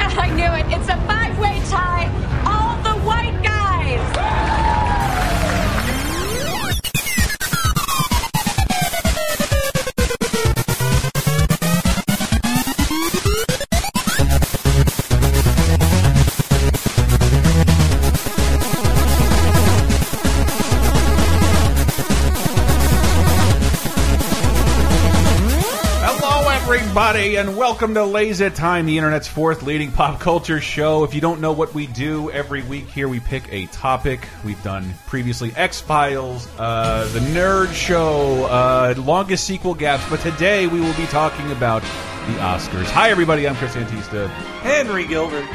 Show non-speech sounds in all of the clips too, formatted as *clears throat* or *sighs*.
I knew it. It's a five-way tie. Everybody, and welcome to Laser Time, the internet's fourth leading pop culture show. If you don't know what we do every week here, we pick a topic. We've done previously X Files, uh, the Nerd Show, uh, longest sequel gaps, but today we will be talking about the Oscars. Hi, everybody. I'm Chris Antista. Henry Gilbert.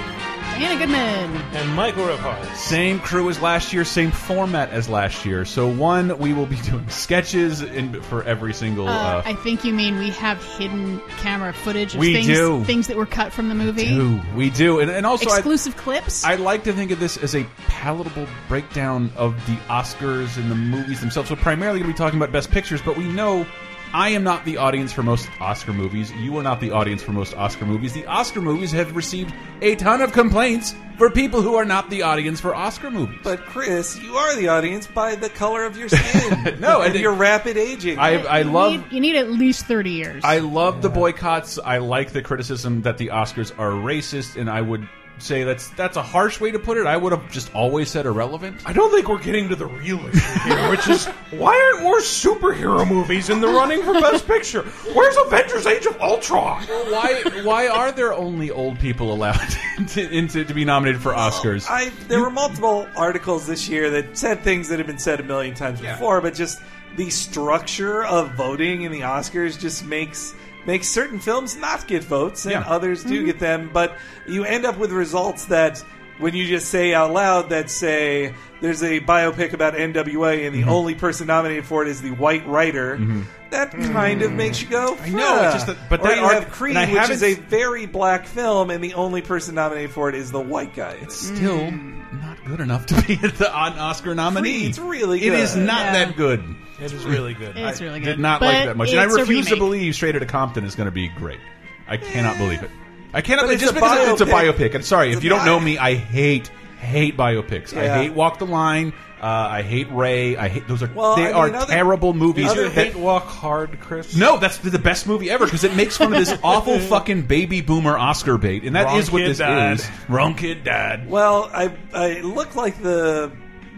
Anna Goodman. and Michael Rapaz. Same crew as last year, same format as last year. So one, we will be *laughs* doing sketches in, for every single. Uh, Uh, I think you mean we have hidden camera footage of We things, do. things that were cut from the movie. We do we do, and, and also I- Exclusive clips. I like to think of this as a palatable breakdown of the Oscars and the movies themselves. So primarily going to be talking about best pictures, but we know I am not the audience for most Oscar movies. You are not the audience for most Oscar movies. The Oscar movies have received a ton of complaints for people who are not the audience for Oscar movies. But Chris, you are the audience by the color of your skin. *laughs* No, and and- your rapid aging. I, I you love Need, you need at least thirty years. I love the boycotts. I like the criticism that the Oscars are racist, and I would say that's that's a harsh way to put it. I would have just always said irrelevant. I don't think we're getting to the real issue here, which is why aren't more superhero movies in the running for Best Picture? Where's Avengers: Age of Ultron? why why are there only old people allowed *laughs* to, into, to be nominated for Oscars? I, there were multiple articles this year that said things that have been said a million times Yeah. before, but just the structure of voting in the Oscars just makes makes certain films not get votes and Yeah. others do mm-hmm. get them. But you end up with results that when you just say out loud that say there's a biopic about NWA and the Mm-hmm. only person nominated for it is the white writer. Mm-hmm. That kind of makes you go. I know, it's just that- but or that you art- have Creed, which is a very black film, and the only person nominated for it is the white guy. It's Still mm. Not good enough to be *laughs* the on Oscar nominee. It's really good. It is not Yeah. that good. It is really good. *laughs* it's really good. Did not But like that much, and I refuse to believe Straight Outta Compton is going to be great. I cannot believe it. I cannot believe it's just a because it's a biopic. biopic. And sorry, It's if you don't know me, I hate hate biopics. I hate Walk the Line. Uh, I hate Ray. I hate those are Well, they I are mean, other- terrible movies. other you that- hate Walk Hard, Chris? no, that's the best movie ever because it makes fun of this *laughs* awful fucking baby boomer Oscar bait, and that is Wrong what this died. is. Wrong kid died. Well, I, I it looked like the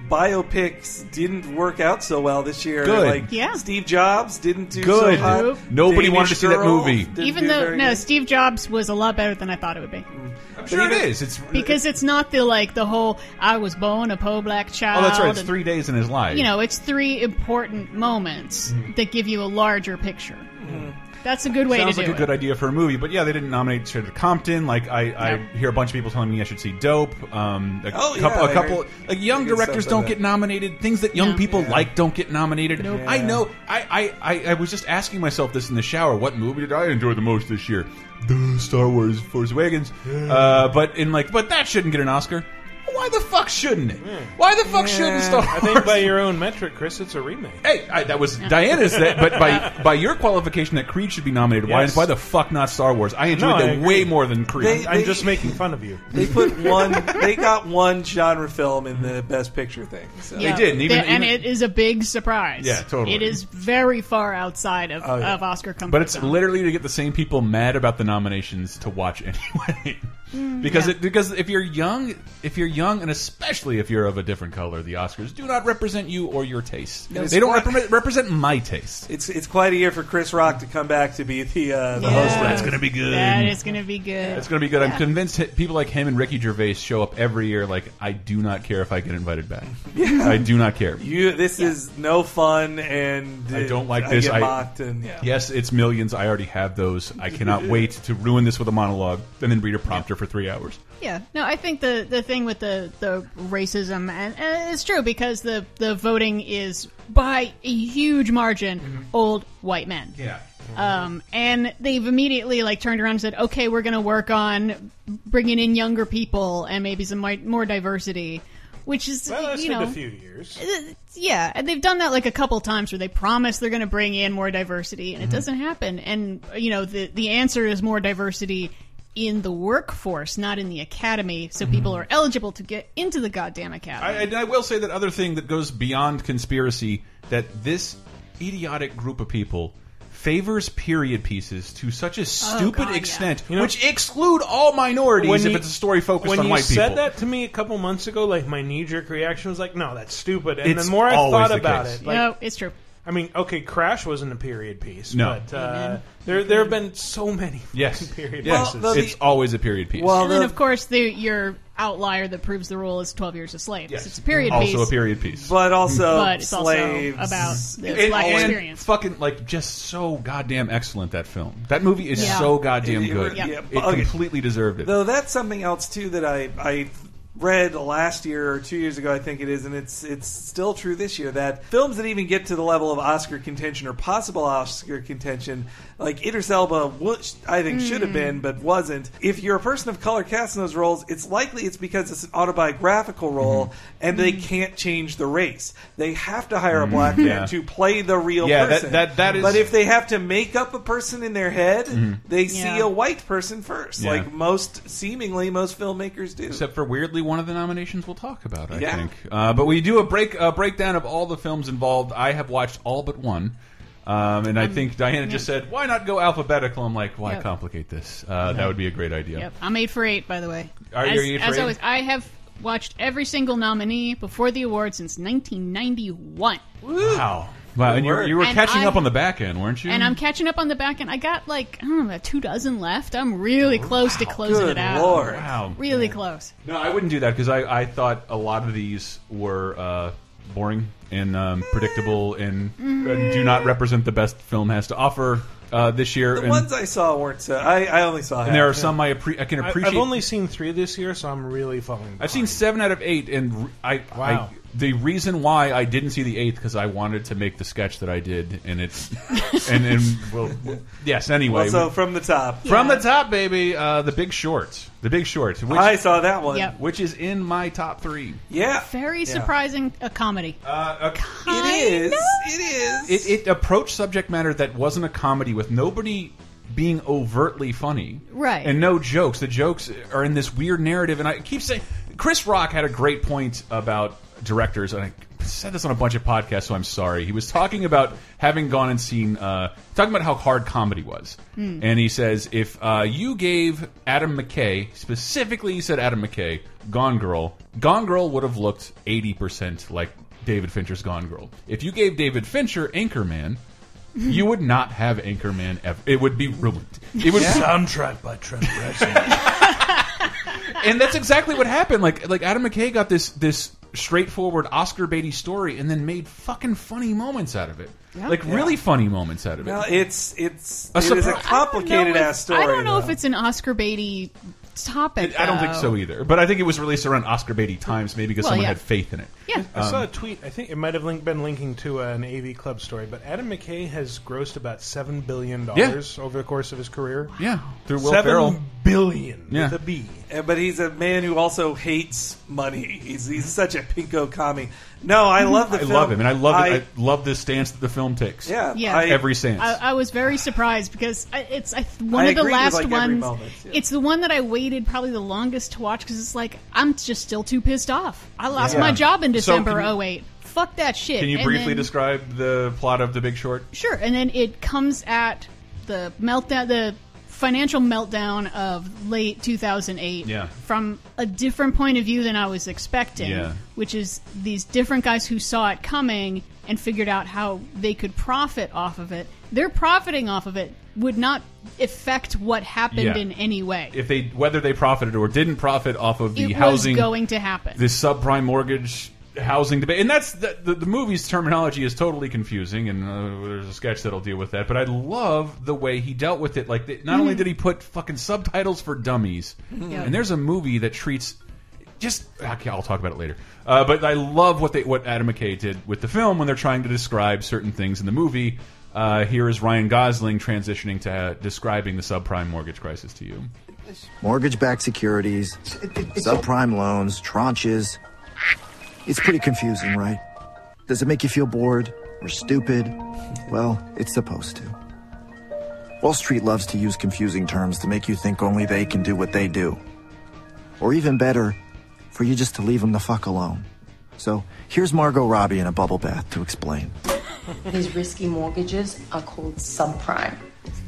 biopics didn't work out so well this year. Good. Like Yeah. Steve Jobs didn't do Good. so hot. Nope. Nobody Danish wanted to see that movie. Even though no, good. Steve Jobs was a lot better than I thought it would be. I'm sure it even- is. It's Because it's not the like the whole I was born a poor black child. oh, that's right. It's and- three days in his life. You know, it's three important moments Mm-hmm. that give you a larger picture. That's a good way to go. Sounds to like do a good idea for a movie, but yeah, they didn't nominate Straight Outta Compton. Like I, I hear a bunch of people telling me I should see Dope. Um, a Oh, yeah, couple, a I couple, heard like young pretty good directors stuff don't about get that. nominated. Things that young No. people Yeah. like don't get nominated. Nope. I know. I, I, I, I was just asking myself this in the shower. What movie did I enjoy the most this year? The Star Wars Force Awakens. Uh, but in like, but that shouldn't get an Oscar. Why the fuck shouldn't it? Why the fuck shouldn't Star Wars? I think by your own metric, Chris, it's a remake. Hey, I, that was Diana's. That, but by by your qualification, that Creed should be nominated. Why? Yes. Why the fuck not Star Wars? I enjoyed No, I them agree. way more than Creed. They- I'm just making fun of you. They put *laughs* one. they got one genre film in the Best Picture thing. So. Yeah. did, and even- and even- it is a big surprise. Yeah, totally. It is very far outside of, Oh, yeah. of Oscar comfort but it's zone. literally to get the same people mad about the nominations to watch *laughs* anyway. Because Mm, yeah. it, because if you're young, if you're young, and especially if you're of a different color, the Oscars do not represent you or your taste. It's They don't quite- represent, represent my taste. It's it's quite a year for Chris Rock to come back to be the uh, the Yeah. host. That's gonna be good. That is going to be good. It's going to be good. I'm convinced people like him and Ricky Gervais show up every year. Like, I do not care if I get invited back. *laughs* I do not care. You, this is no fun, and I don't like I this. Get I- mocked, and yeah. Yes, it's millions. I already have those. I cannot wait to ruin this with a monologue and then read a prompter for three hours. Yeah, no, I think the the thing with the the racism and, and it's true because the the voting is by a huge margin old white men. Yeah. Um, and they've immediately like turned around and said, "Okay, we're going to work on bringing in younger people and maybe some mi- more diversity," which is Well, that's you been know a few years. uh, yeah, and they've done that like a couple times where they promise they're going to bring in more diversity, Mm-hmm. and it doesn't happen. And you know, the the answer is more diversity in the workforce, not in the academy, so hmm. people are eligible to get into the goddamn academy. I, and I will say that other thing that goes beyond conspiracy that this idiotic group of people favors period pieces to such a oh, stupid God, yeah. extent, know- which exclude all minorities When if you- it's a story focused when on you white said that to me a couple months ago, like my knee jerk reaction was like, "No, that's stupid." And It's the more I always thought the about case. it, like, no, it's true. I mean, okay, Crash wasn't a period piece, No. but uh, there there have been so many yes, period yes, pieces. Well, the- it's always a period piece. Well, And then, the- of course, the, your outlier that proves the rule is 12 Years a Slave. yes. It's a period also piece, a period piece. but also but it's slaves. also about the and, black and experience. fucking like just so goddamn excellent that film. That movie is Yeah. so goddamn It- it- good. yeah. It Okay. completely deserved it. Though that's something else too that I I read last year or two years ago, I think it is, and it's it's still true this year that films that even get to the level of Oscar contention or possible Oscar contention, like Idris Elba, which I think should have been mm. but wasn't. If you're a person of color cast in those roles, it's likely it's because it's an autobiographical mm-hmm. role and they mm-hmm. can't change the race. They have to hire a mm-hmm. black man Yeah. to play the real Yeah, that- person. that- that is- But if they have to make up a person in their head, they see Yeah. a white person first, Yeah. like most seemingly most filmmakers do. Except for weirdly, one of the nominations we'll talk about. I Yeah. think, uh, but we do a break a breakdown of all the films involved. I have watched all but one, um, and I think Diana just said, "Why not go alphabetical?" I'm like, "Why Yep. complicate this? Uh, That would be a great idea." Yep, I'm eight for eight, by the way. Are you as, eight for as eight? always, I have watched every single nominee before the award since 1991, Wow, wow, and you were, you were And catching I- up on the back end, weren't you? and I'm catching up on the back end. I got like I don't know, about two dozen left. I'm really close to closing Good it out. lord. wow. Really close. No, I wouldn't do that because I, I thought a lot of these were uh, boring and um, predictable and, and do not represent the best film has to offer uh, this year. The and, ones I saw weren't so. I, I only saw. and half. there are some I, appre I can I, appreciate. I've only seen three this year, so I'm really following. I've seen seven out of eight, and I, Wow. I the reason why I didn't see the eighth because I wanted to make the sketch that I did, and it's *laughs* and and well, yes. Anyway, Well, so from the top, from Yeah. the top, baby, uh, the Big Short, the Big Short, which I saw that one. Yep. which is in my top three. Yeah, Very Yeah. surprising. A comedy. Uh, It is. It is. it, it approached subject matter that wasn't a comedy with nobody being overtly funny, Right. And no jokes. The jokes are in this weird narrative, and I keep saying Chris Rock had a great point about directors, and I said this on a bunch of podcasts, so I'm sorry. He was talking about having gone and seen, uh, talking about how hard comedy was, and he says if uh, you gave Adam McKay specifically, he said Adam McKay, Gone Girl, Gone Girl would have looked 80 percent like David Fincher's Gone Girl. If you gave David Fincher Anchorman, you would not have Anchorman ever. It would be ruined. It would soundtrack by Trent Reznor. *laughs* and that's exactly what happened. Like like Adam McKay got this this straightforward Oscar baity story and then made fucking funny moments out of it. Like really funny moments out of it. Well, it's it's A it is a surpri- I don't know complicated if- ass story. I don't know though. if it's an Oscar Beatty topic. I don't think so either. But I think it was released around Oscar baity times, maybe because Well, someone yeah. had faith in it. Yeah. I saw a tweet. I think it might have link, been linking to an AV Club story, but Adam McKay has grossed about seven billion dollars over the course of his career. Yeah, through Will Seven Ferrell. billion Yeah. with a B. Uh, But he's a man who also hates money. He's he's such a pinko commie. No, I love the I film. love him, and I love I, it. I love this stance that the film takes. yeah, Yeah. I, every stance. I, I was very surprised because I- it's I, one I of the agree with, last like, every ones. moment, yeah. It's the one that I waited probably the longest to watch because it's like I'm just still too pissed off. I lost Yeah. my job in So December you- 08. Fuck that shit. Can you And briefly then- describe the plot of The Big Short? Sure, and then it comes at the meltdown, the financial meltdown of late 2008 Yeah. from a different point of view than I was expecting, Yeah. which is these different guys who saw it coming and figured out how they could profit off of it. Their profiting off of it would not affect what happened Yeah. in any way. If they whether they profited or didn't profit off of the it housing was going to happen. this subprime mortgage housing debate, and that's the, the, the movie's terminology is totally confusing, and uh, there's a sketch that'll deal with that. But I love the way he dealt with it. Like, not only did he put fucking subtitles for dummies, and there's a movie that treats just okay, I'll talk about it later. Uh, but I love what they what Adam McKay did with the film when they're trying to describe certain things in the movie. Uh, here is Ryan Gosling transitioning to uh, describing the subprime mortgage crisis to you. mortgage backed securities, subprime loans, tranches. It's pretty confusing, right? Does it make you feel bored or stupid? Well, it's supposed to. Wall Street loves to use confusing terms to make you think only they can do what they do. Or even better, for you just to leave them the fuck alone. So here's Margot Robbie in a bubble bath to explain. These risky mortgages are called subprime.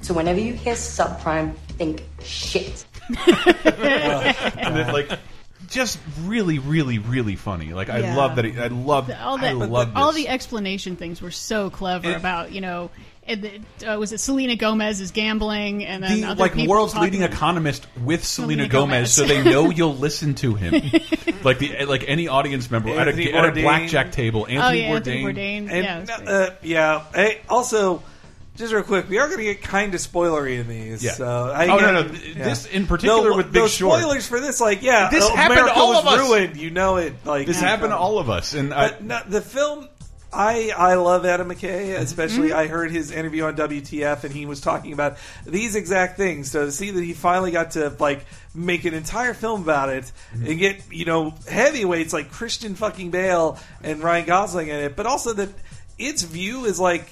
So whenever you hear subprime, think shit. *laughs* and then like just really, really, really funny. Like I Yeah. love that. It, I love. all I the love all this. the explanation things were so clever It- about you know. and the- Uh, was it Selena Gomez is gambling and then the other like people world's talking- leading economist with Selena, Selena Gomez, Gomez. so they know you'll *laughs* listen to him. like the like any audience member at Anthony a, at a Bourdain. blackjack table. Anthony Oh yeah, Bourdain. Anthony Bourdain. And, yeah, it was great. uh, yeah. Hey, also, just real quick, we are going to get kind of spoilery in these. Yeah. So I Oh, no, no, This in particular No, with Big those Short. spoilers for this, like, yeah, This uh, happened to all was of us. ruined. You know it. Like This happened to all of us, and I, But no, the film, I I love Adam McKay. Especially, Mm-hmm. I heard his interview on WTF, and he was talking about these exact things. So to see that he finally got to like make an entire film about it Mm-hmm. and get you know heavyweights like Christian fucking Bale and Ryan Gosling in it, but also that its view is like.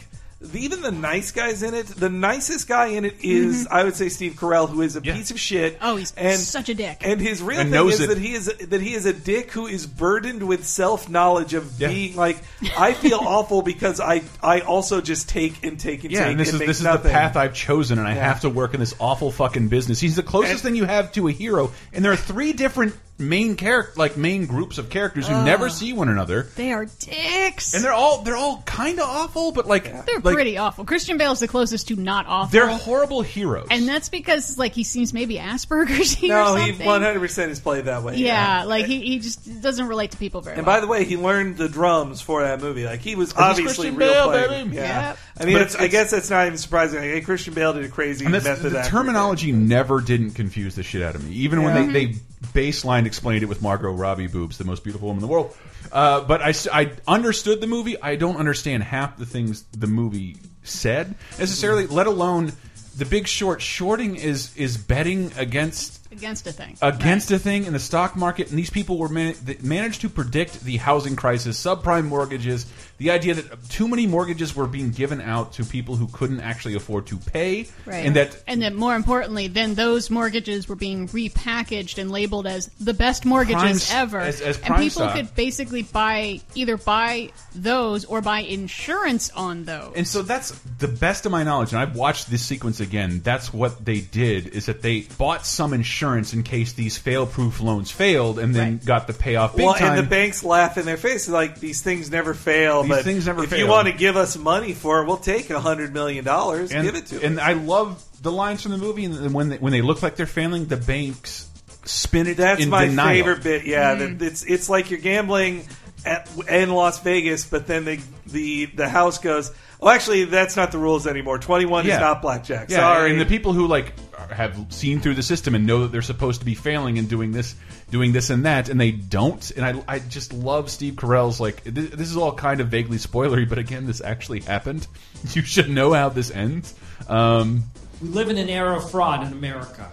Even the nice guys in it, the nicest guy in it is, mm-hmm. I would say, Steve Carell, who is a Yeah. piece of shit. Oh, he's and, such a dick. And his real And thing knows is it. that he is that he is a dick who is burdened with self knowledge of Yeah. being like I feel *laughs* awful because I I also just take and take and yeah, take and this and is make this is nothing. the path I've chosen, and I have to work in this awful fucking business. He's the closest And- thing you have to a hero, and there are three different main character, like main groups of characters who never see one another, they are dicks. and they're all they're all kind of awful, but like They're like, pretty awful. Christian Bale's the closest to not awful. They're horrible heroes, and that's because like he seems maybe Asperger's *laughs* or No, he one hundred percent is played that way. yeah, like he, he just doesn't relate to people very And well. by the way, he learned the drums for that movie. Like he was he's obviously Christian real Bale, playing. baby. Yeah, Yep. I mean, But it's, it's- I guess that's not even surprising. Like, hey, Christian Bale did a crazy and that's, method. the acting terminology never didn't confuse the shit out of me, even Yeah. when they, they mm-hmm. Baseline explained it with Margot Robbie boobs, the most beautiful woman in the world. Uh, but I understood the movie. I don't understand half the things the movie said necessarily, let alone the Big Short. Shorting is is betting against against a thing. against a thing in the stock market, and these people were man managed to predict the housing crisis, subprime mortgages, the idea that too many mortgages were being given out to people who couldn't actually afford to pay, Right. and that and then more importantly, then those mortgages were being repackaged and labeled as the best mortgages Prime ever. as- as and people stock. could basically buy either buy those or buy insurance on those. And so that's the best of my knowledge, and I've watched this sequence again. That's what they did is that they bought some insurance in case these fail-proof loans failed, and then Right. got the payoff big well, time. and the banks laugh in their face like these things never fail. These but things never if fail. you want to give us money for it, we'll take a hundred million dollars. Give it to and us. I love the lines from the movie, and when they, when they look like they're failing, the banks spin it. That's in my denial. favorite bit. Yeah, mm-hmm. that it's it's like you're gambling at, in Las Vegas, but then the the the house goes. Oh, actually, that's not the rules anymore. Twenty one Yeah. is not blackjack. Yeah, Sorry. and the people who like have seen through the system and know that they're supposed to be failing and doing this, doing this and that, and they don't. And I, I just love Steve Carell's like this, this is all kind of vaguely spoilery, but again, this actually happened. *laughs* You should know how this ends. Um, We live in an era of fraud in America,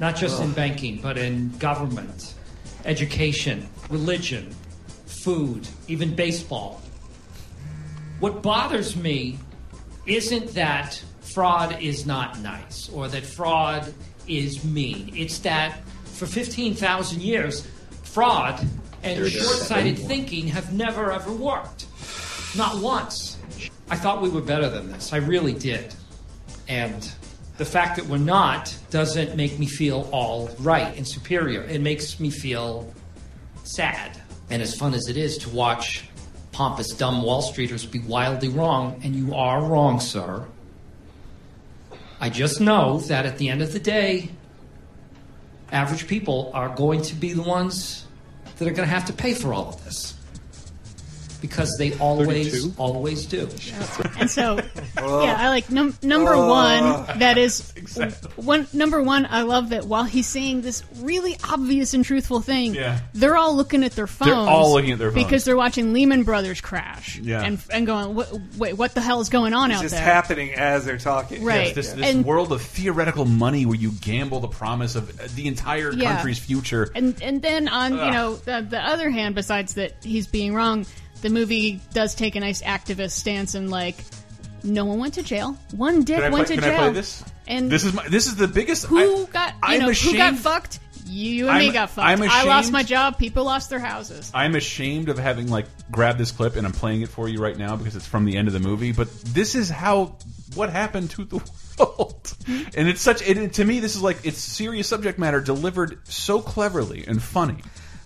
not just in banking, but in government, education, religion, food, even baseball. What bothers me isn't that fraud is not nice or that fraud is mean. It's that for 15,000 years, fraud and short sighted thinking have never ever worked. Not once. I thought we were better than this. I really did. And the fact that we're not doesn't make me feel all right and superior. It makes me feel sad. And as fun as it is to watch pompous, dumb Wall Streeters be wildly wrong, and you are wrong, sir, I just know that at the end of the day, average people are going to be the ones that are going to have to pay for all of this. Because they always, always do. And so, *laughs* yeah, I like num- number oh. one. That is one number one. I love that while he's saying this really obvious and truthful thing, Yeah. they're all looking at their phones. all looking at their phones. because they're watching Lehman Brothers crash. Yeah. and and going, what, wait, what the hell is going on it's out just there? happening as they're talking. Right. this this And- world of theoretical money where you gamble the promise of the entire Yeah. country's future. And and then on you know the, the other hand, besides that he's being wrong, the movie does take a nice activist stance and like No one went to jail. One dick Can I, play, went to can jail. I play this? And this is my, this is the biggest. who I, got you I'm know ashamed, who got fucked? You and me I'm- got fucked. I'm I lost my job. People lost their houses. I'm ashamed of having like grabbed this clip and I'm playing it for you right now because it's from the end of the movie. But this is how what happened to the *laughs* world, and it's such. It, to me, this is like it's serious subject matter delivered so cleverly and funny.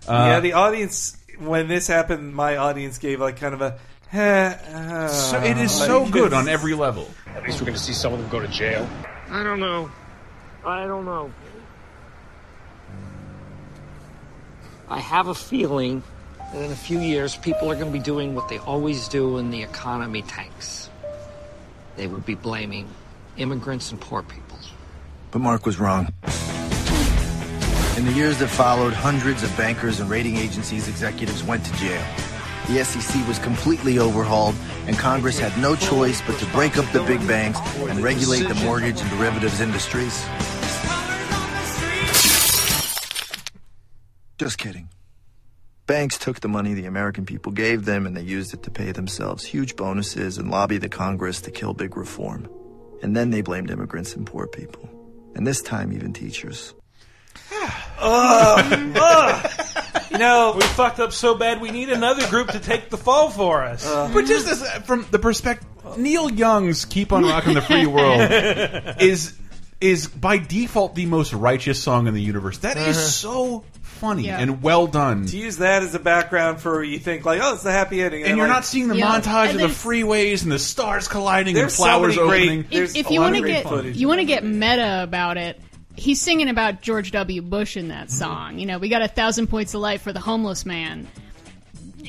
Uh, yeah, the audience when this happened, my audience gave like kind of a. "Heh, uh," so it is like, so good on every level. At least we're going to see some of them go to jail. I don't know. I don't know. I have a feeling that in a few years, people are going to be doing what they always do when the economy tanks. They would be blaming immigrants and poor people. But Mark was wrong. In the years that followed, hundreds of bankers and rating agencies executives went to jail. The SEC was completely overhauled, and Congress had no choice but to break up the big banks and regulate the mortgage and derivatives industries. Just kidding. Banks took the money the American people gave them and they used it to pay themselves huge bonuses and lobby the Congress to kill big reform. And then they blamed immigrants and poor people. And this time, even teachers. Um, uh, ugh, ugh. You know, we fucked up so bad. We need another group to take the fall for us. Uh-huh. But just as, uh, from the perspective, Neil Young's "Keep on Rocking the Free World" *laughs* is is by default the most righteous song in the universe. That is Uh-huh. so funny Yeah. and well done. to use that as a background for you think like, oh, it's the happy ending, And you're like- not seeing the montage of the freeways and the stars colliding and There's so flowers many great- opening. There's if a you lot want of to great get footage. you want to get meta about it, he's singing about George W. Bush in that song. You know, we got a thousand points of life for the homeless man.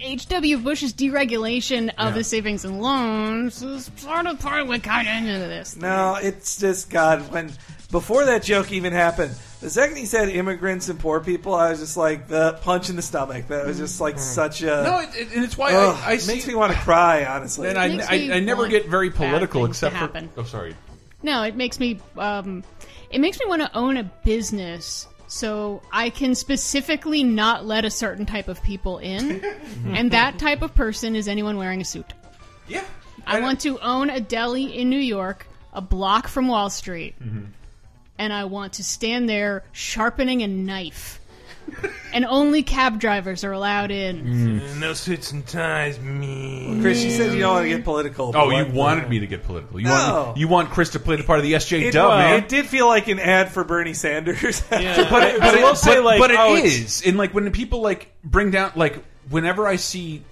H.W. Bush's deregulation of Yeah. the savings and loans is sort of part of kind of into this. No, it's just God. When before that joke even happened, the second he said immigrants and poor people, I was just like the punch in the stomach. That was just like such a No, it, it, and it's why Ugh, I, I it see, makes me want to cry. Honestly, and I, I, I never get very political except for. happen. Oh, sorry. No, it makes me um, it makes me want to own a business so I can specifically not let a certain type of people in, *laughs* and that type of person is anyone wearing a suit. Yeah, I want to own a deli in New York, a block from Wall Street, Mm-hmm. and I want to stand there sharpening a knife. *laughs* and only cab drivers are allowed in. Mm. No suits and ties, me. Chris, you said you don't want to get political. Oh, but you what- wanted me to get political. You No. want you want Chris to play the part of the SJ It, Dub, man. it did feel like an ad for Bernie Sanders. *laughs* *laughs* but it, but, I it, will say, but- like, but it oh, it's- is. and like when people like bring down like whenever I see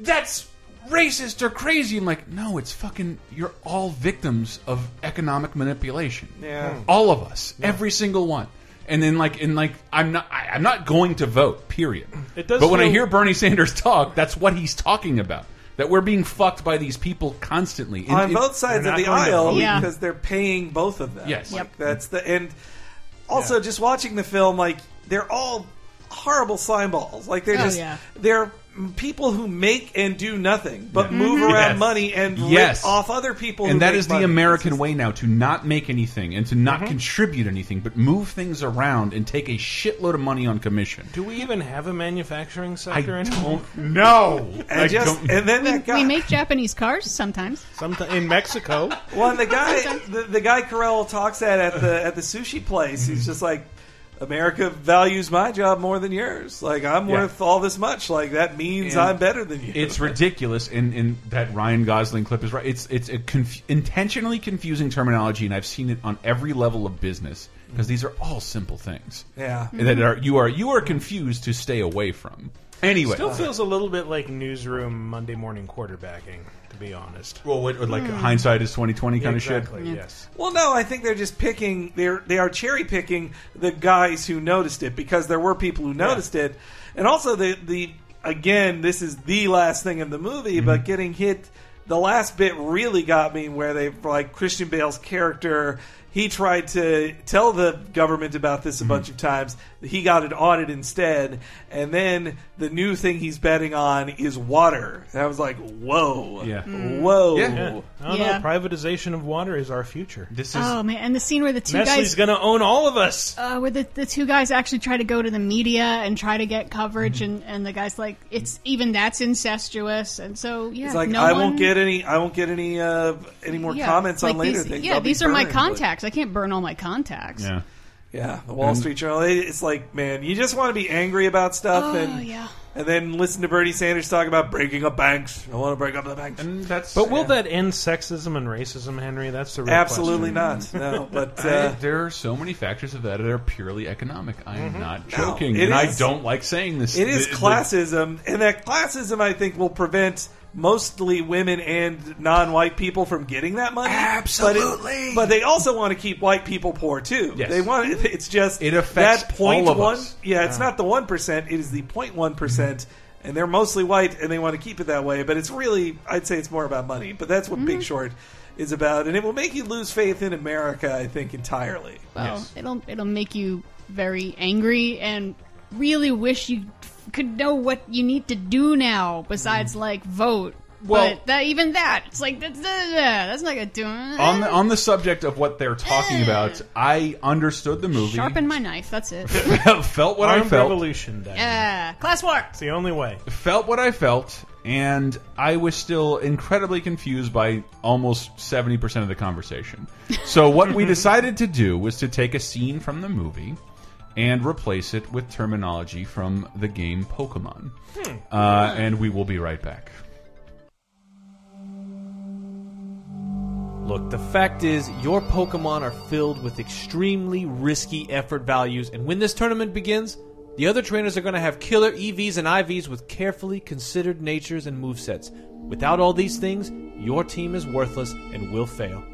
that's racist or crazy, I'm like, no, it's fucking. You're all victims of economic manipulation. Yeah. All of us, every single one. And then like and like I'm not I, I'm not going to vote. Period. It does But when I hear Bernie Sanders talk, that's what he's talking about. That we're being fucked by these people constantly In- on in- both sides of the aisle. Yeah. because they're paying both of them. Yes. Like, Yep. that's the and also just watching the film, like they're all horrible slime balls. Like they're Oh, just yeah. they're people who make and do nothing but move around Yes. money and Yes. rip off other people. who and that make is the money. American way now to not make anything and to not Mm-hmm. contribute anything, but move things around and take a shitload of money on commission. Do we even have a manufacturing I sector anymore? don't know. *laughs* And I just don't. and then We, that guy. we make Japanese cars sometimes. Sometime in Mexico. Well, and the guy, the, the guy Carell talks at at the at the sushi place, he's just like, America values my job more than yours. Like I'm Yeah. worth all this much. Like that means And I'm better than you. It's ridiculous, and, and that Ryan Gosling clip is right. It's it's a conf intentionally confusing terminology, and I've seen it on every level of business because these are all simple things. Yeah. that are you are you are confused to stay away from. Anyway, Still feels a little bit like newsroom Monday morning quarterbacking, to be honest. well, what, what, like hindsight is twenty twenty kind exactly, of shit. yes. Well, no, I think they're just picking. They're they are cherry picking the guys who noticed it because there were people who noticed it, and also the the again this is the last thing in the movie, Mm-hmm. but getting hit. The last bit really got me where they like Christian Bale's character he tried to tell the government about this a mm-hmm. bunch of times. He got an audit instead, and then the new thing he's betting on is water. And I was like, whoa, Yeah. Mm. whoa. Yeah. I don't Yeah. know. Privatization of water is our future. This is Oh man, and the scene where the two Nestle's guys going to own all of us. uh, where the, the two guys actually try to go to the media and try to get coverage, Mm-hmm. and, and the guy's like, it's even that's incestuous, and so yeah, It's like no I one, won't get any. I won't get any. Uh, any more yeah, comments like on later these, things. Yeah, I'll these are my burned, but- contacts. I can't burn all my contacts. yeah. Yeah, the Wall Street Journal. It's like, man, you just want to be angry about stuff, Oh and yeah. And then listen to Bernie Sanders talk about breaking up banks. I want to break up the banks. And that's But will that end sexism and racism, Henry? That's the real Absolutely question. not. No, *laughs* but I- uh, there are so many factors of that that are purely economic. I am not joking, it and I don't like saying this. it is The- the- classism, and that classism, I think, will prevent mostly women and non-white people from getting that money. Absolutely. but, it- but they also want to keep white people poor too. Yes. They want it's just It affects that point all of one. us. Yeah, it's not the one percent; it is the 0.1 percent. And they're mostly white, and they want to keep it that way. But it's really, I'd say, it's more about money. But that's what Big mm-hmm. Short is about, and it will make you lose faith in America. I think entirely. Well, Yes. it'll it'll make you very angry and really wish you could know what you need to do now besides mm-hmm. like vote. Well- but that even that, it's like that's, that's not gonna do on the on the subject of what they're talking about, I understood the movie, Sharpen my knife. That's it. *laughs* felt what I felt, revolution, then. yeah, class war. It's the only way. felt what I felt, and I was still incredibly confused by almost 70% of the conversation. So, what we *laughs* decided to do was to take a scene from the movie and replace it with terminology from the game Pokemon. Uh, and we will be right back. Look, the fact is, your Pokemon are filled with extremely risky effort values, and when this tournament begins, the other trainers are going to have killer EVs and IVs with carefully considered natures and movesets. Without all these things, your team is worthless and will fail. *laughs*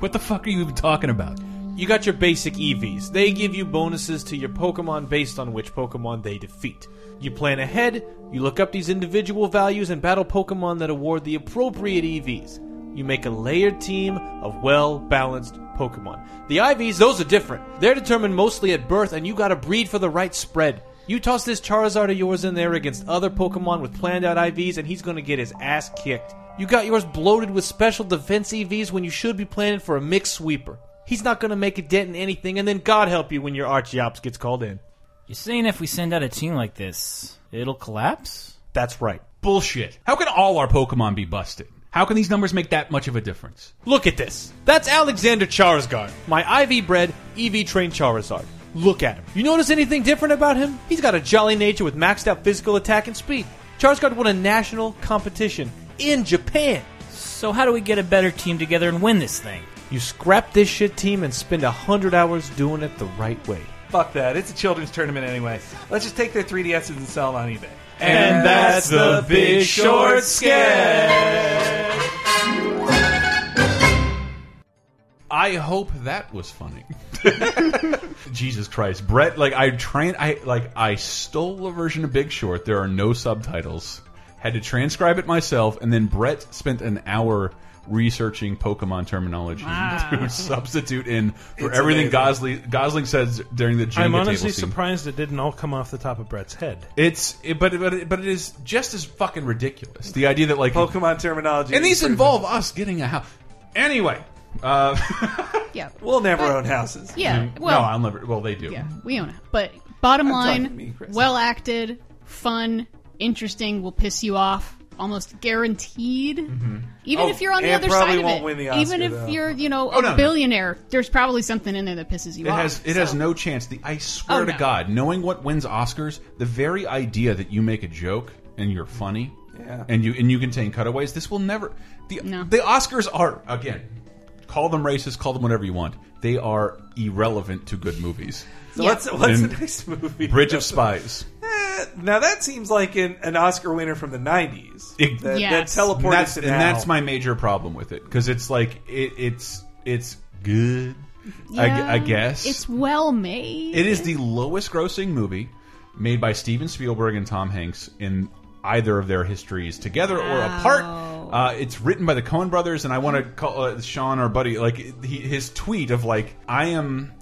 What the fuck are you even talking about? You got your basic EVs. They give you bonuses to your Pokemon based on which Pokemon they defeat. You plan ahead, you look up these individual values and battle Pokemon that award the appropriate EVs. You make a layered team of well balanced Pokemon. The IVs, those are different. They're determined mostly at birth, and you gotta breed for the right spread. You toss this Charizard of yours in there against other Pokemon with planned out IVs, and he's gonna get his ass kicked. You got yours bloated with special defense EVs when you should be planning for a mixed sweeper. He's not gonna make a dent in anything, and then God help you when your Archeops gets called in. You're saying if we send out a team like this, it'll collapse? That's right. Bullshit. How can all our Pokemon be busted? How can these numbers make that much of a difference? Look at this. That's Alexander Charizard, my IV bred, EV trained Charizard. Look at him. You notice anything different about him? He's got a jolly nature with maxed out physical attack and speed. Charizard won a national competition in Japan. So how do we get a better team together and win this thing? You scrap this shit team and spend a hundred hours doing it the right way. Fuck that. It's a children's tournament anyway. Let's just take their 3DSs and sell them on eBay. And that's the Big Short Sketch. I hope that was funny. *laughs* Jesus Christ, Brett! Like I trained, I like I stole a version of Big Short. There are no subtitles. Had to transcribe it myself, and then Brett spent an hour researching Pokemon terminology to *laughs* substitute in for It's everything amazing. Gosling Gosling says during the Jenga I'm table honestly scene. surprised it didn't all come off the top of Brett's head. It's it, but but it, but it is just as fucking ridiculous. The idea that like Pokemon terminology. and these involve us getting a house. Anyway, uh, *laughs* Yeah, We'll never own houses. yeah. Well, no, I'll never. Well, they do. yeah, we own it. But bottom I'm line, me, well acted, fun, interesting, will piss you off. Almost guaranteed. Mm-hmm. Even Oh, if you're on the other side of won't it, win the Oscar, even if though. you're, you know, Oh, a no, no. billionaire, there's probably something in there that pisses you It off. has it So- has no chance. The I swear Oh, to no. God, knowing what wins Oscars, the very idea that you make a joke and you're funny, Yeah. and you and you contain cutaways, this will never. The No. the Oscars are again, call them racist, call them whatever you want. They are irrelevant to good movies. So Yeah. what's what's And the next movie? Bridge of Spies. Eh, now that seems like an, an Oscar winner from the '90s. It- that, Yes. that teleported And that's, to and that's my major problem with it because it's like it, it's it's good. I, I guess it's well made. It is the lowest grossing movie made by Steven Spielberg and Tom Hanks in either of their histories together or apart. Uh, it's written by the Coen brothers, and I want to call uh, Sean, our buddy, like he, his tweet of like, I am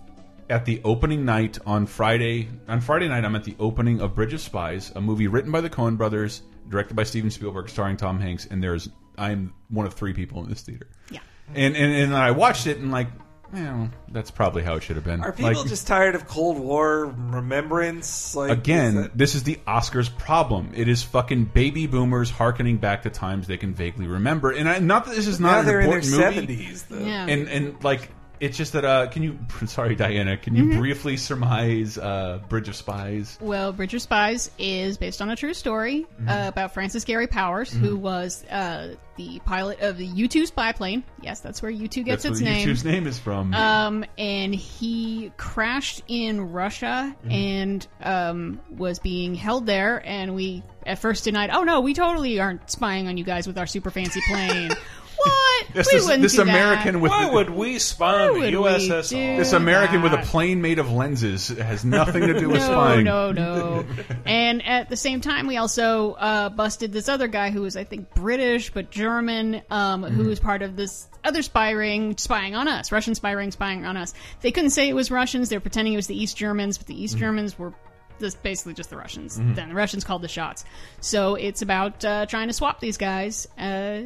at the opening night on Friday. On Friday night, I'm at the opening of Bridge of Spies, a movie written by the Coen brothers, directed by Steven Spielberg, starring Tom Hanks, and there's I'm one of three people in this theater. Yeah. And and, and I watched it and like, well, that's probably how it should have been. Are people Like, just tired of Cold War remembrance? Like Again, is that- this is the Oscars problem. It is fucking baby boomers harkening back to times they can vaguely remember. And I, not that this is Now not an they're in their important movie. 70s, though. Yeah. And and like it's just that uh can you *laughs* sorry Diana, can you Mhm. briefly surmise uh Bridge of Spies? Well, Bridge of Spies is based on a true story uh, about Francis Gary Powers, who Mhm. was uh, the pilot of the U 2 spy plane. Yes, that's where U 2 gets That's its where name. YouTube's name is from. Um, and he crashed in Russia Mhm. and um, was being held there. And we at first denied, oh no, we totally aren't spying on you guys with our super fancy plane. *laughs* what? *laughs* This, we this, wouldn't this do that. American with Why the- would we spy on the USSR? this American with a plane made of lenses has nothing to do with no, spying. No, no, And at the same time, we also uh, busted this other guy who was, I think, British but German, um, who Mm-hmm. was part of this other spy ring spying on us, Russian spy ring spying on us. They couldn't say it was Russians. They were pretending it was the East Germans, but the East Mhm. Germans were just basically just the Russians. Mhm. Then the Russians called the shots. So it's about uh, trying to swap these guys. Uh,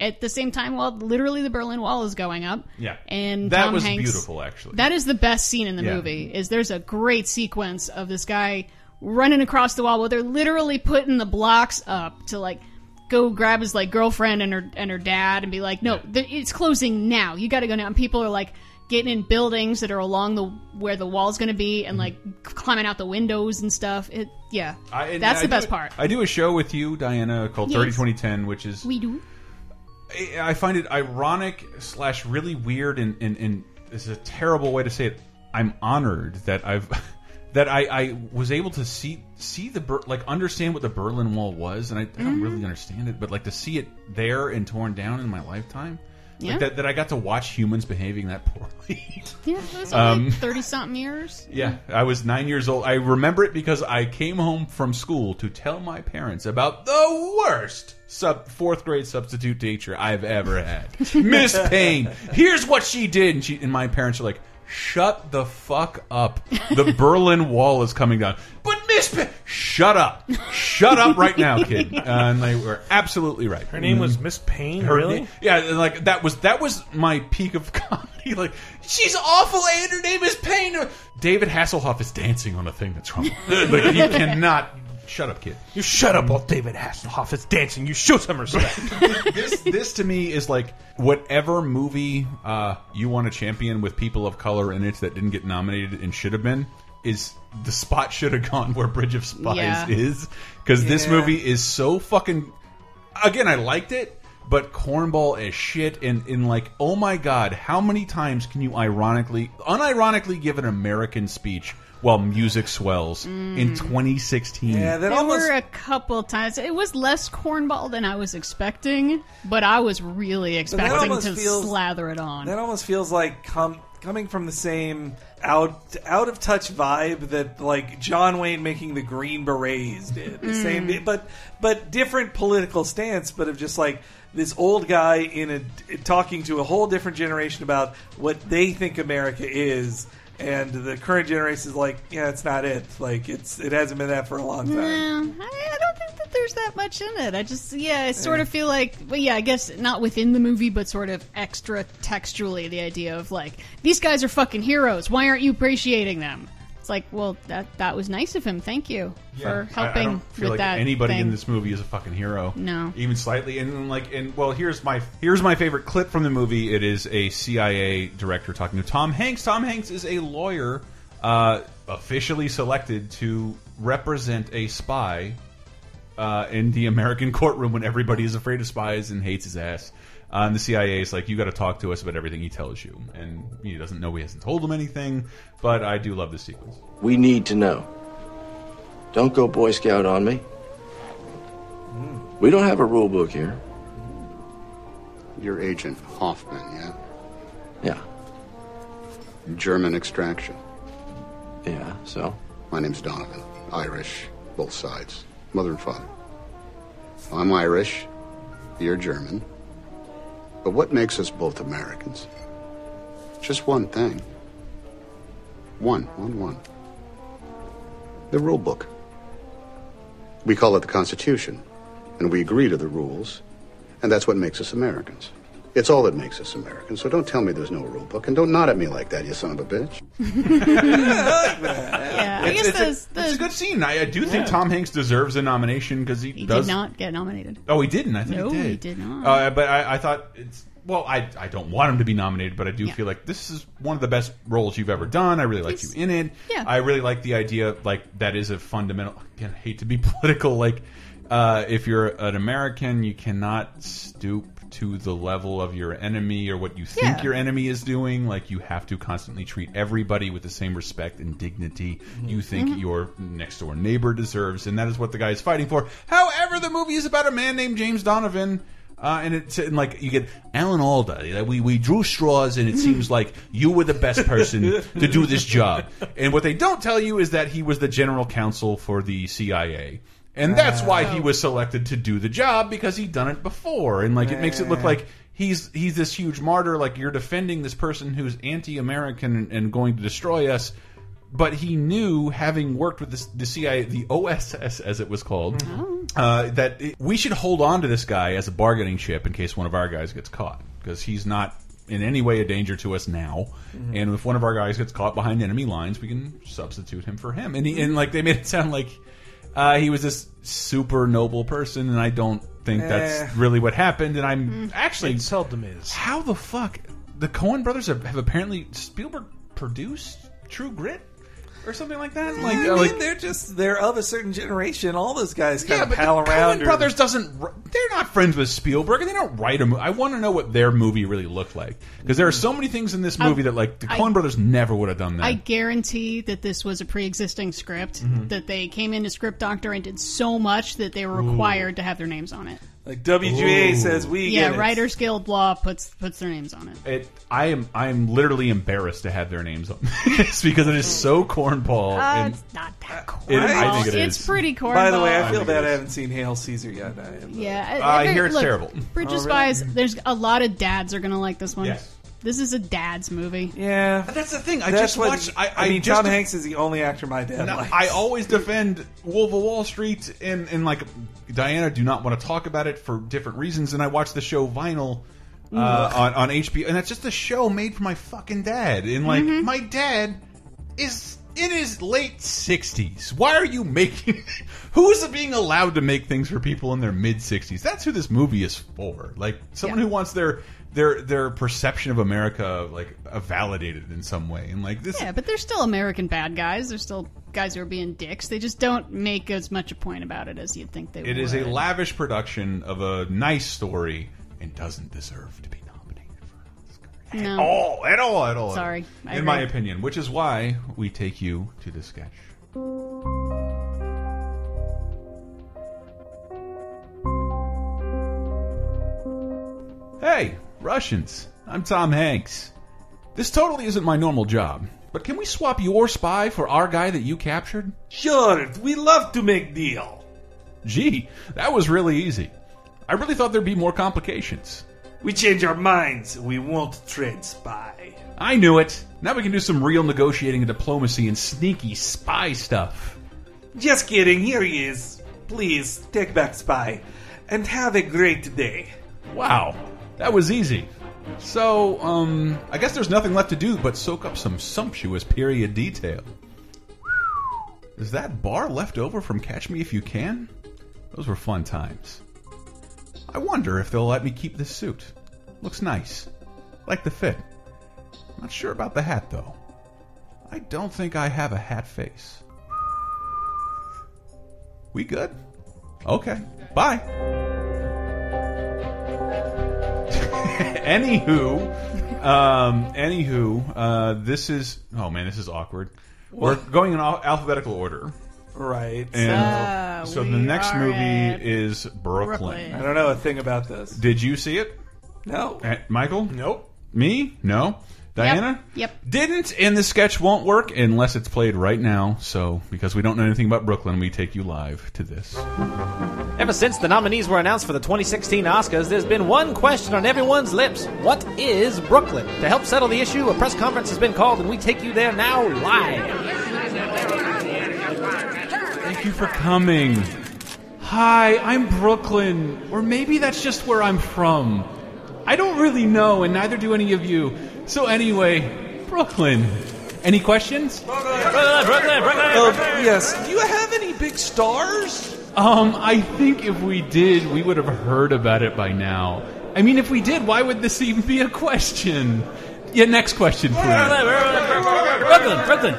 at the same time, while literally the Berlin Wall is going up, Yeah. and That Tom was Hanks- beautiful, actually. That is the best scene in the Yeah. movie. Is there's a great sequence of this guy running across the wall where they're literally putting the blocks up to like go grab his like girlfriend and her and her dad and be like, no, th- it's closing now. You got to go now. And people are like getting in buildings that are along the where the wall's going to be and mm-hmm. like climbing out the windows and stuff. It yeah, I- and that's I the best part. I do a show with you, Diana, called Yes. Thirty Twenty Ten, which is we do. I- find it ironic slash really weird, and, and, and this is a terrible way to say it. I'm honored that I've *laughs* that I, I was able to see see the like understand what the Berlin Wall was, and I, I don't really mm-hmm. understand it, but like to see it there and torn down in my lifetime, Yeah. like that that I got to watch humans behaving that poorly. *laughs* Yeah, it was Um, like thirty something years. Yeah, I was nine years old. I remember it because I came home from school to tell my parents about the worst sub fourth grade substitute teacher I've ever had, *laughs* Miss Payne. Here's what she did, and she and my parents are like, "Shut the fuck up! The *laughs* Berlin Wall is coming down." But Miss shut up, shut up right now, kid. *laughs* Uh, and they were absolutely right. Her name was Miss Payne, Her really? name- yeah, and, like that was that was my peak of *laughs* comedy. Like she's awful, and her name is Payne. David Hasselhoff is dancing on a thing that's wrong. *laughs* like you cannot. Shut up, kid. You shut up while David Hasselhoff is dancing. You show some respect. this this to me is like whatever movie uh, you want to champion with people of color in it that didn't get nominated and should have been is the spot should have gone where Bridge of Spies Yeah. is because this movie is so fucking. Again, I liked it. But cornball as shit, and in like, oh my god, how many times can you ironically, unironically give an American speech while music swells in mm. 2016? Yeah, that there almost were a couple times. It was less cornball than I was expecting, but I was really expecting to feels- slather it on. That almost feels like com coming from the same out out of touch vibe that like John Wayne making the Green Berets did. The Mm. same, but but different political stance, but of just like this old guy in a talking to a whole different generation about what they think America is. And the current generation is like, yeah, it's not it. Like it's it hasn't been that for a long time. No, I, I don't think that there's that much in it. I just, yeah, I sort of feel like, well, yeah, I guess not within the movie, but sort of extra textually, the idea of like, these guys are fucking heroes. Why aren't you appreciating them? It's like, well, that that was nice of him. Thank you for I- helping I, don't feel with like that. anybody thing. in this movie is a fucking hero. No. even slightly. And like, and well, here's my here's my favorite clip from the movie. It is a CIA director talking to Tom Hanks. Tom Hanks is a lawyer, uh, officially selected to represent a spy uh, in the American courtroom when everybody is afraid of spies and hates his ass. Uh, and the CIA is like, you got to talk to us about everything he tells you, and he doesn't know he hasn't told him anything. But I do love this sequence. We need to know. Don't go Boy Scout on me. We don't have a rule book here. Your agent Hoffman, yeah? Yeah. German extraction. Yeah, so? My name's Donovan. Irish, both sides. Mother and father. I'm Irish. You're German. But what makes us both Americans? Just one thing. One, one, one. The rule book. We call it the Constitution, and we agree to the rules, and that's what makes us Americans. It's all that makes us American, so don't tell me there's no rule book, and don't nod at me like that, you son of a bitch. *laughs* Yeah, I It's, guess it's, those, a, it's a good scene. I, I do think Tom Hanks deserves a nomination because he, he does. did not get nominated. Oh, he didn't. I think No, he did. he did not. Uh, but I, I thought it's well. I I don't want him to be nominated, but I do Yeah. feel like this is one of the best roles you've ever done. I really like you He's- in it. yeah. I really like the idea like that is a fundamental. Again, I hate to be *laughs* political. Like, uh, if you're an American, you cannot stoop to the level of your enemy or what you think Yeah. your enemy is doing. Like, you have to constantly treat everybody with the same respect and dignity you think Mm-hmm. your next door neighbor deserves, and that is what the guy is fighting for. However, the movie is about a man named James Donovan. Uh, and it's and like you get Alan Alda. We we drew straws, and it seems like you were the best person to do this *laughs* job. And what they don't tell you is that he was the general counsel for the CIA, and that's why he was selected to do the job because he'd done it before. And like it makes it look like he's he's this huge martyr. Like you're defending this person who's anti-American and, and going to destroy us. But he knew, having worked with this, the CIA, the OSS as it was called, uh, that it- we should hold on to this guy as a bargaining chip in case one of our guys gets caught, because he's not in any way a danger to us now. And if one of our guys gets caught behind enemy lines, we can substitute him for him. And he, and like they made it sound like uh, he was this super noble person, and I don't think Eh. that's really what happened. And I'm actually It seldom is. how the fuck the Coen brothers have, have apparently Spielberg produced True Grit or something like that. Like, I mean, like they're just they're of a certain generation. All those guys kind yeah, of pal the around. Coen or- brothers doesn't. They're not friends with Spielberg, and they don't write a movie. I want to know what their movie really looked like because there are so many things in this movie that like the I- Coen brothers never would have done that. I guarantee that this was a pre-existing script Mhm. that they came into script doctor and did so much that they were required to have their names on it. Like WGA Ooh. says, we yeah, get it. Writers Guild law puts puts their names on it. It, I am I am literally embarrassed to have their names on this *laughs* because it is so cornball. Uh, and it's not that it- I think it It's pretty cornball. By the way, I I feel think bad I haven't seen Hail Caesar yet. I am, Yeah, I there- hear it's look, terrible. Bridge *laughs* Oh, of really? Spies. There's a lot of dads are gonna like this one. Yes. This is a dad's movie. Yeah, that's the thing. I That's just what- watched. I, I mean, just, Tom Hanks is the only actor my dad No, likes. I always defend Wolf of Wall Street, and and like Diana, do not want to talk about it for different reasons. And I watched the show Vinyl uh, on on HBO, and that's just a show made for my fucking dad. And like Mm-hmm. my dad is in his late sixties. Why are you making? *laughs* who is being allowed to make things for people in their mid sixties? That's who this movie is for. Like someone Yeah. who wants their their their perception of America like uh, validated in some way. And like this, Yeah, but they're still American bad guys. They're still guys who are being dicks. They just don't make as much a point about it as you'd think they would. It is a lavish production of a nice story and doesn't deserve to be nominated for no. at all, at all, at all. Sorry, in my opinion, which is why we take you to the sketch. Hey, Russians! I'm Tom Hanks. This totally isn't my normal job, but can we swap your spy for our guy that you captured? Sure, we love to make deal. Gee, that was really easy. I really thought there'd be more complications. We change our minds. We won't trade spy. I knew it. Now we can do some real negotiating and diplomacy and sneaky spy stuff. Just kidding. Here he is. Please take back spy, and have a great day. Wow, that was easy. So, um, I guess there's nothing left to do but soak up some sumptuous period detail. Is that bar left over from Catch Me If You Can? Those were fun times. I wonder if they'll let me keep this suit. Looks nice. Like the fit. Not sure about the hat, though. I don't think I have a hat face. We good? Okay. Bye. Anywho, um, anywho, uh, this is oh man, this is awkward. We're going in al alphabetical order, Right. and Ah, so the we next are movie at is Brooklyn. Brooklyn. I don't know a thing about this. Did you see it, No. Uh, Michael? Nope. Me? No. Diana? Yep. Didn't, and the sketch won't work unless it's played right now. So, because we don't know anything about Brooklyn, we take you live to this. Ever since the nominees were announced for the 2016 Oscars, there's been one question on everyone's lips. What is Brooklyn? To help settle the issue, a press conference has been called, and we take you there now live. Thank you for coming. Hi, I'm Brooklyn. Or maybe that's just where I'm from. I don't really know, and neither do any of you. So, anyway, Brooklyn. Any questions? Uh, yes. Do you have any big stars? Um, I think if we did, we would have heard about it by now. I mean, if we did, why would this even be a question? Yeah, next question, please. Brooklyn, Brooklyn.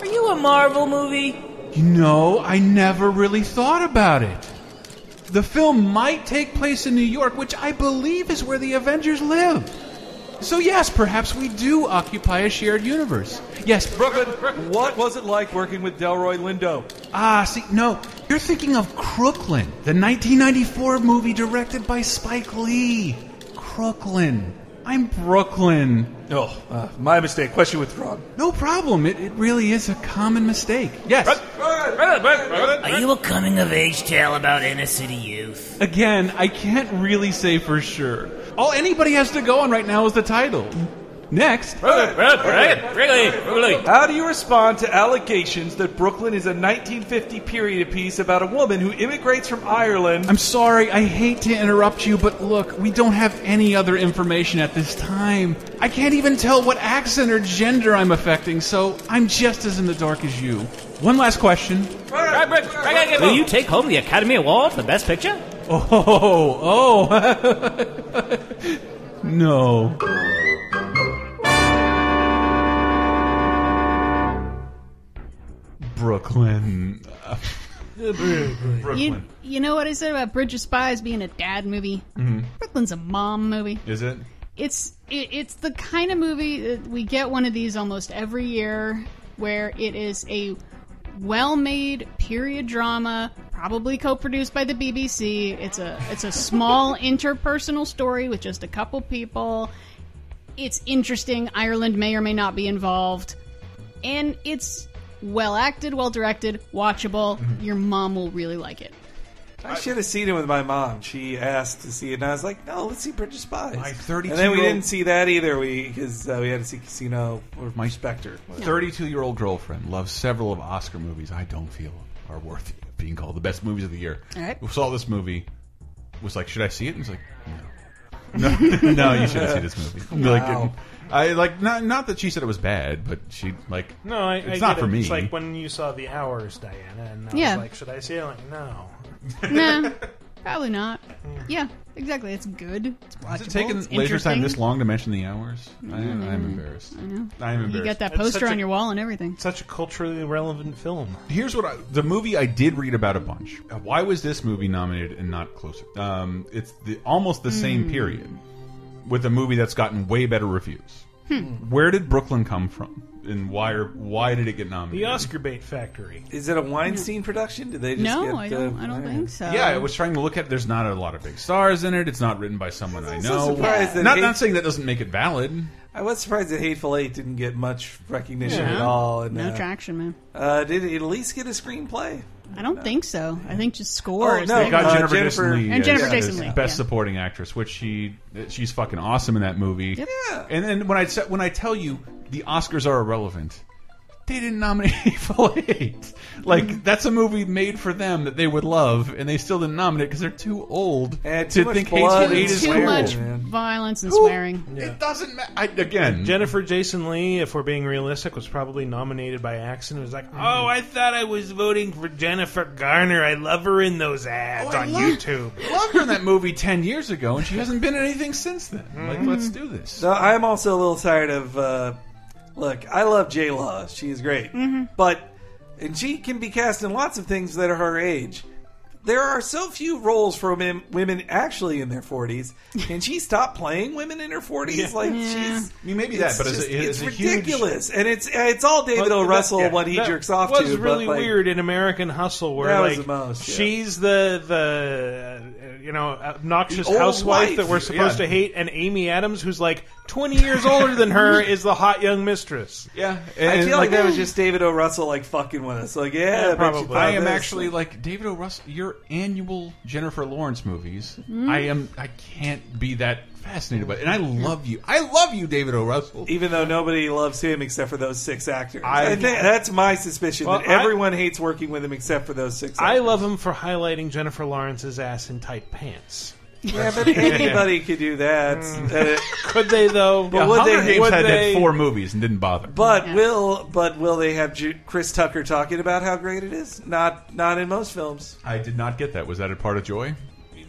Are you a Marvel movie? You know, I never really thought about it. The film might take place in New York, which I believe is where the Avengers live. So, yes, perhaps we do occupy a shared universe. Yes, Brooklyn, what was it like working with Delroy Lindo? Ah, see, no, you're thinking of Crooklyn, the 1994 movie directed by Spike Lee. Crooklyn. I'm Brooklyn. Oh, uh, my mistake. Question withdrawn. No problem. It, it really is a common mistake. Yes. Are you a coming of age tale about inner city youth? Again, I can't really say for sure. All anybody has to go on right now is the title. Next. How do you respond to allegations that Brooklyn is a 1950 period piece about a woman who immigrates from Ireland? I'm sorry, I hate to interrupt you, but look, we don't have any other information at this time. I can't even tell what accent or gender I'm affecting, so I'm just as in the dark as you. One last question. Will you take home the Academy Award for the Best Picture? Oh, oh. *laughs* no. Brooklyn. *laughs* Brooklyn. You, you know what I said about Bridge of Spies being a dad movie? Mhm. Brooklyn's a mom movie. Is it? It's it, it's the kind of movie that we get one of these almost every year, where it is a well-made period drama, probably co-produced by the BBC. It's a it's a small *laughs* interpersonal story with just a couple people. It's interesting. Ireland may or may not be involved, and it's well acted, well directed, watchable. Mm-hmm. Your mom will really like it. I should have seen it with my mom. She asked to see it, and I was like, "No, let's see Bridge of Spies." My 32 and then we old- didn't see that either. We because uh, we had to see Casino or my Spectre. 32 year old girlfriend loves several of Oscar movies I don't feel are worthy of *laughs* being called the best movies of the year. All right. We saw this movie, was like, should I see it? And he's like, no. No, *laughs* no, you shouldn't see this movie. I'm Like, Wow. I like not not that she said it was bad, but she like No, I, it's I not for it. me. It's like when you saw The Hours, Diana, and I Yeah. was like, should I see it? Like, no. *laughs* nah, *laughs* probably not. Yeah, exactly. It's good. It's watchable. Has it taken it's laser time interesting. this long to mention the hours? I am, I'm Mm, embarrassed. I know. I am You embarrassed. got that It's poster such on a- your wall and everything. Such a culturally relevant film. Here's what I, the movie I did read about a bunch. Uh, Why was this movie nominated and not closer? Um, it's the almost the same Hmm. period with a movie that's gotten way better reviews. Hmm. Where did Brooklyn come from, and why are why did it get nominated? The Oscar bait factory. Is it a Weinstein production? Did they just No, get, I don't. uh, I don't think so. Yeah, I was trying to look at. There's not a lot of big stars in it. It's not written by someone I so know. surprised that Not not saying that doesn't make it valid. I was surprised that Hateful Eight didn't get much recognition Yeah. at all. And, No uh, traction, man. Uh, did it at least get a screenplay? I don't think so. I think just scores. Oh, no, They got uh, Jennifer, Jennifer- Jason Lee And Jennifer as Jason Lee, best yeah. supporting actress, which she she's fucking awesome in that movie. Yeah. And then when I sa- when I tell you the Oscars are irrelevant, they didn't nominate *laughs* Hateful Eight. Like mm. that's a movie made for them that they would love, and they still didn't nominate because they're too old And too to much think blood Hateful Eight and is Too cool. much man. violence and Who- swearing. It doesn't matter. Again, Jennifer Jason Lee, if we're being realistic, was probably nominated by accident. It was like, mm-hmm. oh, I thought I was voting for Jennifer Garner. I love her in those ads Oh, I on love- YouTube. loved her in that *laughs* movie ten years ago, and she hasn't been in anything since then. Like, mm-hmm. let's do this. So I'm also a little tired of. Uh, look, I love J Law. She is great, mm-hmm. but and she can be cast in lots of things that are her age. There are so few roles for women, women actually in their 40s. Can she stop playing women in her 40s? Like Yeah. she's. I mean, maybe that, but as just- a- as it's a huge- ridiculous, and it's it's all David Well, O. that- Russell yeah, what he that jerks off was to. really but, like, weird in American Hustle, where That like the most, yeah. she's the the uh, you know obnoxious The housewife wife. that we're supposed Yeah. to hate, and Amy Adams, who's like 20 years older than her, *laughs* is the hot young mistress. Yeah, I feel like, that was just David O. Russell like fucking with us. Like, yeah, I probably. thought I am this. actually like David O. Russell. Your annual Jennifer Lawrence movies. Hmm? I am. I can't be that fascinated by. it. And I love you. I love you, David O. Russell. Even though nobody loves him except for those six actors, I- I, think that's my suspicion Well, that I- everyone hates working with him except for those six. I love him for highlighting Jennifer Lawrence's ass in tight pants. Yeah, but anybody could do that. Uh, *laughs* Could they though? But Yeah, would Hunger they- Games would had they- that four movies and didn't bother. But Yeah. will but will they have Ju- Chris Tucker talking about how great it is? Not not in most films. I did not get that. Was that a part of Joy?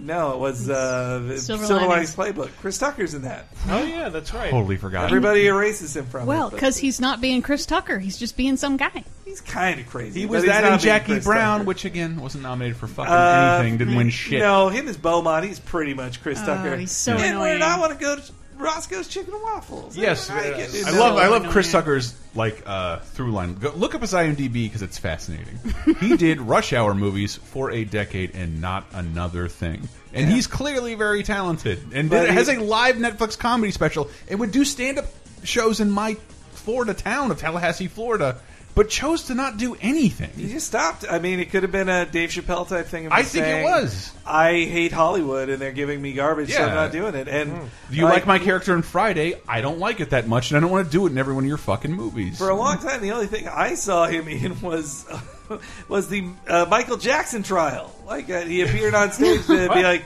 No, it was uh, Silver Silver, Linings. Linings Playbook. Chris Tucker's in that. Oh yeah, that's right. Totally forgot. Everybody erases him from Well, it. but because he's not being Chris Tucker. He's just being some guy. he's kind of crazy. He but was he's that not in being Jackie Chris Brown, Tucker. which again wasn't nominated for fucking Uh, anything. Didn't win shit. No, him as Beaumont, he's pretty much Chris Oh, Tucker. he's so and annoying. I want to go to Roscoe's Chicken and Waffles. Yes, I like. I love I love Chris annoying. Tucker's like uh, through line. Go, look up his IMDb because it's fascinating. he *laughs* did Rush Hour movies for a decade and not another thing. And he's clearly very talented and But did, has a live Netflix comedy special and would do stand up shows in my Florida town of Tallahassee, Florida, but chose to not do anything. He just stopped. I mean, it could have been a Dave Chappelle type thing. I think it was. I hate Hollywood, and they're giving me garbage, so I'm not doing it. And If you like my character in Friday, I don't like it that much, and I don't want to do it in every one of your fucking movies. For a long time, the only thing I saw him in was *laughs* was the uh, Michael Jackson trial. Like uh, he appeared on stage to *laughs* be like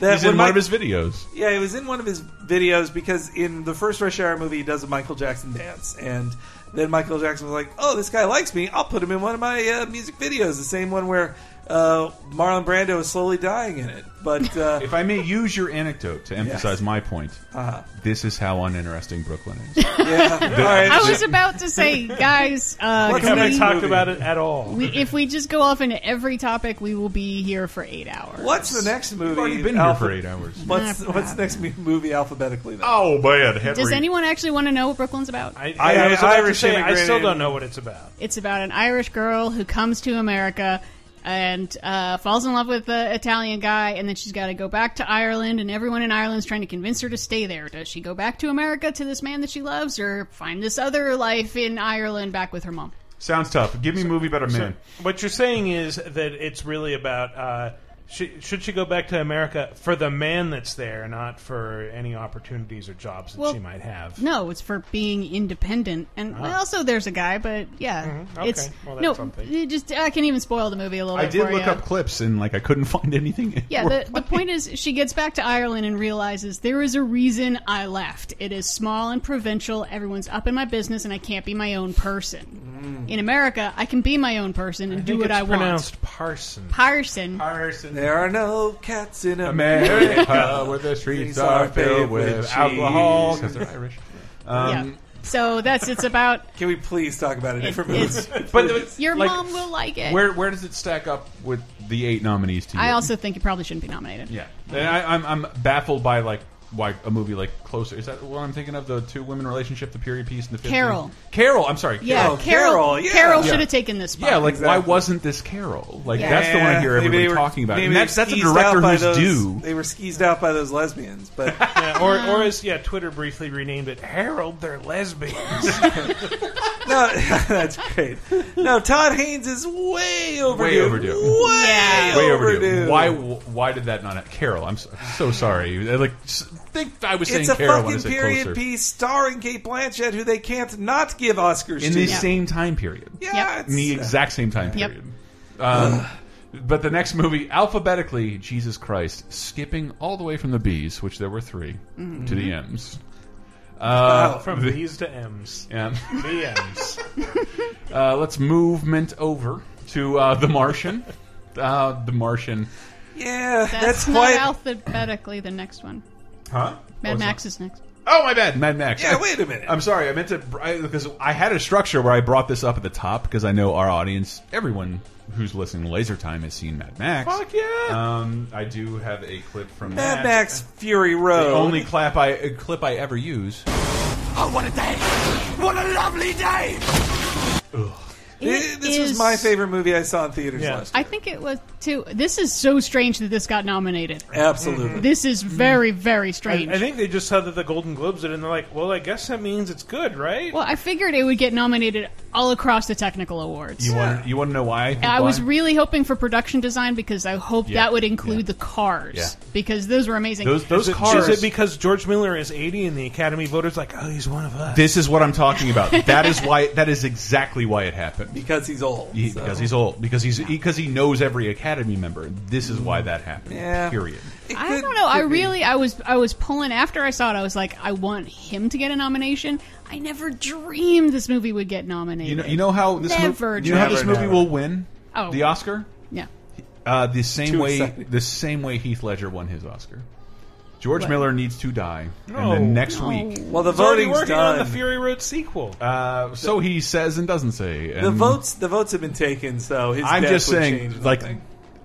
that. He's in one Mike- of his videos. Yeah, he was in one of his videos because in the first Rush Hour movie, he does a Michael Jackson dance, and then Michael Jackson was like, "Oh, this guy likes me. I'll put him in one of my uh, music videos." The same one where uh, Marlon Brando is slowly dying in it. But uh, *laughs* If I may use your anecdote to emphasize my point, Uh-huh. this is how uninteresting Brooklyn is. *laughs* yeah, all right. I was about to say, guys, uh, We haven't we- talked about it at all. we, if we just go off into every topic, we will be here for eight hours. What's the next movie? We've already been here for eight hours. What's what's the next movie alphabetically? Then? Oh man, Henry. Does anyone actually want to know what Brooklyn's about? I, I- I, was about Irish to say, I still don't know what it's about. It's about an Irish girl who comes to America and uh, falls in love with the Italian guy, and then she's got to go back to Ireland, and everyone in Ireland's trying to convince her to stay there. Does she go back to America to this man that she loves, or find this other life in Ireland back with her mom? Sounds tough. Give me a movie about a man. What you're saying is that it's really about uh, she, should she go back to America for the man that's there, not for any opportunities or jobs that Well, she might have. No, it's for being independent, and Ah. well, also there's a guy, but yeah, Mhm, okay. it's Well, that's no. something. it just I can even spoil the movie a little I bit. did for look ya. up clips and like I couldn't *laughs* find anything. Yeah, the, the point is, she gets back to Ireland and realizes there is a reason I left. It is small and provincial. Everyone's up in my business, and I can't be my own person. In America, I can be my own person and I do think what it's I want. pronounced Parson. Parson. Parson. There are no cats in America. America, *laughs* where the streets Streets are are filled paved with with alcohol cheese. because they're Irish. *laughs* yeah. Um, So that's it's about. *laughs* Can we please talk about a different it's- movie? But the- Your like, mom will like it. Where where does it stack up with the eight nominees to you? I also think it probably shouldn't be nominated. yeah. And I, I'm I'm baffled by like why a movie like Closer is that what I'm thinking of the two women relationship the period piece and the 50s? Carol. Carol I'm sorry Yeah, Carol. Carol. Carol, yeah. Carol should have taken this spot. Yeah, like why wasn't this Carol? Like Yeah. that's the one I hear everybody were- talking about, maybe and that's that's a skeezed director by who's those, due. They were skeezed out by those lesbians, but *laughs* Yeah, or, or as yeah, Twitter briefly renamed it Harold, they're lesbians. *laughs* no, *laughs* that's great. No, Todd Haynes is way overdue. Way overdue. Way, Yeah. Way overdue. overdue. Why? Why did that not? happen? Carol, I'm so, so sorry. Like, s- think I was saying It's a Carol when I fucking said period closer. piece starring Cate Blanchett, who they can't not give Oscars in to. the same time period. yeah, In the exact same time Yep. period. Um, but the next movie, alphabetically, Jesus Christ, skipping all the way from the B's, which there were 3 Mm-hmm. to the M's. Uh, From the- B's to M's. yeah. The M's. *laughs* Uh, let's movement over to uh, The Martian. Uh, the Martian. Yeah, That's, that's, not quite. alphabetically the next one. Huh? Mad Oh, Max is next. Oh, my bad, Mad Max. Yeah, wait a minute. I'm sorry. I meant to because I had a structure where I brought this up at the top because I know our audience, everyone who's listening to Laser Time, has seen Mad Max. Fuck yeah. Um, I do have a clip from Mad that. Max Fury Road. The only clap I uh, clip I ever use. Oh, what a day! What a lovely day! It this was is- my favorite movie I saw in theaters Yeah. last I think it was too. This is so strange that this got nominated. year. Absolutely. Mm-hmm. This is very, very strange. I think they just saw that the Golden Globes did, it, and they're like, "Well, I guess that means it's good, right?" well, I figured it would get nominated all across the technical awards. You want you want to know why? think I was why? really hoping for production design because I hoped Yeah, that would include the cars Yeah. because those were amazing. those those is, it, cars. is it because George Miller is 80 and the Academy voters like, oh, he's one of us? this is what I'm talking about. *laughs* that is why. That is exactly why it happened. because he's old. He- so. Because he's old. Because he's because he knows every Academy member. This is why that happened. Yeah. Period. It I don't know. I really, I was, I was pulling after I saw it. I was like, I want him to get a nomination. I never dreamed this movie would get nominated. You know. You know how this Never movie. You know how this movie Never, will win Oh. the Oscar. Yeah. Uh, the same Too way. excited. The same way Heath Ledger won his Oscar. George What? Miller needs to die, and No. then next No. week. Well, the He's already voting's working done. on the Fury Road sequel. Uh, so he says and doesn't say. And the votes, the votes have been taken, so his I'm death just would saying, change like, nothing.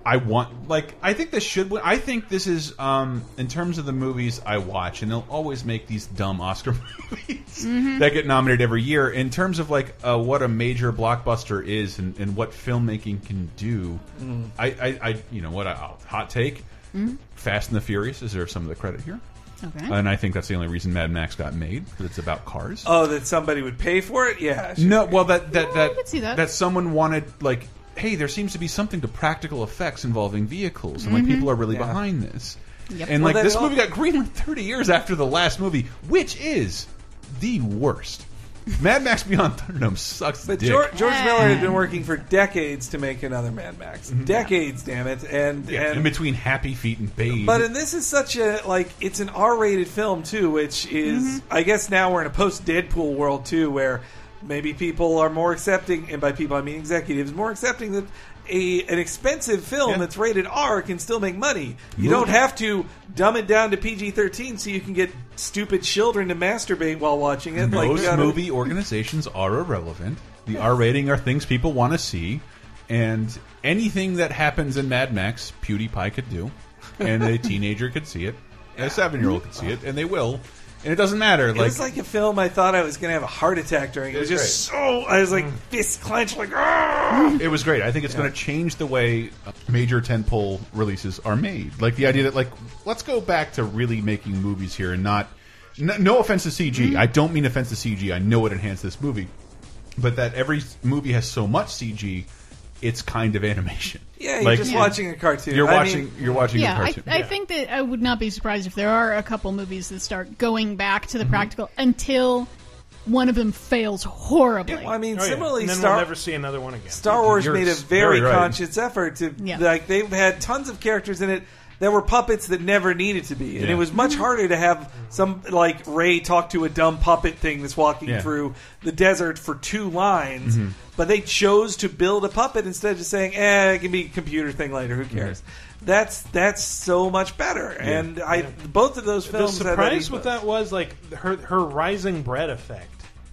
I want, like, I think this should win. I think this is, um, in terms of the movies I watch, and they'll always make these dumb Oscar *laughs* movies that get nominated every year. In terms of like uh, what a major blockbuster is and, and what filmmaking can do, I, I, I, you know, what? I, I'll- hot take: Fast and the Furious deserve some of the credit here. Okay. And I think that's the only reason Mad Max got made because it's about cars. oh, that somebody would pay for it. Yeah, sure. No, well, that that that could see that. someone wanted like, hey, there seems to be something to practical effects involving vehicles, and like people are really Yeah. behind this. Yep. And Well, like this movie got greenlit 30 years after the last movie, which is the worst. *laughs* Mad Max Beyond Thunderdome sucks. But dick. George, George Miller had been working for decades to make another Mad Max. Decades, damn it! And. Yeah, and in between Happy Feet and Babe. But and this is such a like it's an R-rated film too, which is Mm-hmm. I guess now we're in a post Deadpool world too, where maybe people are more accepting, and by people I mean executives, more accepting that a an expensive film Yeah. that's rated R can still make money. You don't have to dumb it down to PG-13 so you can get stupid children to masturbate while watching it. like Most gotta- movie organizations are irrelevant. The R rating are things people want to see, and anything that happens in Mad Max, PewDiePie could do, and a *laughs* teenager could see it, and a seven year old could see it, and they will. And it doesn't matter. It Like, was like a film I thought I was going to have a heart attack during. It, was was just so. I was like fist clenched, like "Ah!" it was great. I think it's going to change the way uh, major tentpole releases are made. Like the idea that like let's go back to really making movies here and not. No, no offense to CG. Mm-hmm. I don't mean offense to CG. I know it enhanced this movie, but that every movie has so much CG, it's kind of animation. *laughs* Yeah, you're Like, just watching a cartoon. You're I watching. mean- you're watching yeah, a I, cartoon. I think that I would not be surprised if there are a couple movies that start going back to the mm-hmm. practical until one of them fails horribly. Well, I mean, Oh, similarly, and then Star we'll never see another one again. Star Wars You're made a very, very right. conscious effort to Yeah. like they've had tons of characters in it that were puppets that never needed to be, and Yeah. it was much harder to have some like Rey talk to a dumb puppet thing that's walking Yeah. through the desert for two lines. Mhm. But they chose to build a puppet instead of just saying, "Eh, it can be a computer thing later. Who cares?" That's that's so much better, and I both of those The films. had surprise ethos. with that was like her her rising bread effect.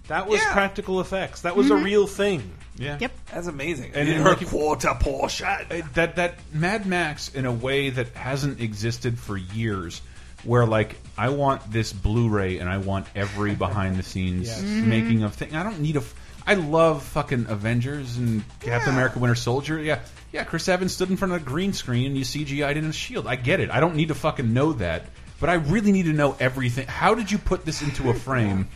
That was Yeah. practical effects. That was a Mhm. real thing. Yeah. Yep. That's amazing. And And in her like- quarter portion. That that Mad Max in a way that hasn't existed for years where like I want this Blu-ray and I want every *laughs* behind the scenes Yes. Mm-hmm. making of thing. I don't need a I love fucking Avengers and Captain America Winter Soldier. Yeah. Yeah, Chris Evans stood in front of a green screen and you CGI'd in a shield. I get it. I don't need to fucking know that. But I really need to know everything. How did you put this into a *laughs* frame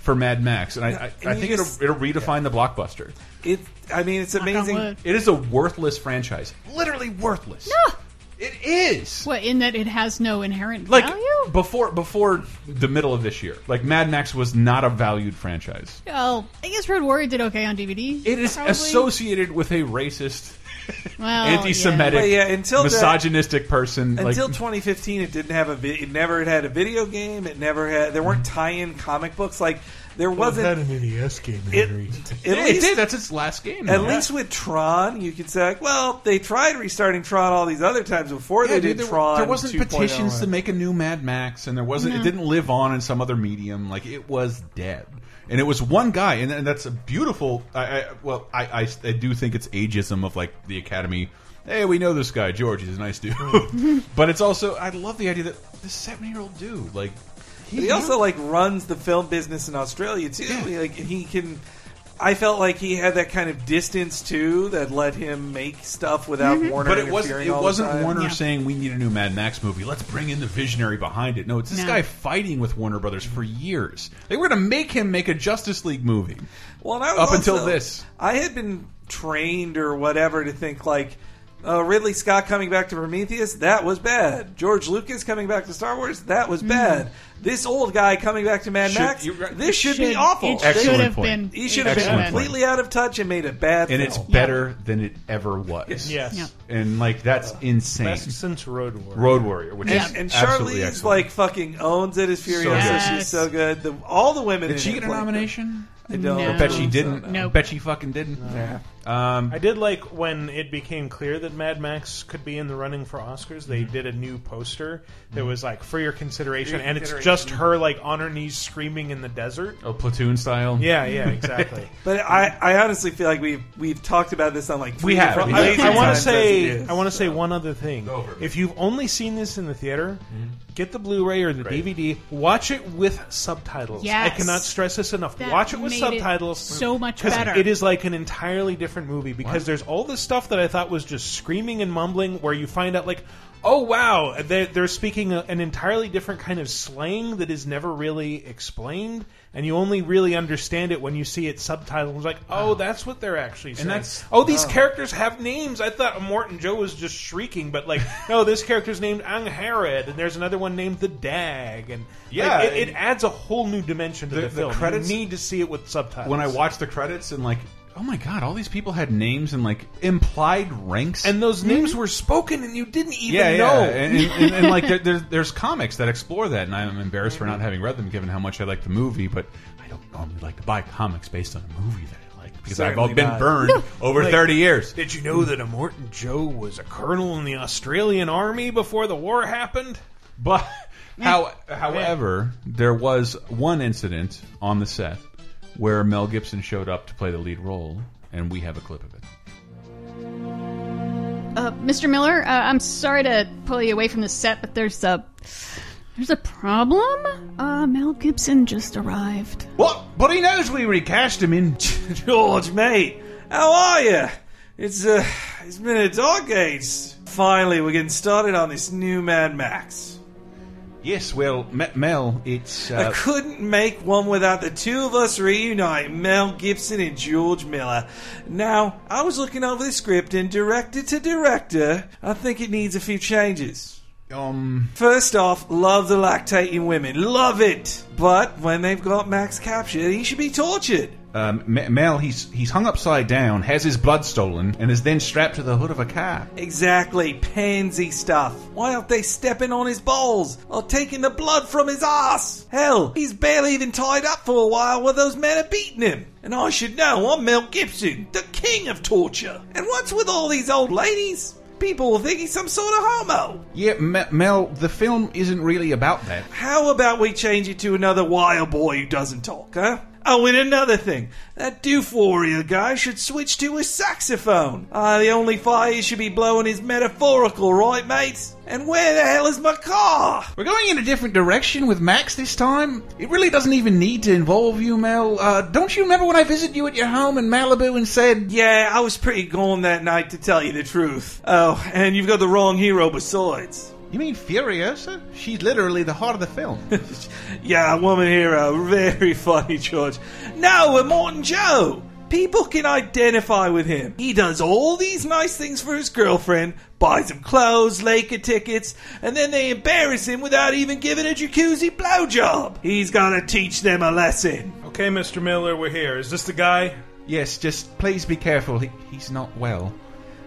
for Mad Max? And I, I, And I think just- it'll, it'll redefine the blockbuster. It. I mean, it's amazing. wood. It is a worthless franchise. Literally worthless. No. It is. What in that it has no inherent Like value? before before the middle of this year. Like Mad Max was not a valued franchise. Well, I guess Road Warrior did okay on DVD. It is probably. associated with a racist, well, *laughs* anti-Semitic, But yeah, until the- misogynistic person. Until like, 2015, it didn't have a. Vi- it never had had a video game. It never had. There weren't tie-in comic books. Like there wasn't. an NES game, It- Henry. *laughs* at Yeah, it least, did. That's its last game. at though. least with Tron, you could say, like, well, they tried restarting Tron all these other times before Yeah, they dude, did there, Tron. there wasn't 2.0. petitions to make a new Mad Max, and there wasn't. It mm-hmm. didn't live on in some other medium. Like it was dead, and it was one guy, and, and that's a beautiful. I, I well, I, I I do think it's ageism of like the Academy. Hey, we know this guy George. He's a nice dude, mm-hmm. *laughs* but it's also I love the idea that this seven year old dude like But he also like runs the film business in Australia too. Like he can. I felt like he had that kind of distance too that let him make stuff without Warner. But it wasn't. It wasn't time. Warner saying we need a new Mad Max movie. Let's bring in the visionary behind it. No, it's this No. guy fighting with Warner Brothers for years. They were going to make him make a Justice League movie. Well, and I was up until this. I had been trained or whatever to think like uh, Ridley Scott coming back to Prometheus, that was bad. George Lucas coming back to Star Wars, that was bad. This old guy coming back to Mad Should- Max, you're right. this should, Should- be awful. it Excellent should have point. been- He should have Excellent been point. completely out of touch and made a bad and film. it's better than it ever was. Yes. Yeah. and like that's uh, insane. Best since Road Warrior. Road Warrior, which and, is and absolutely Charlize excellent. like fucking owns it as Furiosa. So good. She's so good. The, all the women. Did in she it get a play- nomination? I don't. I bet she didn't. so, I no. bet she fucking didn't. Yeah. Um, I did like when it became clear that Mad Max could be in the running for Oscars. They mhm. did a new poster that mhm. was like for your consideration, For your and it's consideration. just her like on her knees screaming in the desert. Oh, platoon style. Yeah, yeah, exactly. *laughs* But I, I honestly feel like we've we've talked about this on like three We have. different I, lazy want to as it say. is. I want to say one other thing. If you've only seen this in the theater, mm-hmm. get the Blu-ray or the DVD. Watch it with subtitles. I cannot stress this enough. That Watch it with made it subtitles. so much 'cause better. It is like an entirely different movie because What? there's all this stuff that I thought was just screaming and mumbling, where you find out like. Oh wow! They're, they're speaking a, an entirely different kind of slang that is never really explained, and you only really understand it when you see it subtitled. It's like, oh, oh, that's what they're actually saying. that's- oh, these oh. characters have names. I thought Immortan Joe was just shrieking, but like, *laughs* no, this character's named Angharad, and there's another one named the Dag, and Yeah, like, it, it adds a whole new dimension to The- the, the film. credits- you need to see it with subtitles. when I watch the credits and like, oh my god, all these people had names and like implied ranks, and those mm-hmm. names were spoken, and you didn't even yeah, know. yeah, and, and, and, and, like there, there's there's comics that explore that, and I'm embarrassed for not having read them, given how much I like the movie. But I don't normally like to buy comics based on a movie that I like because I've all been not. burned over Like, 30 years. Did you know that Immortan Joe was a colonel in the Australian army before the war happened? But *laughs* how, however, there was one incident on the set where Mel Gibson showed up to play the lead role, and we have a clip of it. Uh, Mr. Miller, uh, I'm sorry to pull you away from the set, but there's a there's a problem. Uh, Mel Gibson just arrived. What? But he knows we recast him in. *laughs* George, mate, how are you? It's uh, it's been a dog age. Finally, we're getting started on this new Mad Max. Yes, well, Me- Mel, it's. I Uh, couldn't make one without the two of us reunite Mel Gibson and George Miller. Now, I was looking over the script and director to director, I think it needs a few changes. um. First off, love the lactating women. Love it! But when they've got Max captured, he should be tortured. Um, Mel, he's he's hung upside down, has his blood stolen, and is then strapped to the hood of a car. Exactly, pansy stuff. Why aren't they stepping on his balls or taking the blood from his ass? Hell, he's barely even tied up for a while while those men are beating him. And I should know I'm Mel Gibson, the king of torture. And what's with all these old ladies? People will think he's some sort of homo. Yeah, Me- Mel, the film isn't really about that. How about we change it to another wild boy who doesn't talk, huh? Oh, and another thing. That Doof Warrior guy should switch to a saxophone. Ah, the only fire he should be blowing is metaphorical, right, mates? And where the hell is my car? We're going in a different direction with Max this time. It really doesn't even need to involve you, Mel. Uh, don't you remember when I visited you at your home in Malibu and said, Yeah, I was pretty gone that night, to tell you the truth. Oh, and you've got the wrong hero besides. You mean Furiosa? She's literally the heart of the film. *laughs* Yeah, woman hero. Very *laughs* funny, George. No, Immortan Joe. People can identify with him. He does all these nice things for his girlfriend, buys him clothes, Laker tickets, and then they embarrass him without even giving a jacuzzi blowjob. He's gotta teach them a lesson. Okay, Mr. Miller, we're here. Is this the guy? yes, just please be careful. He, he's not well.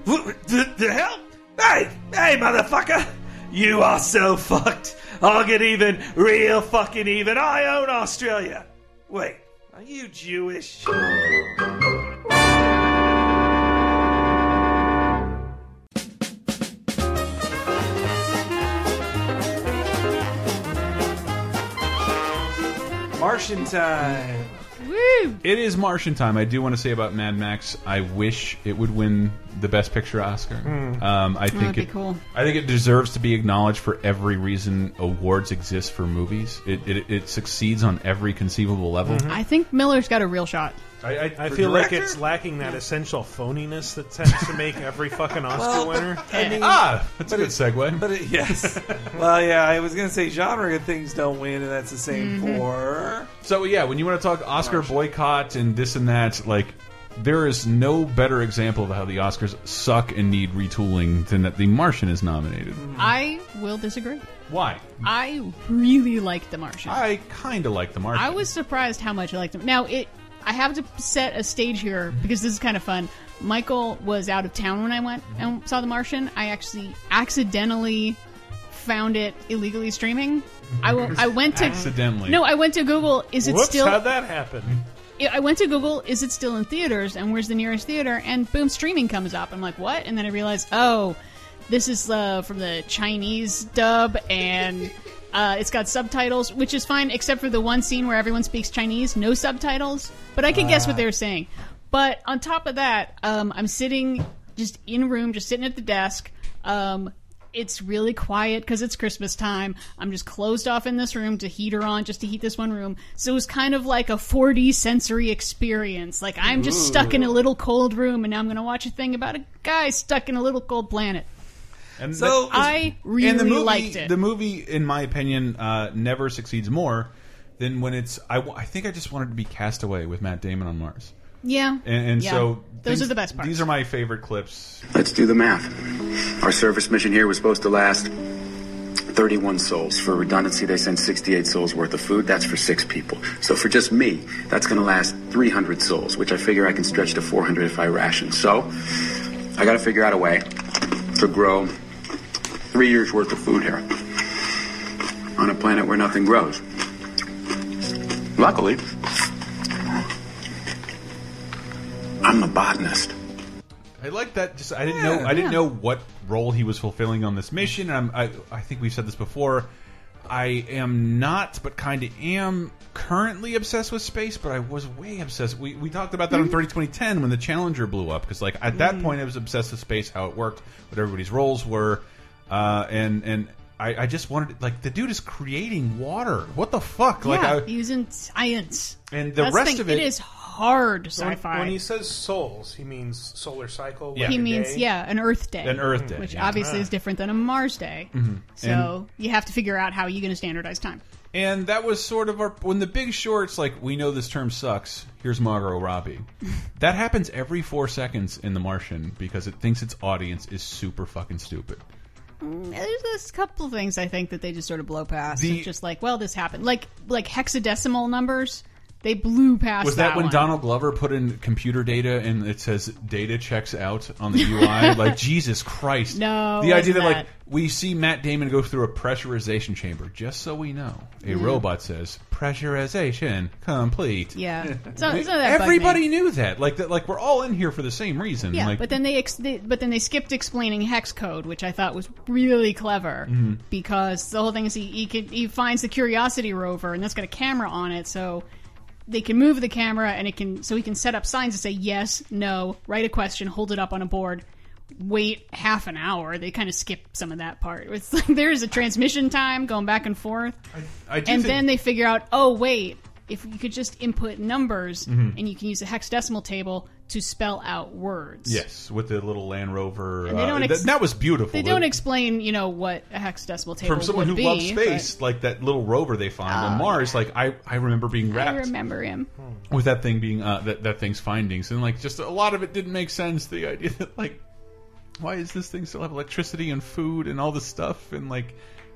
What the, the hell? Hey, hey, motherfucker! You are so fucked. I'll get even, real fucking even. I own Australia. Wait, are you Jewish? Martian time. Woo! It is Martian time. I do want to say about Mad Max. I wish it would win the Best Picture Oscar. Hmm. Um, I think That'd be it. cool. I think it deserves to be acknowledged for every reason awards exist for movies. It it, it succeeds on every conceivable level. Mm-hmm. I think Miller's got a real shot. I, I, I for feel like director? it's lacking that essential phoniness that tends to make every fucking Oscar Well, winner. I mean- ah, that's a but good segue. But it, yes, *laughs* well, yeah, I was gonna say genre things don't win, and that's the same Mhm. for. So yeah, when you want to talk Oscar boycott and this and that, like there is no better example of how the Oscars suck and need retooling than that The Martian is nominated. I will disagree. Why? I really liked The Martian. I kind of like The Martian. I was surprised how much I liked him. Now, it I have to set a stage here because this is kind of fun. Michael was out of town when I went and saw The Martian. I actually accidentally found it illegally streaming. I, w- I went to Accidentally. No, I went to Google. Is it Whoops, still? how'd that happen? I went to Google, is it still in theaters, and where's the nearest theater? And boom, streaming comes up. I'm like, what? And then I realized, oh, this is uh, from the Chinese dub, and uh, it's got subtitles, which is fine, except for the one scene where everyone speaks Chinese, no subtitles. But I can guess what they were saying. But on top of that, um, I'm sitting just in a room, just sitting at the desk. Um, it's really quiet because it's Christmas time. I'm just closed off in this room to heater on just to heat this one room. So it was kind of like a 4D sensory experience. Like I'm just stuck in a little cold room and now I'm going to watch a thing about a guy stuck in a little cold planet. And So that- I really and the movie, liked it. The movie, in my opinion, uh, never succeeds more than when it's. I think I just wanted to be Castaway with Matt Damon on Mars. Yeah. And, and Yeah. so those things- are the best parts. These are my favorite clips. Let's do the math. Our service mission here was supposed to last 31 sols. For redundancy, they sent 68 sols worth of food. That's for six people. So for just me, that's going to last 300 sols, which I figure I can stretch to 400 if I ration. So I got to figure out a way to grow three years worth of food here on a planet where nothing grows. Luckily, I'm a botanist. I like that. Just I didn't know. I didn't know what role he was fulfilling on this mission. And I'm, I I think we've said this before. I am not, but kind of am currently obsessed with space. But I was way obsessed. We we talked about that on 30 2010 when the Challenger blew up because like at that Mm. point I was obsessed with space, how it worked, what everybody's roles were, uh, and and. I, I just wanted like the dude is creating water. What the fuck? Like yeah, I, using science. And the That's rest thing, of it- it is hard when, sci-fi. when he says sols, he means solar cycle. Yeah. he means day? yeah, an Earth day, An Earth day, which yeah. obviously Ah. is different than a Mars day. Mhm. So you have to figure out how you're going to standardize time. And that was sort of our when the big shorts like we know this term sucks. Here's Margot Robbie. *laughs* that happens every four seconds in The Martian because it thinks its audience is super fucking stupid. Mm, There's, there's a couple of things I think that they just sort of blow past. The- it's just like, well, this happened. Like like hexadecimal numbers, they blew past. Was that, when one. Donald Glover put in computer data and it says data checks out on the UI? *laughs* like Jesus Christ! No, the idea that, wasn't like we see Matt Damon go through a pressurization chamber, just so we know, a Mm. robot says pressurization complete. Yeah. So- so that everybody knew that. Like that, like we're all in here for the same reason. Yeah, like, but then they, ex- they but then they skipped explaining hex code, which I thought was really clever Mhm. because the whole thing is he he, can, he finds the Curiosity rover and that's got a camera on it, so they can move the camera and it can so he can set up signs to say yes, no, write a question, hold it up on a board. Wait half an hour. They kind of skip some of that part. It's like there's a transmission time going back and forth, I do and think- then they figure out, oh wait, if you could just input numbers Mhm. and you can use a hexadecimal table to spell out words. Yes, with the little Land Rover. And they uh, don't that, that was beautiful. They don't explain, you know, what a hexadecimal table From someone who would loves be, space, like that little rover they found on Oh, Mars. Like I, I remember being but I remember him. with that thing being uh, that that thing's findings, and like just a lot of it didn't make sense. The idea that like, why is this thing still have electricity and food and all this stuff, and like.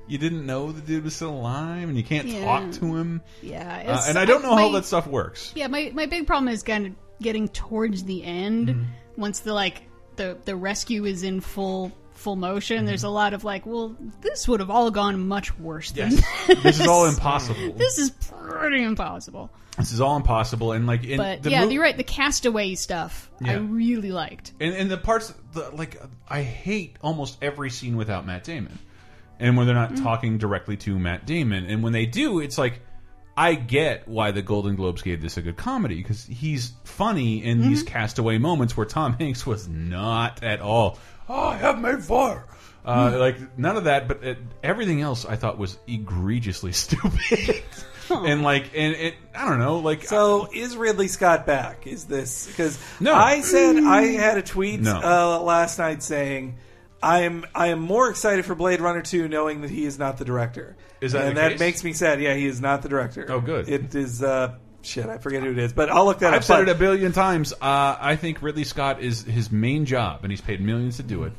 You didn't know the dude was still alive, and you can't Yeah. talk to him. Yeah, Uh, and I don't know how my- that stuff works. Yeah, my, my big problem is kind of getting towards the end Mm-hmm. once the like the the rescue is in full full motion. Mm-hmm. There's a lot of like, well, this would have all gone much worse than Yes, *laughs* this is all impossible. This is pretty impossible. This is all impossible, and like, in but the yeah, mo- you're right. The castaway stuff I really liked. And, and the parts, the, like, I hate almost every scene without Matt Damon. And when they're not Mm. talking directly to Matt Damon. And when they do, it's like, I get why the Golden Globes gave this a good comedy because he's funny in these Mm-hmm. castaway moments where Tom Hanks was not at all. Oh, I have made fire. Uh, Hmm. like none of that, but it, everything else I thought was egregiously *laughs* stupid. and like, and it, I don't know, like, So is Ridley Scott back? Is this because No. I said I had a tweet No. uh, last night saying I am I am more excited for Blade Runner 2 knowing that he is not the director. Is that and that case? makes me sad. Yeah, he is not the director. Oh, good. It is uh, shit. I forget who it is, but I'll look that up. I've said But- it a billion times. Uh, I think Ridley Scott is his main job, and he's paid millions to do it,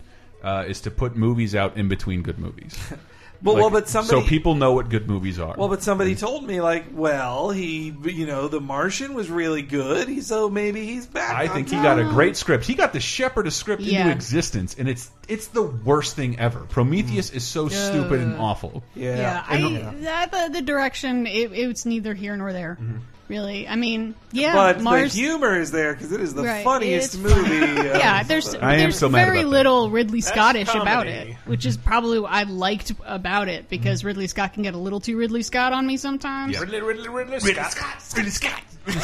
uh, is to put movies out in between good movies. *laughs* But- well, but somebody- so people know what good movies are. Well, but somebody told me like, well, he, you know, The Martian was really good. So maybe he's back. I on think he got a great script. He got the shepherd a script Yeah. into existence, and it's it's the worst thing ever. Prometheus mm. is so stupid and awful. Yeah, I, that, the, the direction it, it's neither here nor there. Mm-hmm. Really, I mean, yeah, but Mars. the humor is there because it is the Right, funniest it's movie. *laughs* of- yeah, there's I am there's so mad very about that. little Ridley Scottish about comedy. it, which is probably what I liked about it because mm-hmm. Ridley Scott can get a little too Ridley Scott on me sometimes. Yeah. Ridley, Ridley, Ridley, Ridley Scott. Scott. Ridley Scott. Ridley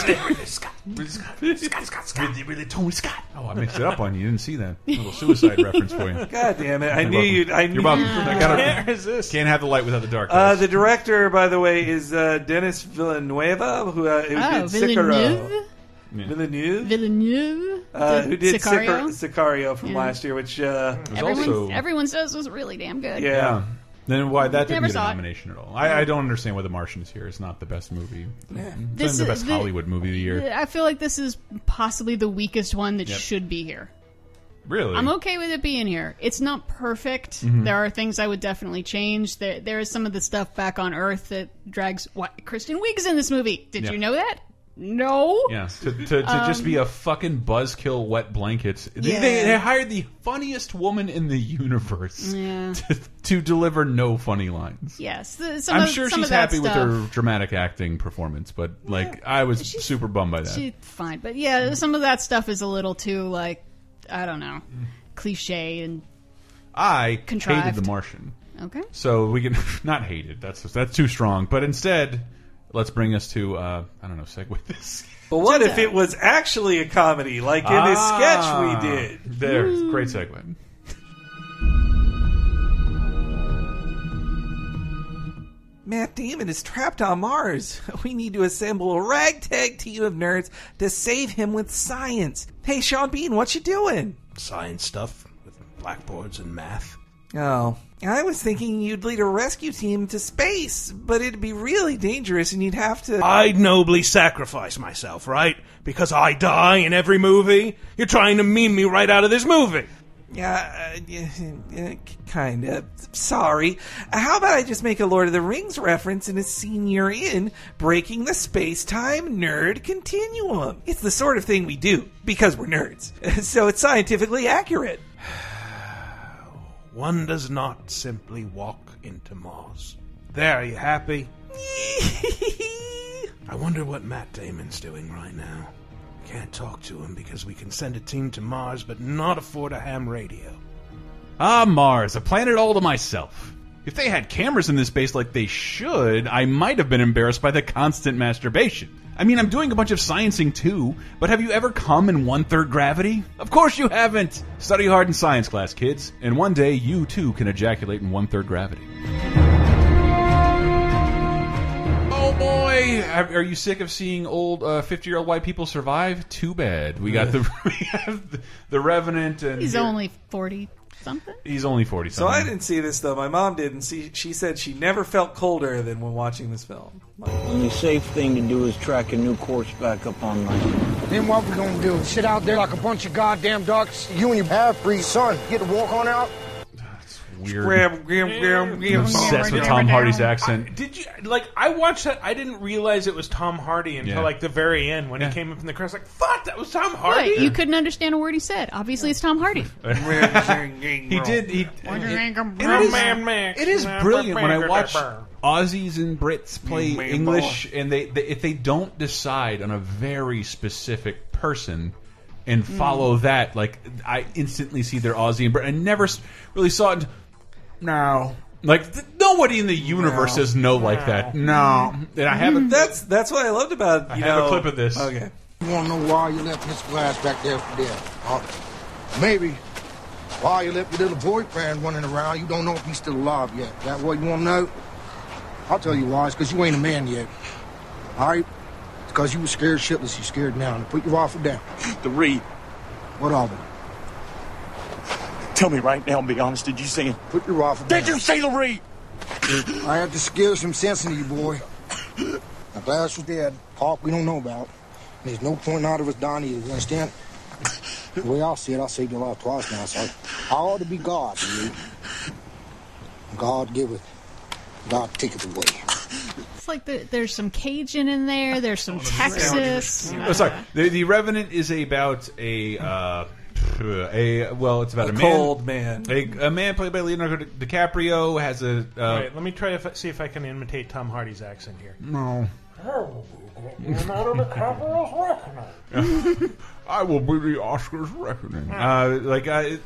Scott. Ridley Scott. Ridley Scott. Scott, Scott, Scott. Really, really, Tony Scott. Oh, I mixed it up on you. You didn't see that little suicide reference for you. *laughs* God damn it! I You're knew welcome. you'd. I You're knew welcome. you'd- I gotta- Can't resist. Can't have the light without the dark. Uh, the director, by the way, is uh, Dennis Villanueva, who, uh, who Oh, did Sicario. Villeneuve? Villeneuve, Villeneuve, uh, who did Sicario. Sicario, Sicario from Yeah. last year, which uh, Everyone, everyone says was really damn good. Yeah. Then why that didn't Never get a saw it. nomination at all? I, I don't understand why The Martian is here. It's not the best movie. It's This the is- best the- Hollywood movie of the year. I feel like this is possibly the weakest one that Yep. should be here. Really? I'm okay with it being here. It's not perfect. Mhm. There are things I would definitely change. There, there is some of the stuff back on Earth that drags. What Kristen Wiig's in this movie? Did Yeah. you know that? No. Yeah, to, to, to just Um, be a fucking buzzkill wet blanket. They, Yeah. they, they hired the funniest woman in the universe Yeah. *laughs* to, to deliver no funny lines. Yes, the- I'm of- sure she's happy with her dramatic acting performance, but like I was super bummed by that. She fine, but yeah, some of that stuff is a little too like I don't know, cliche and I Contrived. hated The Martian. Okay. So we can *laughs* not hated. That's that's too strong. But instead, let's bring us to uh, I don't know. Segue this. But what if it was actually a comedy, like in this Ah, sketch we did? There, great segue. Matt Damon is trapped on Mars. *laughs* We need to assemble a ragtag team of nerds to save him with science. Hey, Sean Bean, what you doing? Science stuff with blackboards and math. Oh, I was thinking you'd lead a rescue team to space, but it'd be really dangerous and you'd have to. I'd nobly sacrifice myself, right? Because I die in every movie. You're trying to meme me right out of this movie. Yeah, uh, yeah, yeah, kind of. Sorry. How about I just make a Lord of the Rings reference in a scene you're in, breaking the space time nerd continuum? It's the sort of thing we do because we're nerds. So it's scientifically accurate. One does not simply walk into Mars. There, are you happy? *laughs* I wonder what Matt Damon's doing right now. Can't talk to him because we can send a team to Mars but not afford a ham radio. Ah, Mars, a planet all to myself. If they had cameras in this base like they should, I might have been embarrassed by the constant masturbation. I mean, I'm doing a bunch of sciencing too, but have you ever come in one third gravity? Of course you haven't! Study hard in science class, kids, and one day you too can ejaculate in one third gravity. Oh boy! Are you sick of seeing old uh, 50 year old white people survive? Too bad. We got the, *laughs* we have the, the Revenant and. He's only forty something. He's only 40 So I didn't see this though. My mom did, and she, she said she never felt colder than when watching this film. Only safe thing to do is track a new course back up on land. Then what we gonna do? Sit out there like a bunch of goddamn ducks? You and your half-breed son get to walk on out? Weird. Obsessed with Tom Hardy's accent. Did you like? I watched that. I didn't realize it was Tom Hardy until Yeah. like the very end when he came up in the crowd. I was like, "Fuck, that was Tom Hardy." What? You couldn't understand a word he said. Obviously, it's Tom Hardy. *laughs* he did. He. It It is, it is brilliant when I watch Aussies and Brits play Man, English, and they, they if they don't decide on a very specific person and follow mm. that, like I instantly see their Aussie and Brit. I never s- really saw it. No, like th- nobody in the universe No. says no like that. No, and I haven't. Mm. That's that's what I loved about. I You have a clip of this. Okay. You wanna know why you left Miss Glass back there for dead? Or maybe why you left your little boyfriend running around. You don't know if he's still alive yet. That what you wanna know? I'll tell you why. It's because you ain't a man yet. All right? It's because you were scared shitless, you scared now. Now put your rifle down. The read. What of it? Tell me right now and be honest. Did you see him? Put your rifle down. Did you see the read? I have to scare some sense into you, boy. Now, Glass was dead. Pop, we don't know about. There's no point in either of us dying either. You understand? The way I see it, I saved your life twice now, so I ought to be God to you. God giveth, God taketh away. It's like the, there's some Cajun in there. There's some Texas. Oh, sorry. The, the Revenant is about a uh, a well, it's about A a, man, cold man. A, a man played by Leonardo DiCaprio has a uh, All right, let me try if see if I can imitate Tom Hardy's accent here. no. Leonardo DiCaprio's *laughs* reckoning. I will be the Oscars reckoning. Uh, like uh,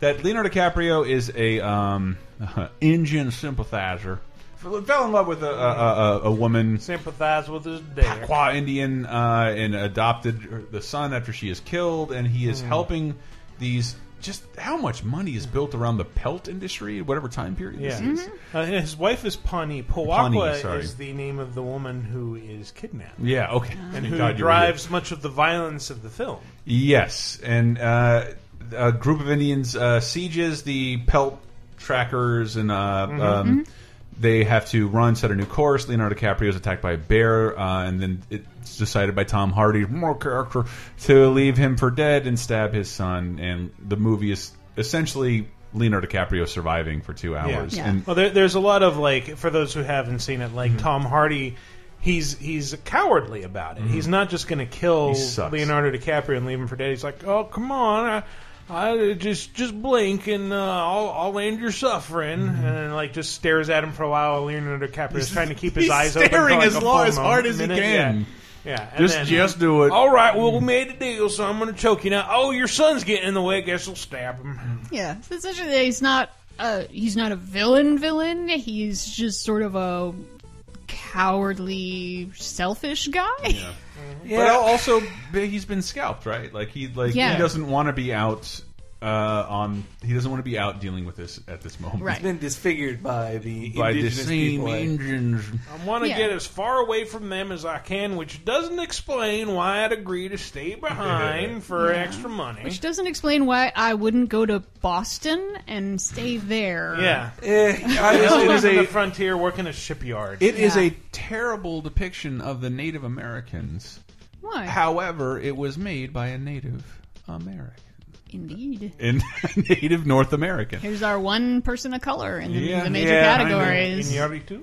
that, Leonardo DiCaprio is a um, *laughs* Indian sympathizer. Fell fell in love with a, a, a, a woman, Sympathize with his dad. Qua Indian, uh, and adopted her, the son after she is killed, and he is Hmm. helping these. Just how much money is built around the pelt industry, whatever time period Yeah, this is. uh, his wife is Pawnee. Pawnee, Powaqa is the name of the woman who is kidnapped. Yeah, okay. and who God drives much of the violence of the film. Yes, and uh, a group of Indians uh, sieges the pelt trackers, and uh, Mhm. um, they have to run, set a new course. Leonardo DiCaprio is attacked by a bear, uh, and then it's decided by Tom Hardy, more character, to leave him for dead and stab his son. And the movie is essentially Leonardo DiCaprio surviving for two hours. And well, there, there's a lot of like for those who haven't seen it, like Tom Hardy. He's he's cowardly about it. Mhm. He's not just going to kill Leonardo DiCaprio and leave him for dead. He's like, oh come on, I, I just just blink and uh, I'll I'll end your suffering, and then, like just stares at him for a while. while Leonardo DiCaprio is Mm-hmm. He's- trying to keep *laughs* his he's eyes open, staring like, as long- as hard as he can. Yeah, yeah. and Just- then- just do it. All right, well we made a deal, so I'm going to choke you now. Oh, your son's getting in the way. I guess I'll stab him. Yeah, so essentially he's not uh he's not a villain villain. He's just sort of a cowardly, selfish guy. *laughs* But also, he's been scalped, right? Like he like Yeah. he doesn't want to be out uh, on. He doesn't want to be out dealing with this at this moment. He's been disfigured by the By the indigenous same people. Indians. I want to Yeah. get as far away from them as I can, which doesn't explain why I'd agree to stay behind *laughs* for Yeah. extra money. Which doesn't explain why I wouldn't go to Boston and stay there. yeah, Eh, *laughs* I- He it lives in a- the frontier, working a shipyard. It is Yeah. a terrible depiction of the Native Americans. Why? However, it was made by a Native American. Indeed. In *laughs* Native North American. Here's our one person of color in the, Yeah. the major Yeah, I know. categories.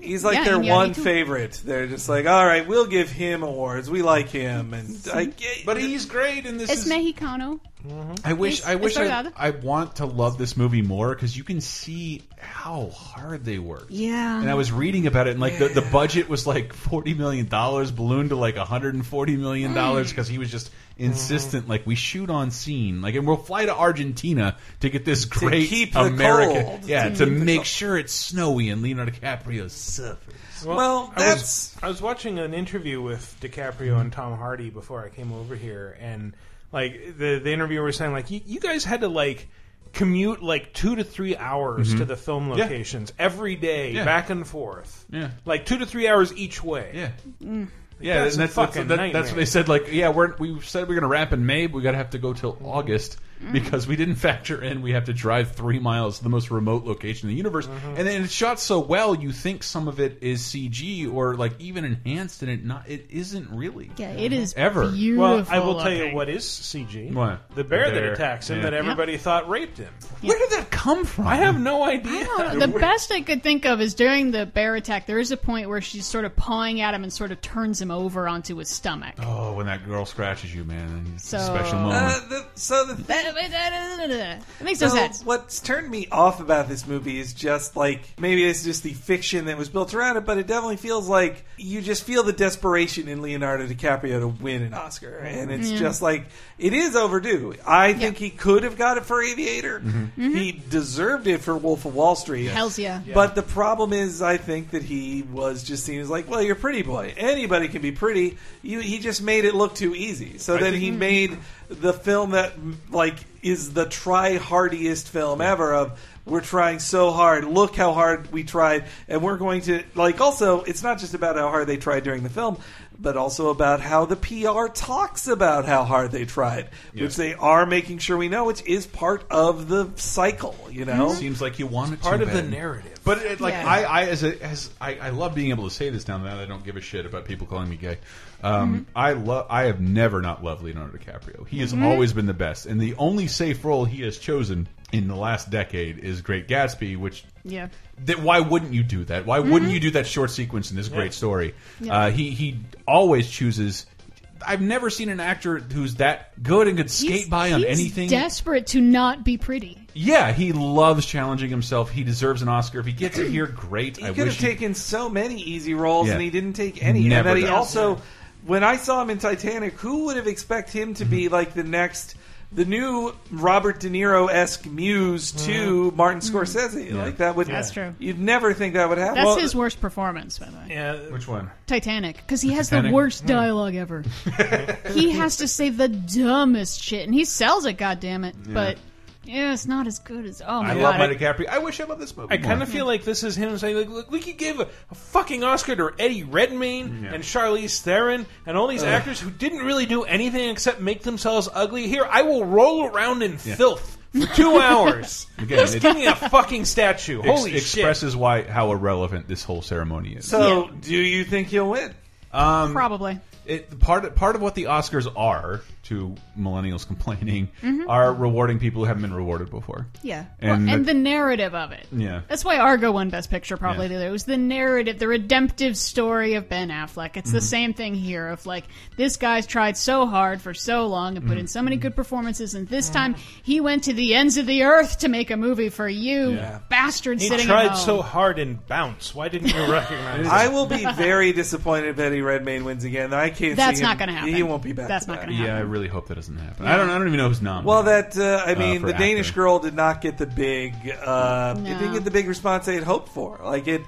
He's like Yeah, their Iñárritu. one favorite. They're just like, all right, we'll give him awards. We like him, and I, But he's great, and this Es is. Mexicano. Mm-hmm. I wish. Es- I wish. es I, verdad. I want to love this movie more because you can see how hard they worked. Yeah. And I was reading about it, and like the, the budget was like forty million dollars, ballooned to like hundred and forty million dollars because he was just insistent. Like we shoot on scene, like, and we'll fly to Argentina to get this great keep the American, cold. yeah, To to make sure it's snowy and Leonardo DiCaprio suffers. Well, I that's- was, I was watching an interview with DiCaprio and Tom Hardy before I came over here, and like the the interviewer was saying, like you, you guys had to like commute like two to three hours Mhm. to the film Yeah. locations every day, Yeah. back and forth. Yeah. like two to three hours each way. Yeah. Mm. Yeah, That's that's that's, fucking that- that's what they said. Like, yeah, we're, we said we're going to wrap in May, but we got to have to go till August because we didn't factor in we have to drive three miles to the most remote location in the universe. And then it's shot so well, you think some of it is CG or like even enhanced, and it not it isn't really. Yeah, it is ever. Well, I will tell you what is CG. What? The bear The that attacks him Yeah. that everybody thought raped him. Where did that come from? I have no idea. the *laughs* best I could think of is during the bear attack. There is a point where she's sort of pawing at him and sort of turns him over onto his stomach. Oh, when that girl scratches you, man, it's a So- special moment. Uh, the, so the It makes no So sense. What's turned me off about this movie is just like maybe it's just the fiction that was built around it, but it definitely feels like you just feel the desperation in Leonardo DiCaprio to win an Oscar, and it's Yeah. just like it is overdue. I think he could have got it for Aviator. Mm-hmm. Mm-hmm. He deserved it for Wolf of Wall Street. Hells yeah. But the problem is, I think that he was just seen as like, well, you're a pretty boy. Anybody can be pretty. You, he just made it look too easy. So I then think- he mm. made the film that like is the try hardiest film ever. Of we're trying so hard. Look how hard we tried, and we're going to like. Also, it's not just about how hard they tried during the film. But also about how the PR talks about how hard they tried, which they are making sure we know, which is part of the cycle. You know, it Seems like you want it part to of the narrative. But it, like Yeah. I, I as a as I, I love being able to say this now that I don't give a shit about people calling me gay. Um, I love I have never not loved Leonardo DiCaprio. He has Mhm. always been the best, and the only safe role he has chosen in the last decade is Great Gatsby. Which Yeah. that why wouldn't you do that? Why wouldn't you do that short sequence in this great story? Yeah. Uh, he he always chooses. I've never seen an actor who's that good and could skate He's- by on he's anything. Desperate to not be pretty. Yeah, he loves challenging himself. He deserves an Oscar. If he gets it here, great. He I could wish have taken so many easy roles, Yeah. and he didn't take any. Never and then he does. also, when I saw him in Titanic, who would have expect him to Mm-hmm. be like the next, the new Robert De Niro esque muse to Martin Scorsese? Yeah. Like that would. That's true. You'd never think that would happen. That's Well, his worst performance, by the way. Yeah, which one? Titanic, because he has Titanic? the worst Hmm. dialogue ever. *laughs* he has to say the dumbest shit, and he sells it. God damn it! Yeah. But yeah, it's not as good as. Oh my I god! love my DiCaprio. I wish I loved this movie. I kind more. of feel like this is him saying, like, "Look, we could give a, a fucking Oscar to Eddie Redmayne Yeah. and Charlize Theron and all these Ugh. actors who didn't really do anything except make themselves ugly. Here, I will roll around in Yeah. filth for two *laughs* hours. Again, Just it- give me a fucking statue. Ex- Holy shit! expresses why how irrelevant this whole ceremony is. So, do you think he'll win? Um, Probably. It, part part of what the Oscars are to millennials *laughs* complaining Mhm. are rewarding people who haven't been rewarded before. Yeah, and, well, and the- the narrative of it. yeah. That's why Argo won Best Picture probably. It was the narrative, the redemptive story of Ben Affleck. It's the Mhm. same thing here of like this guy's tried so hard for so long and put Mhm. in so many good performances, and this time he went to the ends of the earth to make a movie for you Yeah. bastards He sitting tried at home. so hard in Bounce. Why didn't you recognize? *laughs* I will be *laughs* very disappointed if Eddie Redmayne wins again. I can't. That's see not him- gonna happen. He won't be back. That's not gonna happen. Yeah, I really hope that doesn't happen. I don't. I don't even know who's nominated. Well, that uh, I uh, mean, for the Danish actor. girl did not get the big. Uh, It didn't get the big response they had hoped for. Like it,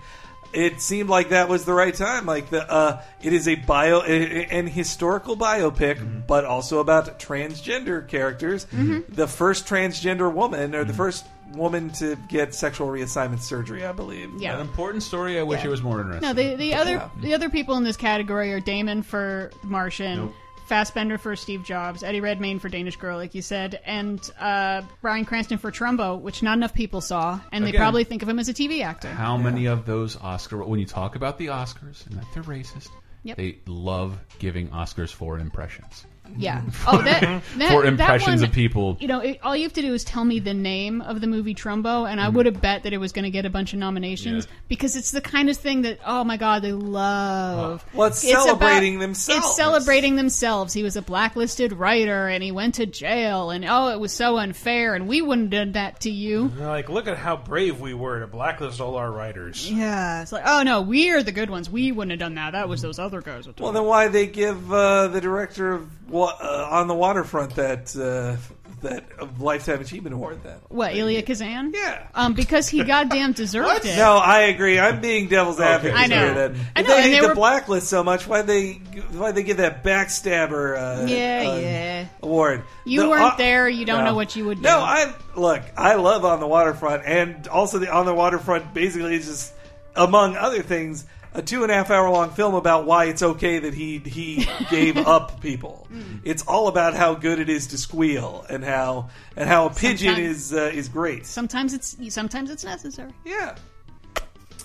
it seemed like that was the right time. Like the, uh, it is a bio, an historical biopic, Mm-hmm. but also about transgender characters. Mhm. The first transgender woman, or the Mm-hmm. first woman to get sexual reassignment surgery, I believe. Yeah. An important story. I wish Yeah. it was more interesting. No, the the other Yeah. the other people in this category are Damon for The Martian, Nope. Fassbender for Steve Jobs, Eddie Redmayne for Danish Girl, like you said, and uh, Bryan Cranston for Trumbo, which not enough people saw, and they Again. probably think of him as a TV actor. How many of those Oscar when you talk about the Oscars and that they're racist, Yep. they love giving Oscars for impressions. Yeah. *laughs* Oh, that, that For that impressions one, of people. You know, it, all you have to do is tell me the name of the movie Trumbo, and I Mm-hmm. would have bet that it was going to get a bunch of nominations because it's the kind of thing that oh my god they love. Well, it's celebrating about- themselves. It's celebrating themselves. He was a blacklisted writer, and he went to jail, and oh, it was so unfair, and we wouldn't have done that to you. They're like, look at how brave we were to blacklist all our writers. Yeah, it's like oh no, we're the good ones. We wouldn't have done that. That was those other guys. Well, then why they give uh, the director of wa- uh, on the waterfront that uh, that lifetime achievement award? Then what Elia Kazan? Yeah, um, because he goddamn deserved it. No, I agree. I'm being devil's advocate. I know. here That I know, they and hate they the were- blacklist so much, why they why they give that backstabber? Uh, Yeah, uh, yeah. Award. You The- weren't uh, there. You don't no. know what you would do. No, I look. I love on the waterfront, and also the on the waterfront. Basically, is just among other things, a two and a half hour long film about why it's okay that he he *laughs* gave up people. It's all about how good it is to squeal and how and how a pigeon Sometimes- is uh, is great. Sometimes it's sometimes it's necessary. Yeah.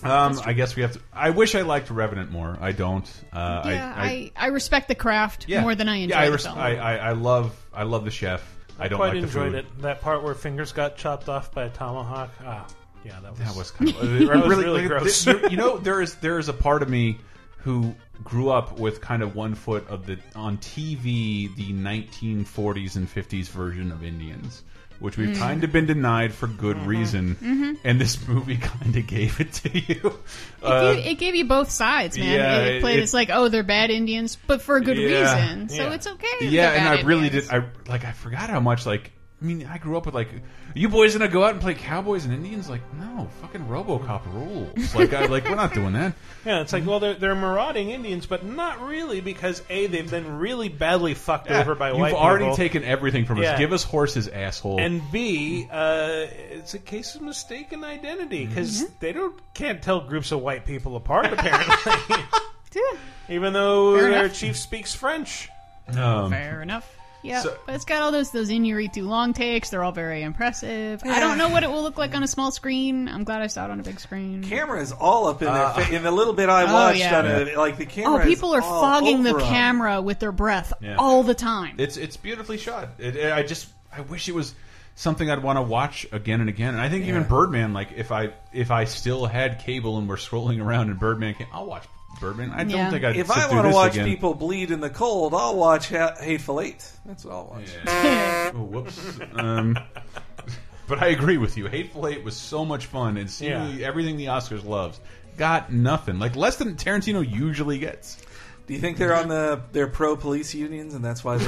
Um, I guess we have to. I wish I liked Revenant more. I don't. Uh, Yeah, I, I, I, respect the craft yeah. more than I enjoy Yeah, I, the res- film. I, I, I love. I love the chef. I don't quite like the enjoyed food. it. That part where fingers got chopped off by a tomahawk. Ah, yeah, that was That was kind of *laughs* that was really, really gross. there- you know, there is there is a part of me who grew up with kind of one foot of the on TV the 1940s and 50s version of Indians, which we've Mm. kind of been denied for good reason, Mhm. and this movie *laughs* kind of gave it to you. It, Uh, gave, it gave you both sides, man. yeah, it, played, it- it's like, oh, they're bad Indians, but for a good Yeah. reason. So Yeah. it's okay. yeah, and bad I really did. I like. I forgot how much like. I mean, I grew up with like, you boys gonna go out and play cowboys and Indians? Like, no, fucking RoboCop rules. Like, I like we're not doing that. *laughs* Yeah, it's like, well, they're, they're marauding Indians, but not really because A, they've been really badly fucked Yeah, over by white. you've already people. taken everything from Yeah. us. Give us horses, asshole. And B, uh, it's a case of mistaken identity because they don't can't tell groups of white people apart apparently. *laughs* Even though Fair their enough. chief speaks French. Um, Fair enough. Yeah, So- but it's got all those those Iñárritu long takes. They're all very impressive. I don't know what it will look like on a small screen. I'm glad I saw it on a big screen. Camera is all up in Uh, there. In the little bit I Oh, watched yeah. on it, like the camera. Oh, people is are all fogging the over 'em. camera with their breath Yeah. all the time. It's it's beautifully shot. It, it- I just I wish it was something I'd want to watch again and again. And I think even Birdman, like if I if I still had cable and we're scrolling around and Birdman came, I'll watch Birdman. I don't think I'd If sit I through want to this watch again. people bleed in the cold, I'll watch ha- Hateful Eight. That's what I'll watch. oh, whoops. um, *laughs* but I agree with you. Hateful Eight was so much fun, and seemingly everything the Oscars loves got nothing. Like less than Tarantino usually gets. Do you think they're on the they're pro police unions and that's why they're?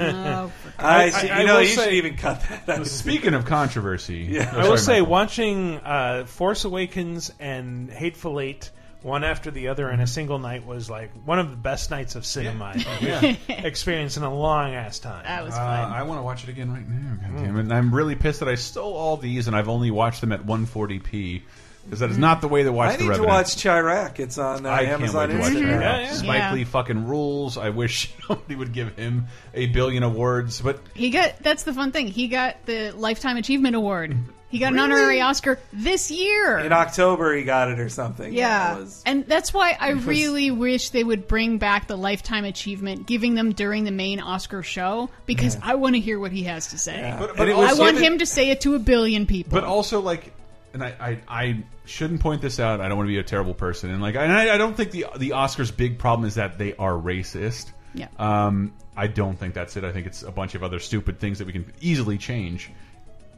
Oh, *laughs* I, see, I- I know will you say- should even cut that. Speaking of controversy, Yeah. Oh, I will say, Michael. watching uh, Force Awakens and Hateful Eight one after the other in a single night was like one of the best nights of cinema Yeah. I've *laughs* experienced in a long ass time. That was Uh, fun. I want to watch it again right now. God damn it. And I'm really pissed that I stole all these and I've only watched them at 140p because that is not the way to watch I the need to watch Chi-Raq. It's on uh, I can't Amazon. wait to watch Instant. it. Yeah, yeah. Spike Yeah. Lee fucking rules. I wish *laughs* somebody would give him a billion awards, but He got that's the fun thing. He got the Lifetime Achievement Award. *laughs* He got an honorary Oscar this year. In October, he got it or something. Yeah, It was- and that's why I was- really wish they would bring back the Lifetime Achievement, giving them during the main Oscar show, because I want to hear what he has to say. Yeah. But- And it was I want him to say it to a billion people. but also like, and I, I I shouldn't point this out. I don't want to be a terrible person, and like, and I, I don't think the the Oscars' big problem is that they are racist. Yeah. Um, I don't think that's it. I think it's a bunch of other stupid things that we can easily change.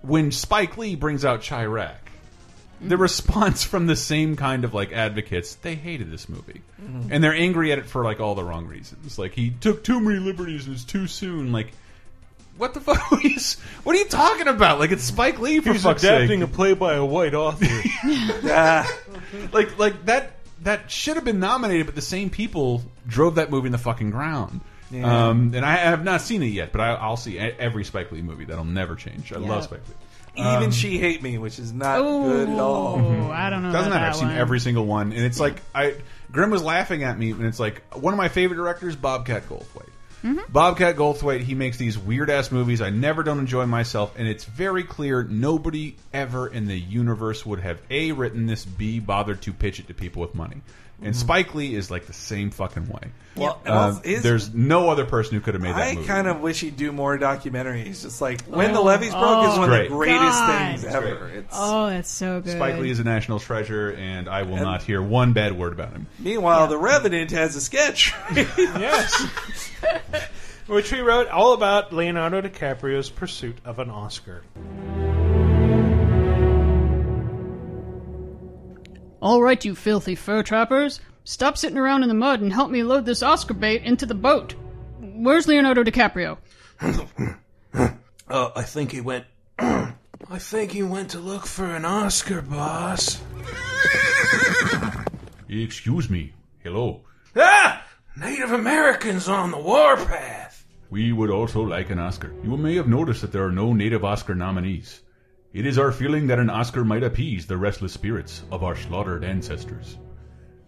When Spike Lee brings out Chi-Raq, the response from the same kind of like advocates, they hated this movie, Mhm. and they're angry at it for like all the wrong reasons. Like he took too many liberties and it's too soon. Like, what the *laughs* fuck? Are you, what are you talking about? Like it's Spike Lee for He's fuck's adapting sake. a play by a white author. *laughs* like like that that should have been nominated, but the same people drove that movie in the fucking ground. Yeah. Um, and I have not seen it yet, but I, I'll see e- every Spike Lee movie. That'll never change. I Yeah. love Spike Lee. Even Um, she hate me, which is not good at all. Oh, I don't know. Doesn't matter. I've seen one. every single one, and it's like I Grim was laughing at me, and it's like one of my favorite directors, Bobcat Goldthwait. Mm-hmm. Bobcat Goldthwait, he makes these weird ass movies. I never don't enjoy myself, and it's very clear nobody ever in the universe would have a written this, b bothered to pitch it to people with money. And Mhm. Spike Lee is like the same fucking way. Well, Uh, also his- there's no other person who could have made that I movie. kind of wish he'd do more documentaries. Just like when the Oh, levees broke is oh, one of the Great. greatest God. things ever. It's, Oh, that's so good. Spike Lee is a national treasure, and I will And- not hear one bad word about him. Meanwhile, The Revenant has a sketch. *laughs* yes. *laughs* Which we wrote all about Leonardo DiCaprio's pursuit of an Oscar. All right, you filthy fur trappers. Stop sitting around in the mud and help me load this Oscar bait into the boat. Where's Leonardo DiCaprio? Uh, *coughs* I think he went. *coughs* I think he went to look for an Oscar, boss. *coughs* Excuse me. Hello. Ah! Native Americans on the warpath. We would also like an Oscar. You may have noticed that there are no native Oscar nominees. It is our feeling that an Oscar might appease the restless spirits of our slaughtered ancestors.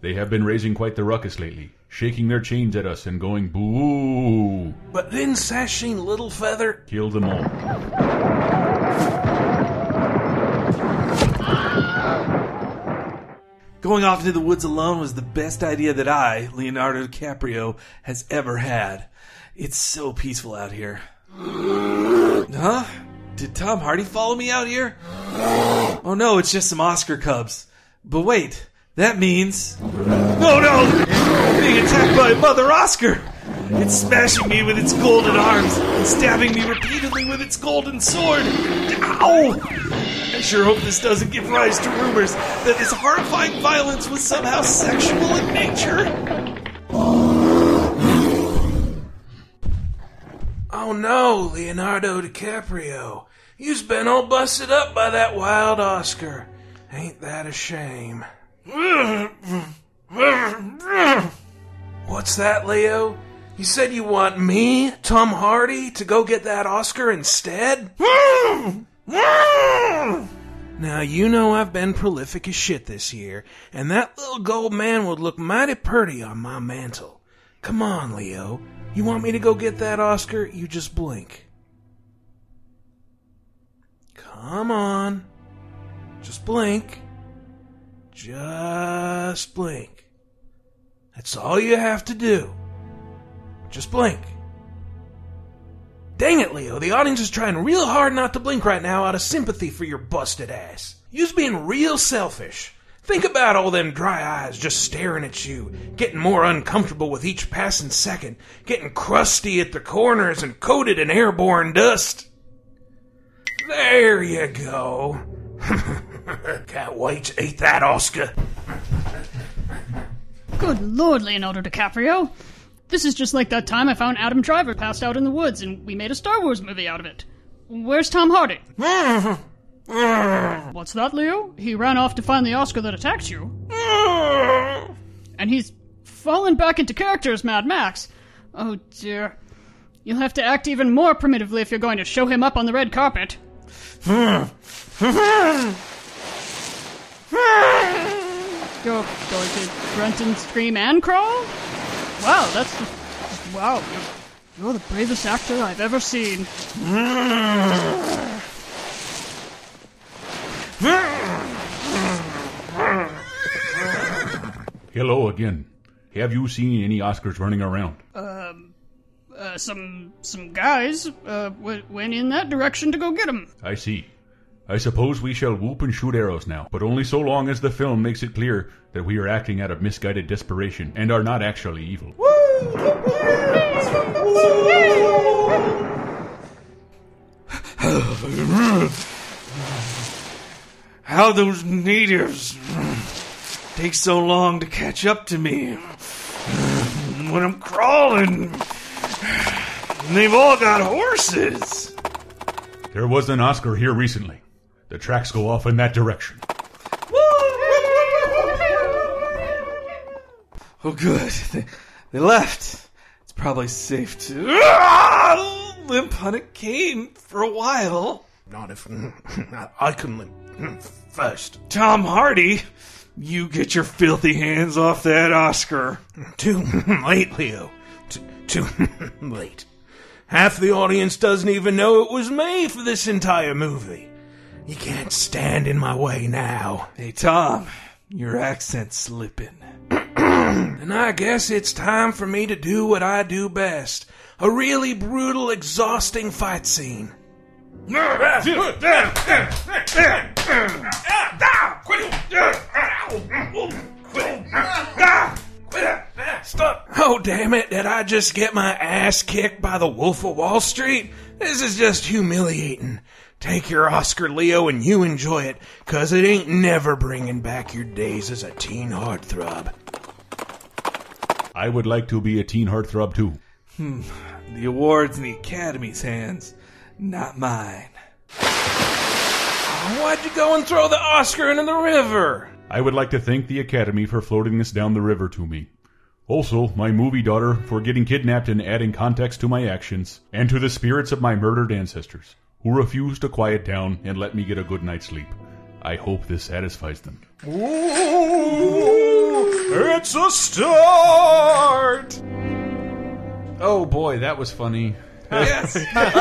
They have been raising quite the ruckus lately, shaking their chains at us and going boo. But then Sacheen Littlefeather. Kill them all. Going off into the woods alone was the best idea that I, Leonardo DiCaprio, has ever had. It's so peaceful out here. Huh? Did Tom Hardy follow me out here? *gasps* Oh no, it's just some Oscar Cubs. But wait, that means. Oh no! I'm being attacked by Mother Oscar! It's smashing me with its golden arms and stabbing me repeatedly with its golden sword! Ow! I sure hope this doesn't give rise to rumors that this horrifying violence was somehow sexual in nature. Oh no, Leonardo DiCaprio. You've been all busted up by that wild Oscar. Ain't that a shame? What's that, Leo? You said you want me, Tom Hardy, to go get that Oscar instead? Now, you know I've been prolific as shit this year, and that little gold man would look mighty pretty on my mantle. Come on, Leo. You want me to go get that Oscar? You just blink. Come on. Just blink. Just blink. That's all you have to do. Just blink. Dang it, Leo. The audience is trying real hard not to blink right now out of sympathy for your busted ass. You's being real selfish. Think about all them dry eyes just staring at you, getting more uncomfortable with each passing second, getting crusty at the corners and coated in airborne dust. There you go. *laughs* Can't wait to eat that Oscar. Good lord, Leonardo DiCaprio. This is just like that time I found Adam Driver passed out in the woods and we made a Star Wars movie out of it. Where's Tom Hardy? *laughs* What's that, Leo? He ran off to find the Oscar that attacked you. And he's fallen back into character as Mad Max. Oh dear. You'll have to act even more primitively if you're going to show him up on the red carpet. You're going to grunt and scream and crawl? Wow, that's. Wow, you're, you're the bravest actor I've ever seen. Hello again. Have you seen any Oscars running around? Um, uh, some some guys uh, w- went in that direction to go get him. I see. I suppose we shall whoop and shoot arrows now, but only so long as the film makes it clear that we are acting out of misguided desperation and are not actually evil. *sighs* How those natives take so long to catch up to me *sighs* when I'm crawling. And they've all got horses. There was an Oscar here recently. The tracks go off in that direction. Oh, good. They, they left. It's probably safe to Ah! limp on a cane for a while. Not if *laughs* I can limp first. Tom Hardy, you get your filthy hands off that Oscar. Too *laughs* late, Leo. T- *laughs* too late. Half the audience doesn't even know it was me for this entire movie. You can't stand in my way now. Hey, Tom, your accent's slipping. *clears throat* And I guess it's time for me to do what I do best. A really brutal, exhausting fight scene. Stop! Oh, damn it, did I just get my ass kicked by the Wolf of Wall Street? This is just humiliating. Take your Oscar, Leo, and you enjoy it, cause it ain't never bringing back your days as a teen heartthrob. I would like to be a teen heartthrob too. Hmm. The award's in the Academy's hands, not mine. Why'd you go and throw the Oscar into the river? I would like to thank the Academy for floating this down the river to me. Also, my movie daughter for getting kidnapped and adding context to my actions, and to the spirits of my murdered ancestors, who refuse to quiet down and let me get a good night's sleep. I hope this satisfies them. Ooh, It's a start! Oh boy, that was funny. Yes. *laughs* *laughs* yeah,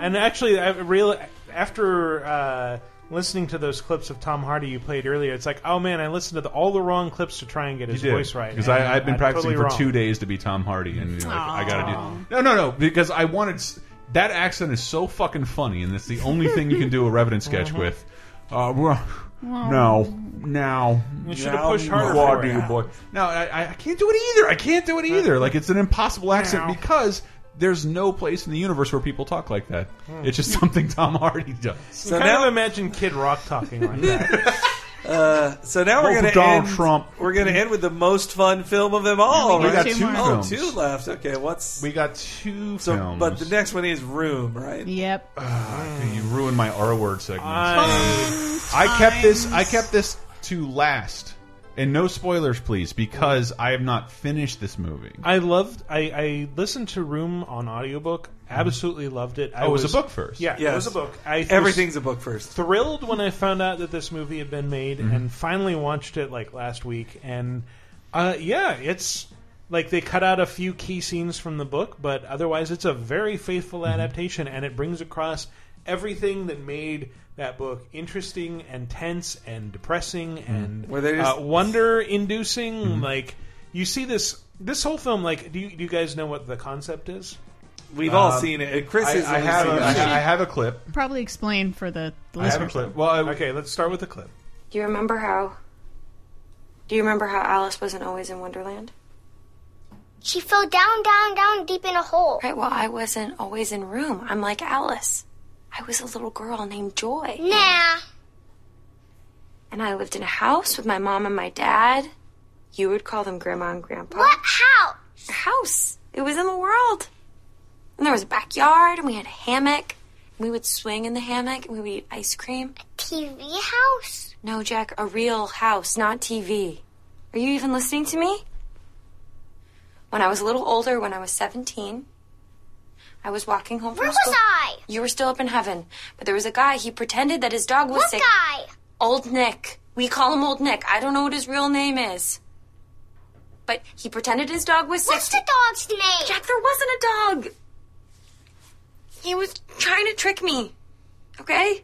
and actually, I really after uh, listening to those clips of Tom Hardy you played earlier, it's like, oh man, I listened to the, all the wrong clips to try and get his voice right. Because I've been I'm practicing totally for wrong. two days to be Tom Hardy, and you know, like, I gotta do. No, no, no, because I wanted that accent is so fucking funny, and it's the only thing you can do a Revenant *laughs* sketch Mhm. with. Uh, well, now, now, You should have pushed harder what for do it. you, boy? No, I, I can't do it either. I can't do it either. Like it's an impossible accent Now. because there's no place in the universe where people talk like that. Hmm. It's just *laughs* something Tom Hardy does. So kind of imagine Kid Rock talking like *laughs* that. Uh, so now we're going to Donald end. Trump. We're going to end with the most fun film of them all. we right? got two Oh, films. two left. Okay, what's we got two so? films. But the next one is Room, right? Yep. Okay, you ruined my R word segment. I- I kept this. I kept this to last And no spoilers, please, because I have not finished this movie. I loved. I, I listened to Room on audiobook. Absolutely loved it. I Oh, it was a book first? Yeah, it was a book. I Everything's a book first. Thrilled when I found out that this movie had been made, Mhm. and finally watched it like last week. And uh, yeah, it's like they cut out a few key scenes from the book, but otherwise, it's a very faithful Mm-hmm. adaptation, and it brings across everything that made that book interesting and tense and depressing and Were they just- uh, wonder inducing. Mm-hmm. Like you see this this whole film. Like, do you, do you guys know what the concept is? We've all seen it. Chris I, has I have. seen it. I, I have a clip. Probably explain for the, the I have a listeners. clip. Well, I, okay, let's start with the clip. Do you remember how? Do you remember how Alice wasn't always in Wonderland? She fell down, down, down, deep in a hole. Right, well, I wasn't always in room. I'm like Alice. I was a little girl named Joy. Nah. And I lived in a house with my mom and my dad. You would call them Grandma and Grandpa. What house? A house. It was in the world. And there was a backyard, and we had a hammock. We would swing in the hammock, and we would eat ice cream. A TV house? No, Jack, a real house, not TV. Are you even listening to me? When I was a little older, when I was 17, I was walking home from Where school. was I? You were still up in heaven. But there was a guy, he pretended that his dog was What sick. guy? Old Nick. We call him Old Nick. I don't know what his real name is. But he pretended his dog was sick. What's the dog's name? Jack, there wasn't a dog. He was trying to trick me. Okay?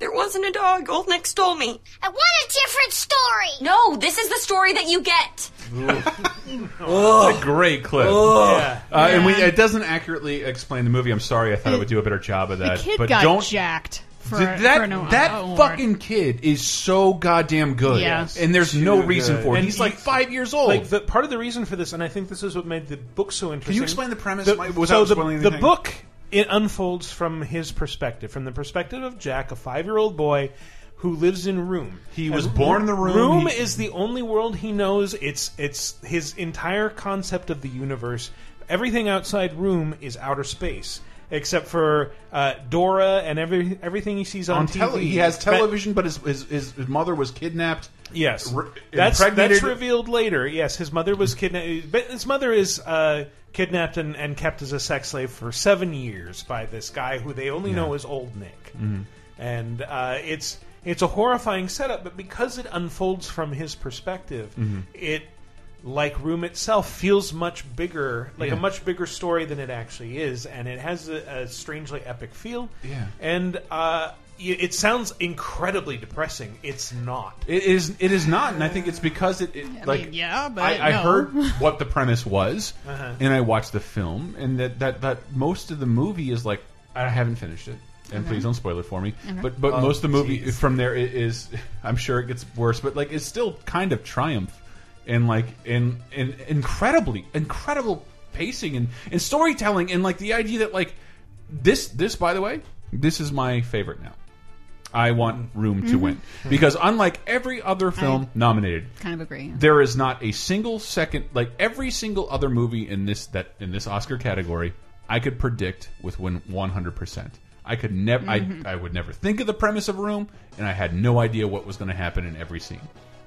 There wasn't a dog. Old Nick stole me. I want a different story. No, this is the story that you get. *laughs* It's a great clip. Yeah. Uh, And we, it doesn't accurately explain the movie. I'm sorry. I thought it would do a better job of that. The that. kid but got don't jacked for, Dude, that for an that award. fucking kid is so goddamn good. Yeah. And there's no reason good. for it. And He's you- like five years old. Like the part of the reason for this, and I think this is what made the book so interesting. Can you explain the premise The- without so the, spoiling the anything? book it unfolds from his perspective, from the perspective of Jack, a five-year-old boy who lives in Room. He was born in the Room. Room He- is the only world he knows. It's it's his entire concept of the universe. Everything outside Room is outer space. Except for uh, Dora and every everything he sees on, on TV. tele, he has television, but his, his his his mother was kidnapped. Yes, Re- that's impregnated- that's revealed later. Yes, his mother was kidnapped. But his mother is uh, kidnapped and, and kept as a sex slave for seven years by this guy who they only know as Old Nick. Mhm. And uh, it's it's a horrifying setup, but because it unfolds from his perspective, Mhm. it like Room itself feels much bigger, like Yeah. a much bigger story than it actually is, and it has a, a strangely epic feel. Yeah. and uh, it sounds incredibly depressing. It's not. It is. It is not, and I think it's because it. it like mean, yeah, but I, I no. heard *laughs* what the premise was, Uh-huh. and I watched the film, and that that that most of the movie is like I haven't finished it, and Okay. please don't spoil it for me. Okay. But but Oh, most of the movie jeez. from there is i- is, *laughs* I'm sure it gets worse, but like it's still kind of triumph, and like in in incredibly incredible pacing and and storytelling, and like the idea that like this this by the way, this is my favorite now. I want Room to Mhm. win because unlike every other film nominated, kind of agree. there is not a single second like every single other movie in this that in this Oscar category I could predict with win 100%. I could never. I I would never think of the premise of Room and I had no idea what was going to happen in every scene.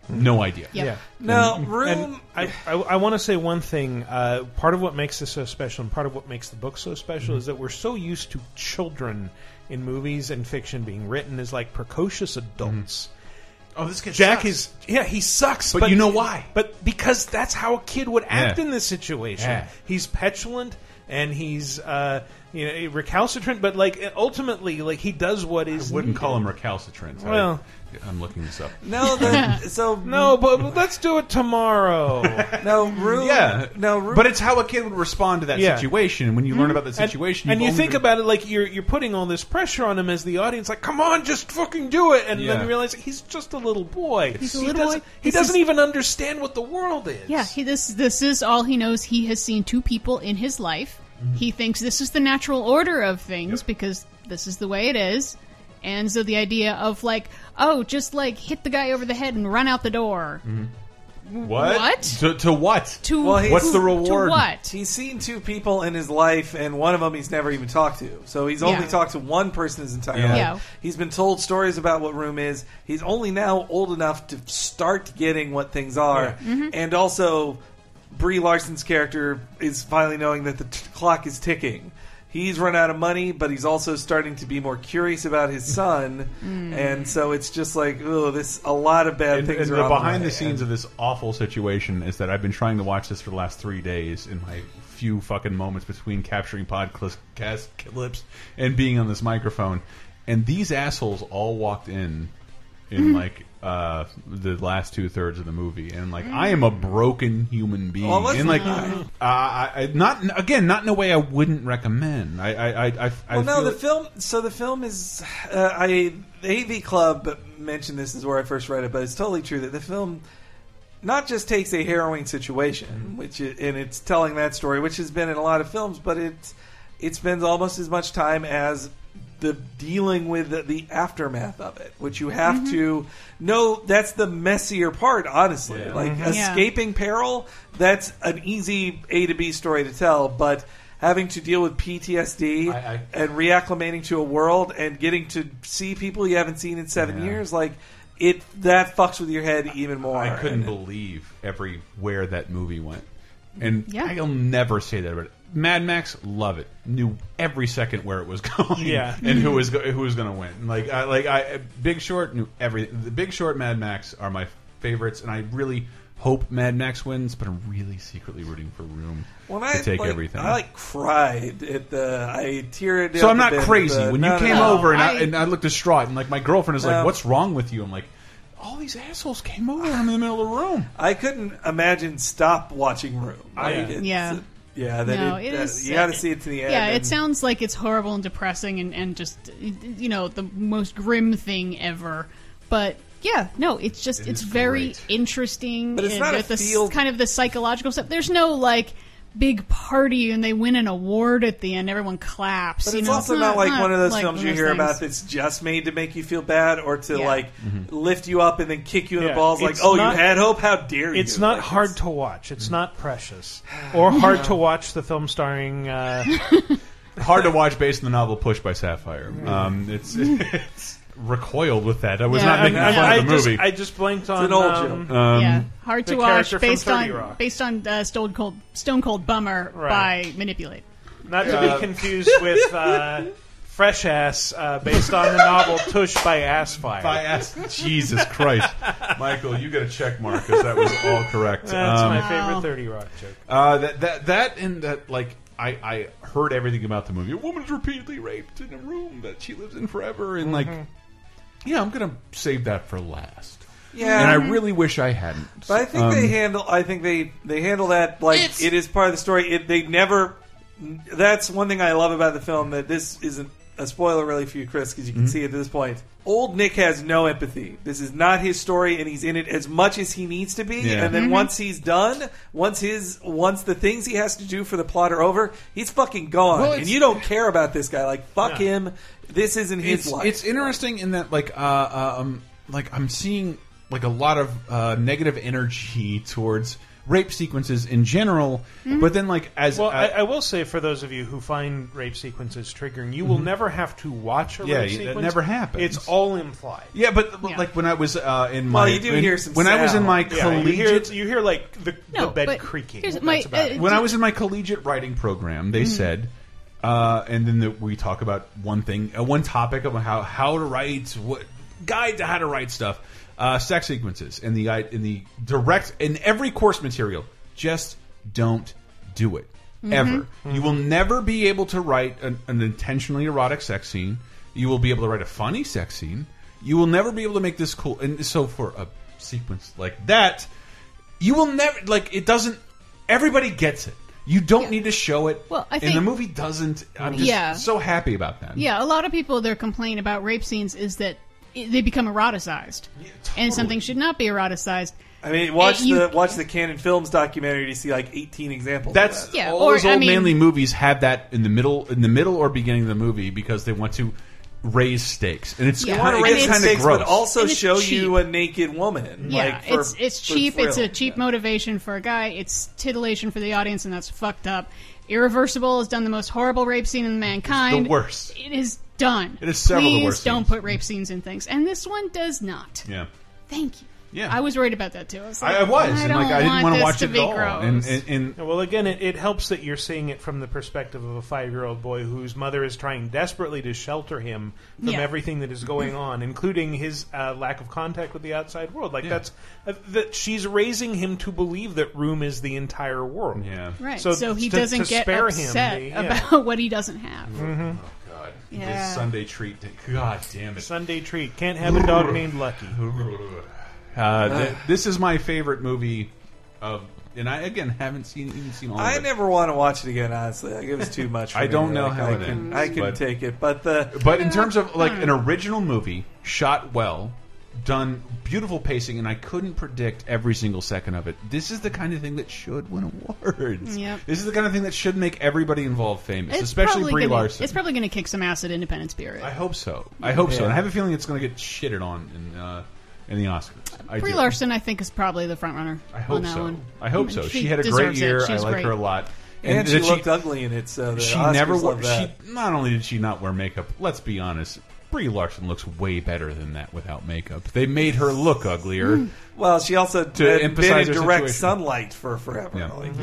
No idea. Yeah. Now, And- Room- and I, I, I want to say one thing. Uh, part of what makes this so special, and part of what makes the book so special, is that we're so used to children in movies and fiction being written is like precocious adults. Oh, this kid Jack sucks. is yeah he sucks, But you know why? But because that's how a kid would act Yeah. in this situation. Yeah. He's petulant and he's uh, you know recalcitrant, but like ultimately, like he does what is. Wouldn't call him recalcitrant. I- Well, I'm looking this up. No, the, *laughs* so no, but, but let's do it tomorrow. *laughs* no room. Yeah. no room. But it's how a kid would respond to that Yeah. situation. When you learn about the situation, and, you've you only think been- about it like you're you're putting all this pressure on him as the audience, like, come on, just fucking do it, and Yeah. then you realize he's just a little boy. He's a he little doesn't, boy. he This doesn't is- even understand what the world is. Yeah, he, this this is all he knows. He has seen two people in his life. Mm-hmm. He thinks this is the natural order of things because this is the way it is. And so the idea of like, oh, just like hit the guy over the head and run out the door. Mm-hmm. What? What? To, to what? To Well, he's- What's the reward? To what? He's seen two people in his life, and one of them he's never even talked to. So he's only Yeah. talked to one person his entire Yeah. life. Yeah. He's been told stories about what room is. He's only now old enough to start getting what things are, Mhm. and also Brie Larson's character is finally knowing that the t- clock is ticking. He's run out of money, but he's also starting to be more curious about his son, Mm. and so it's just like, oh, this a lot of bad And, things and are the on behind way. the scenes of this awful situation is that I've been trying to watch this for the last three days in my few fucking moments between capturing podcast clips and being on this microphone, and these assholes all walked in in Mm-hmm. like uh, the last two thirds of the movie, and like I am a broken human being, Well, let's- and like uh, I, I not again not in a way I wouldn't recommend. I I I, I, I Well, no, feel the film. So the film is. Uh, I the AV Club mentioned this is where I first read it, but it's totally true that the film not just takes a harrowing situation, which i and it's telling that story, which has been in a lot of films, but it it spends almost as much time as the dealing with the, the aftermath of it, which you have Mm-hmm. to know. That's the messier part, honestly. Yeah. Like Mhm. Yeah. escaping peril, that's an easy A to B story to tell, but having to deal with PTSD I- I- and reacclimating to a world and getting to see people you haven't seen in seven Yeah. years, like it that fucks with your head even more. I couldn't And- believe everywhere that movie went, and Yeah. I'll never say that about it. Mad Max, love it. Knew every second where it was *laughs* going, Yeah. and who was who was going to win. Like, I, like I, Big Short knew everything. The Big Short, Mad Max are my favorites, and I really hope Mad Max wins. But I'm really secretly rooting for Room When to I take like, everything. I like cried at the. I teared. so up I'm not crazy. the- when no, you no, came no. over and I, I- and I looked distraught, and like my girlfriend is like, "What's wrong with you?" I'm like, "All these assholes came over. I'm in the middle of the room." I couldn't imagine stop watching Room. Like, Yeah. it's- Yeah. Yeah. That No, it, it that- is- you got to see it to the end. Yeah, it sounds like it's horrible and depressing and, and just you know the most grim thing ever. But yeah, no, it's just It it's very great. interesting. But it's and not a with the kind of the psychological stuff. There's no like big party and they win an award at the end. Everyone claps. But you it's know, also not, like one of those like films you hear those about that's just made to make you feel bad or to Yeah. like lift you up and then kick you in Yeah, the balls. Like, oh, not- you had hope. How dare you? It's not Like, hard to watch. It's not precious, or *sighs* hard to watch the film starring. Uh, *laughs* hard to watch based on the novel Push by Sapphire. Um, it's *laughs* it's recoiled with that. I was Yeah. not making I, fun I of the just, movie. I just blanked on. an old um, joke. um, yeah, hard the to watch character from based 30 on Rock. based on uh, Stone Cold Stone Cold Bummer Right. by Manipulate. Not to Uh, be confused with *laughs* uh, Fresh Ass, uh, based on the novel Tush by Assfire. By ass, Jesus Christ, Michael, you get a check mark because that was all correct. That's Um, my Wow. favorite Thirty Rock joke. Uh, that that that and that like I I heard everything about the movie. A woman's repeatedly raped in a room that she lives in forever, and like, yeah, I'm gonna save that for last. Yeah. and I really wish I hadn't. But I think Um, they handle. I think they they handle that like it is part of the story. It, they never. That's one thing I love about the film. That this isn't a spoiler really for you, Chris, because you can Mhm. see at this point. Old Nick has no empathy. This is not his story, and he's in it as much as he needs to be. Yeah. And then Mhm. once he's done, once his once the things he has to do for the plot are over, he's fucking gone. Well, and you don't care about this guy. Like fuck Yeah. him. This isn't his it's, life. It's interesting in that like uh, uh, um like I'm seeing like a lot of uh, negative energy towards rape sequences in general, but then like as Well, uh, I, I will say for those of you who find rape sequences triggering, you will Mhm. never have to watch a Yeah, rape that sequence. never happens. It's all implied. yeah, but but, like when I was uh, in my Well, you do when, hear some when I was in my Yeah, you hear, collegiate you hear like the, No, the bed creaking. That's my- about it. uh, when I was in my collegiate writing program, they Mhm. said, uh, and then the, we talk about one thing, uh, one topic of how how to write, what guide to how to write stuff, uh, sex sequences, in the in the direct in every course material. Just don't do it Mhm. ever. You will never be able to write an, an intentionally erotic sex scene. You will be able to write a funny sex scene. You will never be able to make this cool. And so for a sequence like that, you will never like it doesn't everybody gets it you don't need to show it Well, I and think- the movie doesn't i'm just Yeah. so happy about that Yeah, a lot of people their complaint about rape scenes is that they become eroticized, and something should not be eroticized. I mean, watch you- the watch the Canon Films documentary to see like 18 examples. that's of that. Yeah, all or, those I mean- manly movies have that in the middle in the middle or beginning of the movie because they want to raise stakes, and it's They kind want of to raise kind of stakes, gross. but also And it's show cheap. you a naked woman. Yeah, like for, it's it's for cheap. It's thrill. a cheap motivation for a guy. It's titillation for the audience, and that's fucked up. Irreversible has done the most horrible rape scene in mankind. the worst. It is done. It is several of the Please worst don't scenes. put rape scenes in things, and this one does not. yeah. Thank you. Yeah. I was worried about that too. I was, like, I, I was, I and don't like I didn't want want to this watch to it be at all. And, gross. and, and Well, again, it, it helps that you're seeing it from the perspective of a five year old boy whose mother is trying desperately to shelter him from Yeah. everything that is going on, including his uh, lack of contact with the outside world. Like Yeah. that's uh, that she's raising him to believe that room is the entire world. Yeah. right, so, he to- doesn't to get spare upset him the- yeah. about *laughs* what he doesn't have. Mhm. God, Yeah. this Sunday treat. God damn it! Sunday treat can't have a dog named Lucky. *laughs* Uh, th- this is my favorite movie of, and I again haven't seen even seen all I of it. never want to watch it again. Honestly, like, it was too much. *laughs* For I me. don't know Like, how I it can, ends, I can but- take it, but the But in terms of like an original movie, shot well, done beautiful pacing, and I couldn't predict every single second of it. This is the kind of thing that should win awards. *laughs* Yep. This is the kind of thing that should make everybody involved famous, It's especially probably Brie gonna, Larson. It's probably going to kick some ass at Independent Spirit. I hope so. I hope so. Yeah. And I have a feeling it's going to get shitted on in uh, in the Oscars. I Brie do. Larson, I think, is probably the front runner. I hope on that so. One. I hope so. She, had a great year. I like great. her a lot. And she that looked ugly in it, so the she Oscars never wore. love She not only did she not wear makeup. Let's be honest. Brie Larson looks way better than that without makeup. They made her look uglier. Well, she also to had been in direct situation. sunlight for forever. Yeah. Like,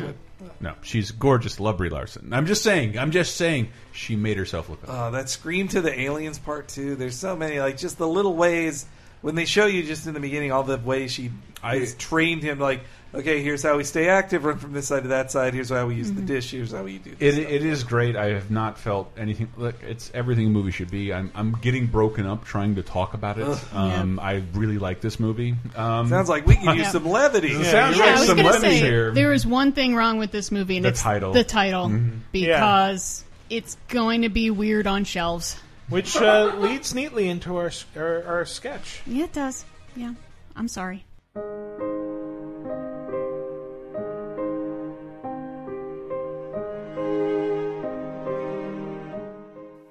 No, she's gorgeous. Love Brie Larson. I'm just saying. I'm just saying. She made herself look. ugly. Uh, that scream to the aliens part too. There's so many like just the little ways when they show you just in the beginning all the ways she has trained him. Like, okay, here's how we stay active, run from this side to that side. Here's how we use the dish. Here's how we do. It, This it is great. I have not felt anything. Look, it's everything a movie should be. I'm, I'm getting broken up trying to talk about it. Ugh. Um, I really like this movie. Um, Sounds like we could use some levity. Yeah, sounds Yeah, like some gonna levity say here. there is one thing wrong with this movie, and The it's title. the title Mhm. because it's going to be weird on shelves. Which uh, *laughs* leads neatly into our, our our sketch. Yeah, it does. Yeah, I'm sorry.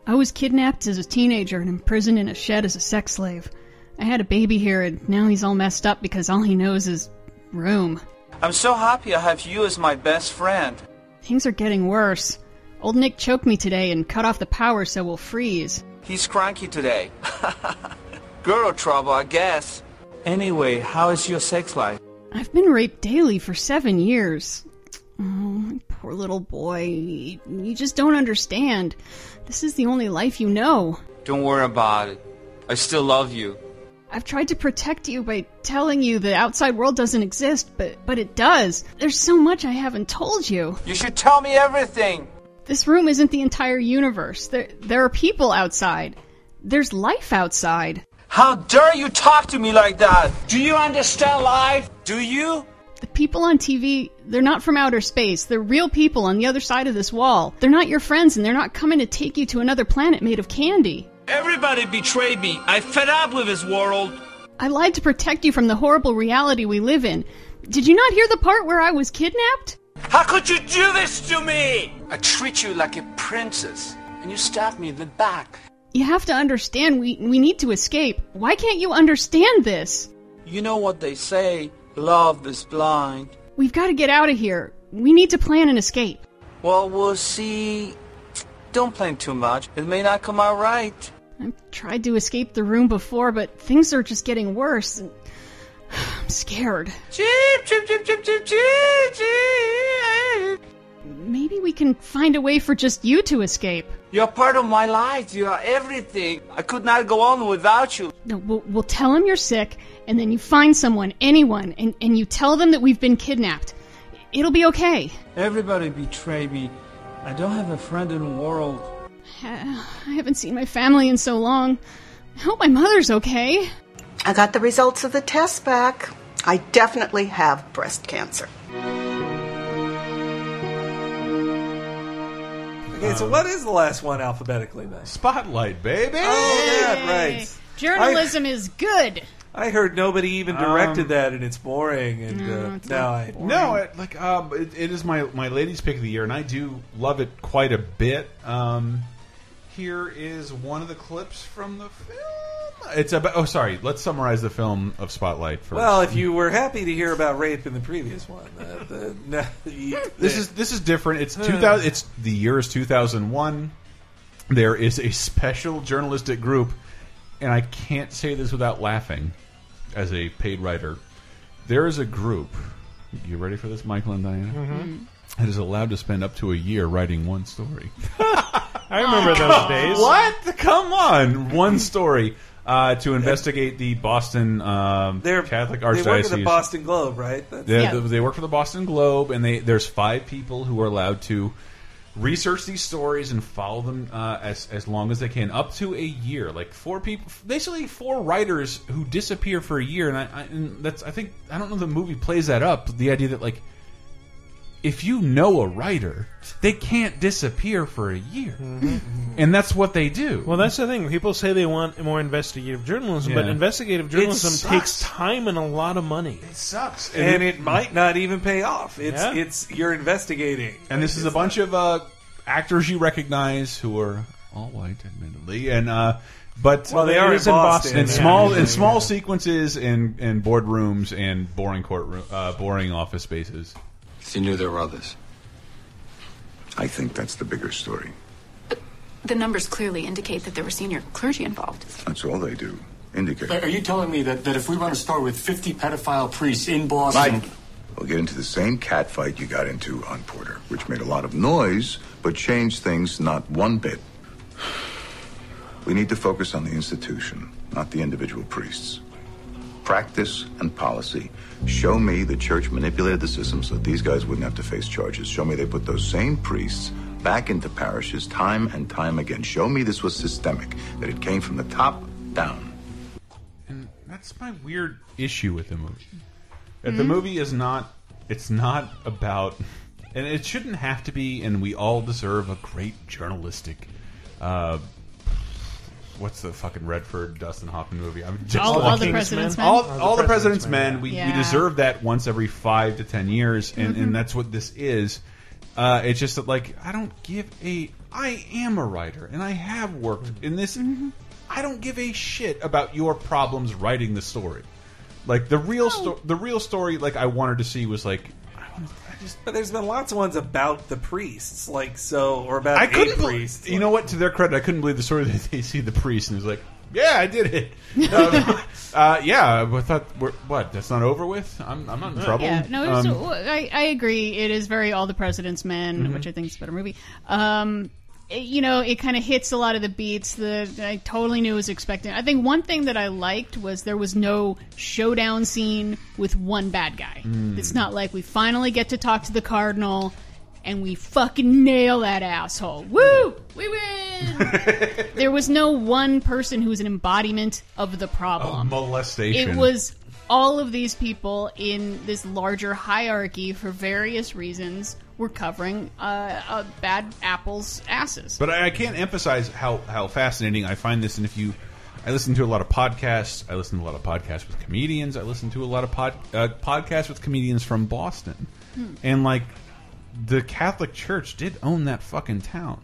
I was kidnapped as a teenager and imprisoned in a shed as a sex slave. I had a baby here, and now he's all messed up because all he knows is room. I'm so happy I have you as my best friend. Things are getting worse. Old Nick choked me today and cut off the power so we'll freeze. He's cranky today. *laughs* Girl trouble, I guess. Anyway, how is your sex life? I've been raped daily for seven years. Oh, poor little boy. You you just don't understand. This is the only life you know. Don't worry about it. I still love you. I've tried to protect you by telling you the outside world doesn't exist, but, but it does. There's so much I haven't told you. You should tell me everything. This room isn't the entire universe. There, there are people outside. There's life outside. How dare you talk to me like that? Do you understand life? Do you? The people on TV, they're not from outer space. They're real people on the other side of this wall. They're not your friends, and they're not coming to take you to another planet made of candy. Everybody betrayed me. I fed up with this world. I lied to protect you from the horrible reality we live in. Did you not hear the part where I was kidnapped? How could you do this to me? I treat you like a princess, and you stab me in the back. You have to understand we, we need to escape. Why can't you understand this? You know what they say love is blind. We've got to get out of here. We need to plan an escape. Well, we'll see. Don't plan too much. It may not come out right. I've tried to escape the room before, but things are just getting worse. I'm scared. Cheep, cheep, cheep, cheep, cheep, cheep, cheep. Maybe we can find a way for just you to escape. You're part of my life. You are everything. I could not go on without you. No, we'll, we'll tell them you're sick, and then you find someone, anyone, and, and you tell them that we've been kidnapped. It'll be okay. Everybody betrayed me. I don't have a friend in the world. *sighs* I haven't seen my family in so long. I hope my mother's okay. I got the results of the test back. I definitely have breast cancer. Okay, so what is the last one alphabetically then? Spotlight, baby. Oh, that right. Journalism is good. I heard nobody even directed Um, that, and it's boring. And uh, it's now not I No, it, like um, it, it is my my ladies' pick of the year, and I do love it quite a bit. Um, here is one of the clips from the film. It's about. Oh, sorry. Let's summarize the film of Spotlight first. Well, if you were happy to hear about rape in the previous one, uh, the, *laughs* no, the- this is this is different. It's 2000. It's the year is 2001. There is a special journalistic group, and I can't say this without laughing, as a paid writer. There is a group. You ready for this, Michael and Diana? That is allowed to spend up to a year writing one story. *laughs* I remember those days. What? Come on, one story uh, to investigate the Boston um, Catholic they work Archdiocese. at the Boston Globe, right? That's- They, they work for the Boston Globe, and they there's five people who are allowed to research these stories and follow them uh, as as long as they can, up to a year. Like four people, basically four writers who disappear for a year, and I, I and that's I think I don't know if the movie plays that up. The idea that like. If you know a writer, they can't disappear for a year, and that's what they do. Well, that's the thing. People say they want more investigative journalism, but Yeah. investigative It journalism sucks. takes time and a lot of money. It sucks, and it might not even pay off. It's Yeah. it's you're investigating, And this is a bunch of uh, actors you recognize who are all white, admittedly, and uh, but Well, they are in Boston, in yeah. small Yeah. in small sequences in in boardrooms and boring courtroom, uh, boring office spaces. So you knew there were others. I think that's the bigger story. The numbers clearly indicate that there were senior clergy involved. That's all they do. Indicate. Are you telling me that, that if we run a store with 50 pedophile priests in Boston... Mike, we'll get into the same cat fight you got into on Porter, which made a lot of noise, but changed things not one bit. We need to focus on the institution, not the individual priests. Practice and policy. Show me the church manipulated the system so that these guys wouldn't have to face charges. Show me they put those same priests back into parishes time and time again. Show me this was systemic, that it came from the top down. And that's my weird issue with the movie. That The Mhm. movie is not. It's not about, and it shouldn't have to be. And we all deserve a great journalistic. Uh, what's the fucking Redford Dustin Hoffman movie? I'm just All- all the looking- President's Men? All, All all the the President's President's Men. Men, We, yeah. we deserve that once every five to ten years, and, Mhm. and that's what this is. Uh, it's just that, like, I don't give a. I am a writer, and I have worked in this. I don't give a shit about your problems writing the story. Like the real sto the real story, like I wanted to see was like But there's been lots of ones about the priests, like so, or about I a couldn't. bel- priest. you know what? To their credit, I couldn't believe the story *laughs* that they see the priest and he's like, "Yeah, I did it." uh, *laughs* uh, yeah, I thought, what? That's not over with. I'm, I'm not in trouble. Yeah, no, it's, Um, I, I agree. It is very All the President's Men, Mhm. which I think is a better movie. Um, it- you know, it kind of hits a lot of the beats that I totally knew was expecting. I think one thing that I liked was there was no showdown scene with one bad guy. Mm. It's not like we finally get to talk to the Cardinal and we fucking nail that asshole. Woo! We win! *laughs* there was no one person who was an embodiment of the problem. molestation. It was all of these people in this larger hierarchy for various reasons were covering uh, uh, bad apples' asses. But I, I can't emphasize how, how fascinating I find this. And if you, I listen to a lot of podcasts. I listen to a lot of podcasts with comedians. I listen to a lot of pod, uh, podcasts with comedians from Boston. Hmm. And like, the Catholic Church did own that fucking town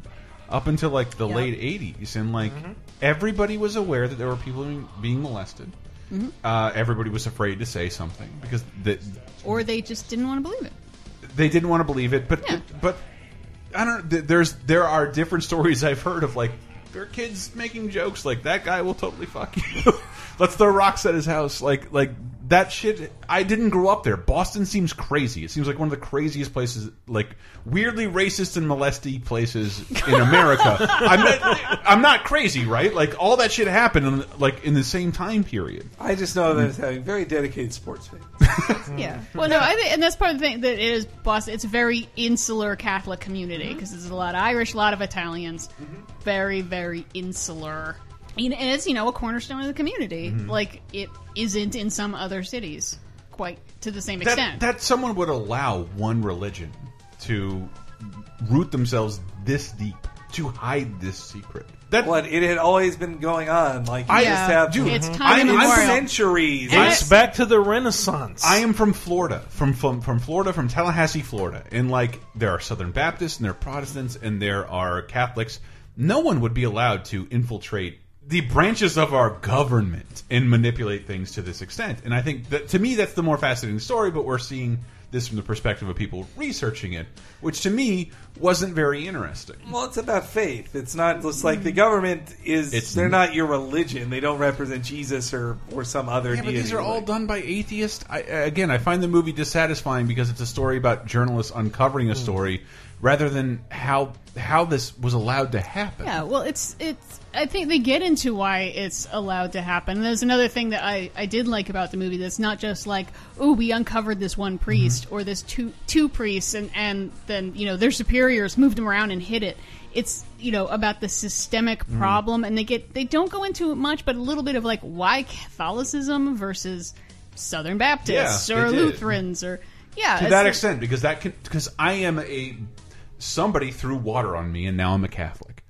up until like the Yeah. late '80s, and like everybody was aware that there were people being, being molested. Mhm. Uh, everybody was afraid to say something because the, Or they just didn't want to believe it. They didn't want to believe it. But but I don't. There's there are different stories I've heard of like there are kids making jokes like that guy will totally fuck you. *laughs* Let's throw rocks at his house. Like like that shit. I didn't grow up there. Boston seems crazy. It seems like one of the craziest places, like weirdly racist and molesty places in America. *laughs* I'm not, I'm not crazy, right? Like all that shit happened in, like in the same time period. I just know Hmm. that it's having very dedicated sports fans. *laughs* *laughs* Yeah. Well, no, I think, and that's part of the thing that it is Boston. It's a very insular Catholic community because there's a lot of Irish, a lot of Italians. Very, very insular. You know, And it's you know a cornerstone of the community, Mhm. like it isn't in some other cities, quite to the same extent. that someone would allow one religion to root themselves this deep to hide this secret. That what it had always been going on. Like you I- just have dude, It's Mhm. time I'm- I'm immemorial. centuries. It's back to the Renaissance. I am from Florida, from, from from Florida, from Tallahassee, Florida, and like there are Southern Baptists and there are Protestants and there are Catholics. no one would be allowed to infiltrate the branches of our government and manipulate things to this extent. And I think that to me that's the more fascinating story. But we're seeing this from the perspective of people researching it, which to me wasn't very interesting. Well, it's about faith. It's not just like the government is. It's- they're not your religion. They don't represent Jesus or or some other Yeah, but these are all done by atheists. I, again, I find the movie dissatisfying because it's a story about journalists uncovering a hmm. story rather than how how this was allowed to happen. Yeah, well, it's it's. I think they get into why it's allowed to happen. And there's another thing that I, I did like about the movie. That's not just like, oh, we uncovered this one priest or this two two priests, and and then you know their superiors moved them around and hid it. It's you know about the systemic Mhm. problem, and they get they don't go into it much, but a little bit of like why Catholicism versus Southern Baptists Yeah, or. Lutherans or yeah to that extent, because that can because I am a somebody threw water on me, and now I'm a Catholic,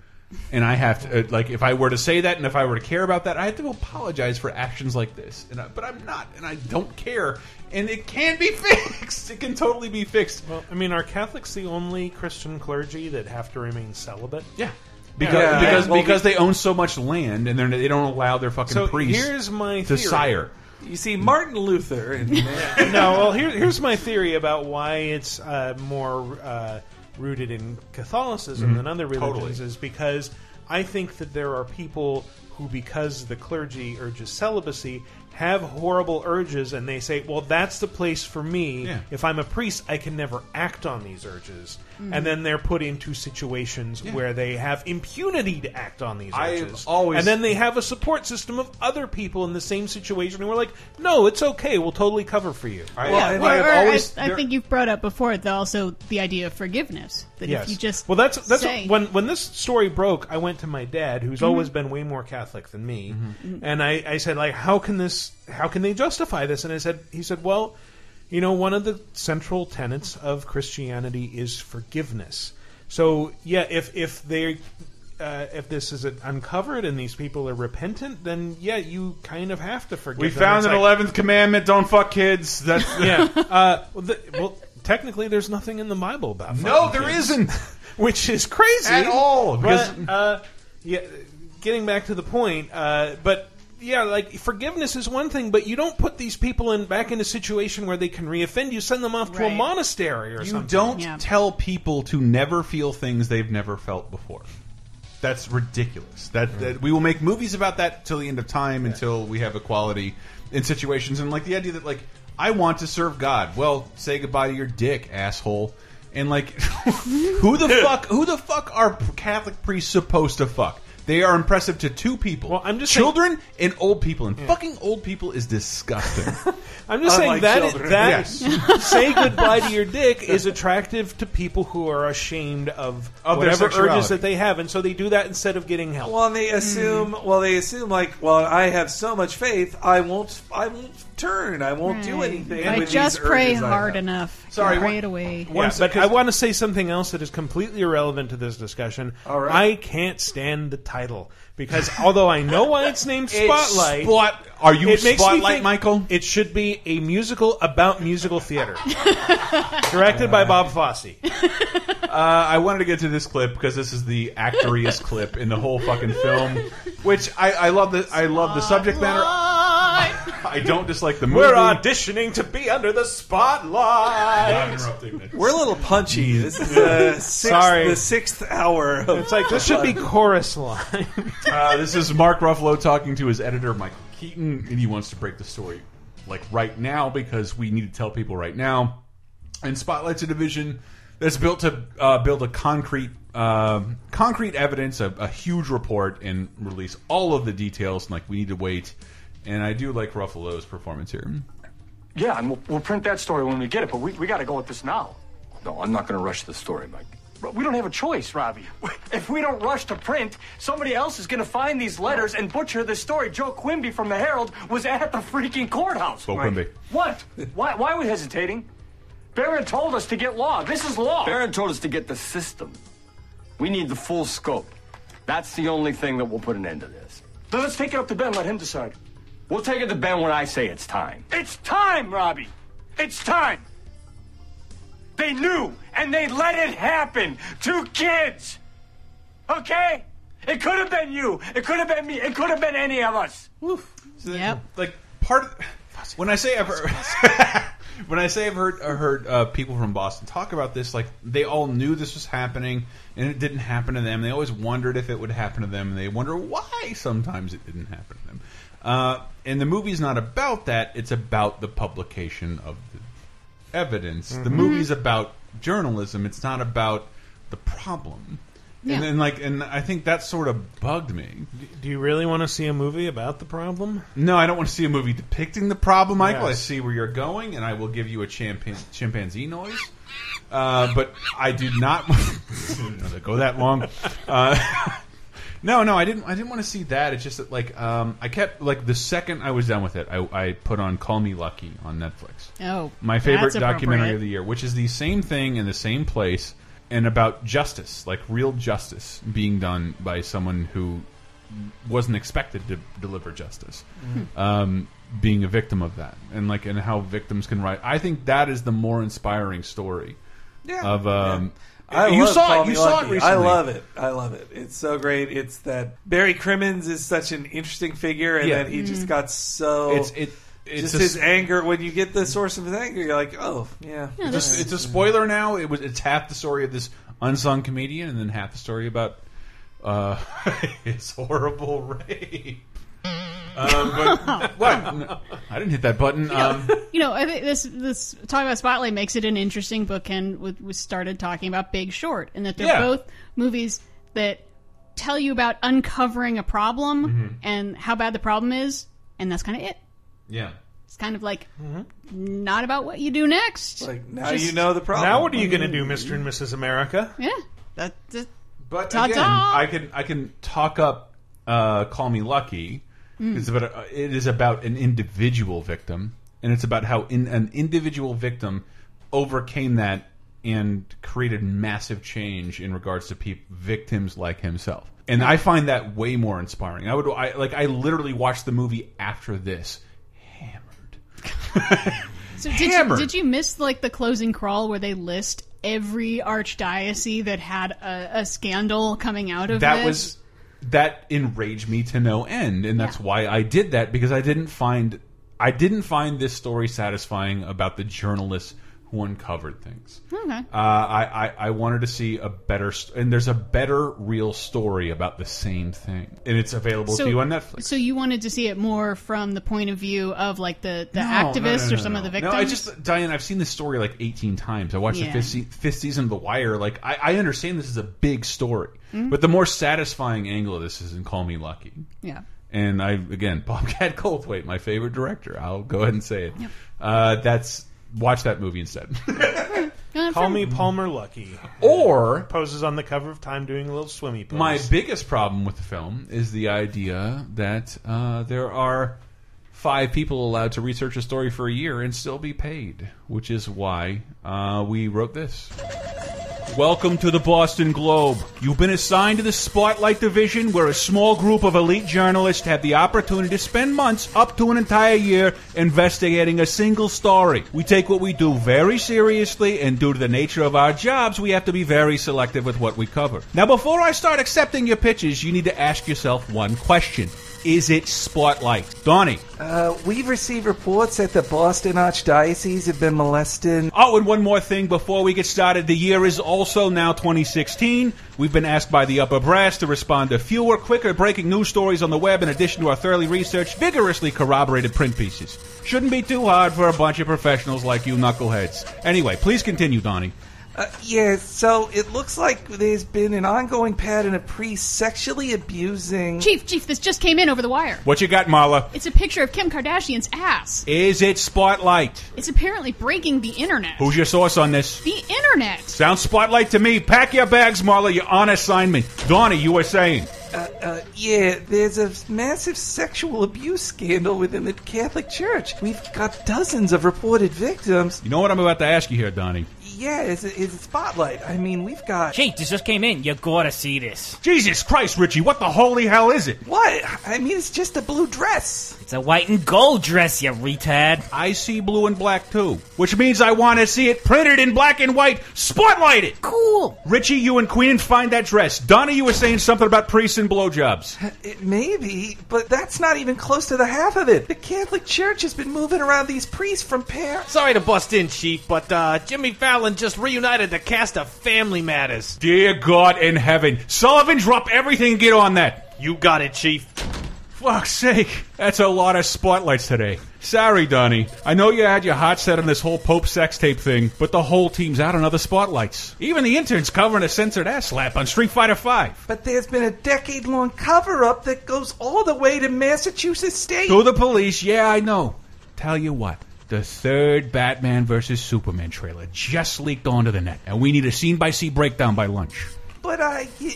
and I have to uh, like if I were to say that, and if I were to care about that, I have to apologize for actions like this. And I, but I'm not, and I don't care, and it can be *laughs* fixed. It can totally be fixed. Well, I mean, are Catholics the only Christian clergy that have to remain celibate? Yeah. Because Yeah. because Well, because they own so much land, and they're, don't allow their fucking So priests here's my to sire. You see, Martin Luther. And, *laughs* no, well, here, here's my theory about why it's uh, more uh, rooted in Catholicism Mhm. than other religions Totally. is because I think that there are people who, because the clergy urges celibacy, have horrible urges, and they say, "Well, that's the place for me. Yeah. If I'm a priest, I can never act on these urges." Mhm. And then they're put into situations Yeah. where they have impunity to act on these I've urges. always- and then they have a support system of other people in the same situation, and we're like, "No, it's okay. We'll totally cover for you." I, Yeah, I, or- have or always. I, I think you've brought up before the, also the idea of forgiveness. That yes. if you just well, that's that's say, when when this story broke. I went to my dad, who's Mhm. always been way more Catholic than me, Mhm. and I, I said like, how can this? How can they justify this? And I said, he said, well, you know, one of the central tenets of Christianity is forgiveness. So yeah, if if they uh, if this is uncovered and these people are repentant, then yeah, you kind of have to forgive. we them. found It's an like- eleventh commandment: don't fuck kids. That's *laughs* yeah. Uh, well, the, well, technically, there's nothing in the Bible about. No, there isn't. *laughs* which is crazy At all, because- But, uh, yeah, getting back to the point, uh, but. Yeah, like forgiveness is one thing, but you don't put these people in back in a situation where they can reoffend. You send them off to a monastery or You something. You don't tell people to never feel things they've never felt before. That's ridiculous. That, that we will make movies about that till the end of time until we have equality in situations and like the idea that like I want to serve God. Well, say goodbye to your dick, asshole. And like *laughs* who the *laughs* fuck who the fuck are Catholic priests supposed to fuck? They are impressive to two people. Well, I'm just children and old people, and fucking old people is disgusting. *laughs* I'm just saying Unlike that children. that Yes. *laughs* say goodbye to your dick is attractive to people who are ashamed of, Of whatever urges that they have, and so they do that instead of getting help. Well, they assume. Mm. Well, they assume like, well, I have so much faith, I won't. I won't turn. I won't do Right. anything. If I with just these pray urges I hard have. enough. Sorry, pray one- it away. Yeah, but I want to say something else that is completely irrelevant to this discussion. All right. I can't stand the title because *laughs* although I know why it's named It's Spotlight, Spot- are you it makes me Spotlight, think Michael? It should be a musical about musical theater, *laughs* directed by Bob Fosse. *laughs* Uh, I wanted to get to this clip because this is the actoriest clip in the whole fucking film, which I, I love the I love the subject matter. I don't dislike the movie. We're auditioning to be under the spotlight. I'm interrupting this. We're a little punchy. This is the sixth, Sorry. the sixth hour. Of It's like this should be chorus line. *laughs* Uh, this is Mark Ruffalo talking to his editor Michael Keaton, and he wants to break the story like right now because we need to tell people right now. And Spotlight's a division that's built to uh, build a concrete, um concrete evidence, a, a huge report, and release all of the details. And like we need to wait. And I do like Ruffalo's performance here. Mm. Yeah, and we'll, we'll print that story when we get it, but we, we got to go with this now. No, I'm not going to rush the story, Mike. But we don't have a choice, Robbie. *laughs* If we don't rush to print, somebody else is going to find these letters and butcher the story. Joe Quimby from the Herald was at the freaking courthouse. Joe Quimby. What? Why, why are we hesitating? Baron told us to get law. This is law. Baron told us to get the system. We need the full scope. That's the only thing that will put an end to this. Then let's take it up to Ben. Let him decide. We'll take it to Ben when I say it's time. It's time, Robbie. It's time. They knew, and they let it happen. Two kids. Okay? It could have been you. It could have been me. It could have been any of us. Yep. Like part of when I say I've heard, *laughs* when I say I've heard I heard uh, people from Boston talk about this, like they all knew this was happening and it didn't happen to them. They always wondered if it would happen to them, and they wonder why sometimes it didn't happen to them. Uh, and the movie's not about that; it's about the publication of the evidence. The Mm-hmm. Mhm. movie's about journalism. It's not about the problem. Yeah. And then, like, and I think that sort of bugged me. Do you really want to see a movie about the problem? No, I don't want to see a movie depicting the problem, Michael. I see where you're going, and I will give you a chimpan chimpanzee noise. Uh, but I do not *laughs* *laughs* want to go that long. Uh, *laughs* no, no, I didn't. I didn't want to see that. It's just that, like, um, I kept like the second I was done with it, I, I put on "Call Me Lucky" on Netflix. Oh, my favorite that's documentary of the year, which is the same thing in the same place and about justice, like real justice being done by someone who wasn't expected to deliver justice, Mhm. um, being a victim of that, and like and how victims can write. I think that is the more inspiring story. Yeah. Of um, I you love saw it. You Me saw it recently. I love it. I love it. It's so great. It's that Barry Crimmins is such an interesting figure, and Yeah. that he just Mm. got so. It's- it- it's just a his anger. When you get the source of his anger, you're like, oh yeah. It's, a, it's a spoiler now. It was it's half the story of this unsung comedian, and then half the story about uh, *laughs* his horrible rape. Um, but *laughs* what? No, I didn't hit that button. Um, *laughs* you know, I think this this talking about Spotlight makes it an interesting bookend. With we started talking about Big Short, and that they're Yeah. both movies that tell you about uncovering a problem Mm-hmm. and how bad the problem is, and that's kind of it. yeah. It's kind of like not about what you do next. Like now Just- you know the problem. Now what are you going to do, Mr. and Mrs. America? Yeah, that. that But Ta-ta. again, I can I can talk up uh, "Call Me Lucky." Mm. It's about a, it is about an individual victim, and it's about how in, an individual victim overcame that and created massive change in regards to peop victims like himself. And I find that way more inspiring. I would I, like I literally watched the movie after this. Hammered. *laughs* so did you, did you miss like the closing crawl where they list every archdiocese that had a, a scandal coming out of that this? was that enraged me to no end and that's why i did that because i didn't find i didn't find this story satisfying about the journalists who uncovered things okay. uh, I, I, I wanted to see a better and there's a better real story about the same thing and it's available to you on netflix So you wanted to see it more from the point of view of like the, the No, activists no, no, or some of the victims? No, I just Diane, I've seen this story like 18 times. I watched Yeah. the fifth, se fifth season of The Wire. Like, I, I understand this is a big story, Mhm. but the more satisfying angle of this is in Call Me Lucky. Yeah. And I again, *laughs* Bobcat Goldthwait, my favorite director. I'll go ahead and say it. Uh, that's watch that movie instead. *laughs* Call me Palmer Luckey. Or poses on the cover of Time doing a little swimmy pose. My biggest problem with the film is the idea that uh, there are five people allowed to research a story for a year and still be paid, which is why uh, we wrote this. Welcome to the Boston Globe. You've been assigned to the Spotlight Division, where a small group of elite journalists have the opportunity to spend months, up to an entire year, investigating a single story. We take what we do very seriously, and due to the nature of our jobs, we have to be very selective with what we cover. Now, before I start accepting your pitches, you need to ask yourself one question. Is it Spotlight? Donnie. Uh, we've received reports that the Boston Archdiocese have been molesting. Oh, and one more thing before we get started. The year is also now 2016. We've been asked by the upper brass to respond to fewer, quicker breaking news stories on the web in addition to our thoroughly researched, vigorously corroborated print pieces. Shouldn't be too hard for a bunch of professionals like you knuckleheads. Anyway, please continue, Donnie. Uh, yeah, so it looks like there's been an ongoing pattern of priests sexually abusing. Chief, Chief, this just came in over the wire. What you got, Marla? It's a picture of Kim Kardashian's ass. Is it Spotlight? It's apparently breaking the internet. Who's your source on this? The internet. Sounds Spotlight to me. Pack your bags, Marla. You're on assignment. Donnie, you were saying. Uh, uh, yeah, there's a massive sexual abuse scandal within the Catholic Church. We've got dozens of reported victims. You know what I'm about to ask you here, Donnie? Yeah, it's a, it's a spotlight. I mean, we've got. Gee, this just came in. You gotta see this. Jesus Christ, Richie, what the holy hell is it? What? I mean, it's just a blue dress. It's a white and gold dress, you retard. I see blue and black too, which means I want to see it printed in black and white, spotlighted. Cool. Richie, you and Queen find that dress. Donna, you were saying something about priests and blowjobs. It may be, but that's not even close to the half of it. The Catholic Church has been moving around these priests from Paris. Sorry to bust in, Chief, but uh, Jimmy Fallon just reunited the cast of Family Matters. Dear God in heaven, Sullivan, drop everything and get on that. You got it, Chief. Fuck's sake, that's a lot of spotlights today. Sorry, Donnie. I know you had your heart set on this whole Pope sex tape thing, but the whole team's out on other spotlights. Even the intern's covering a censored ass slap on Street Fighter V. But there's been a decade long cover up that goes all the way to Massachusetts State. To the police, yeah, I know. Tell you what, the third Batman vs. Superman trailer just leaked onto the net, and we need a scene by scene breakdown by lunch. But I. You,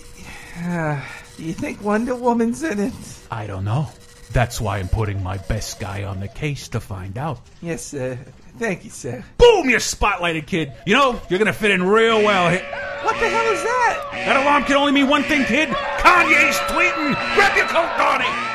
uh, you think Wonder Woman's in it? I don't know. That's why I'm putting my best guy on the case to find out. Yes, sir. Thank you, sir. Boom, You're spotlighted kid. You know, you're gonna fit in real well here. What the hell is that? That alarm can only mean one thing, kid. Kanye's tweeting. Grab your coat, Donnie.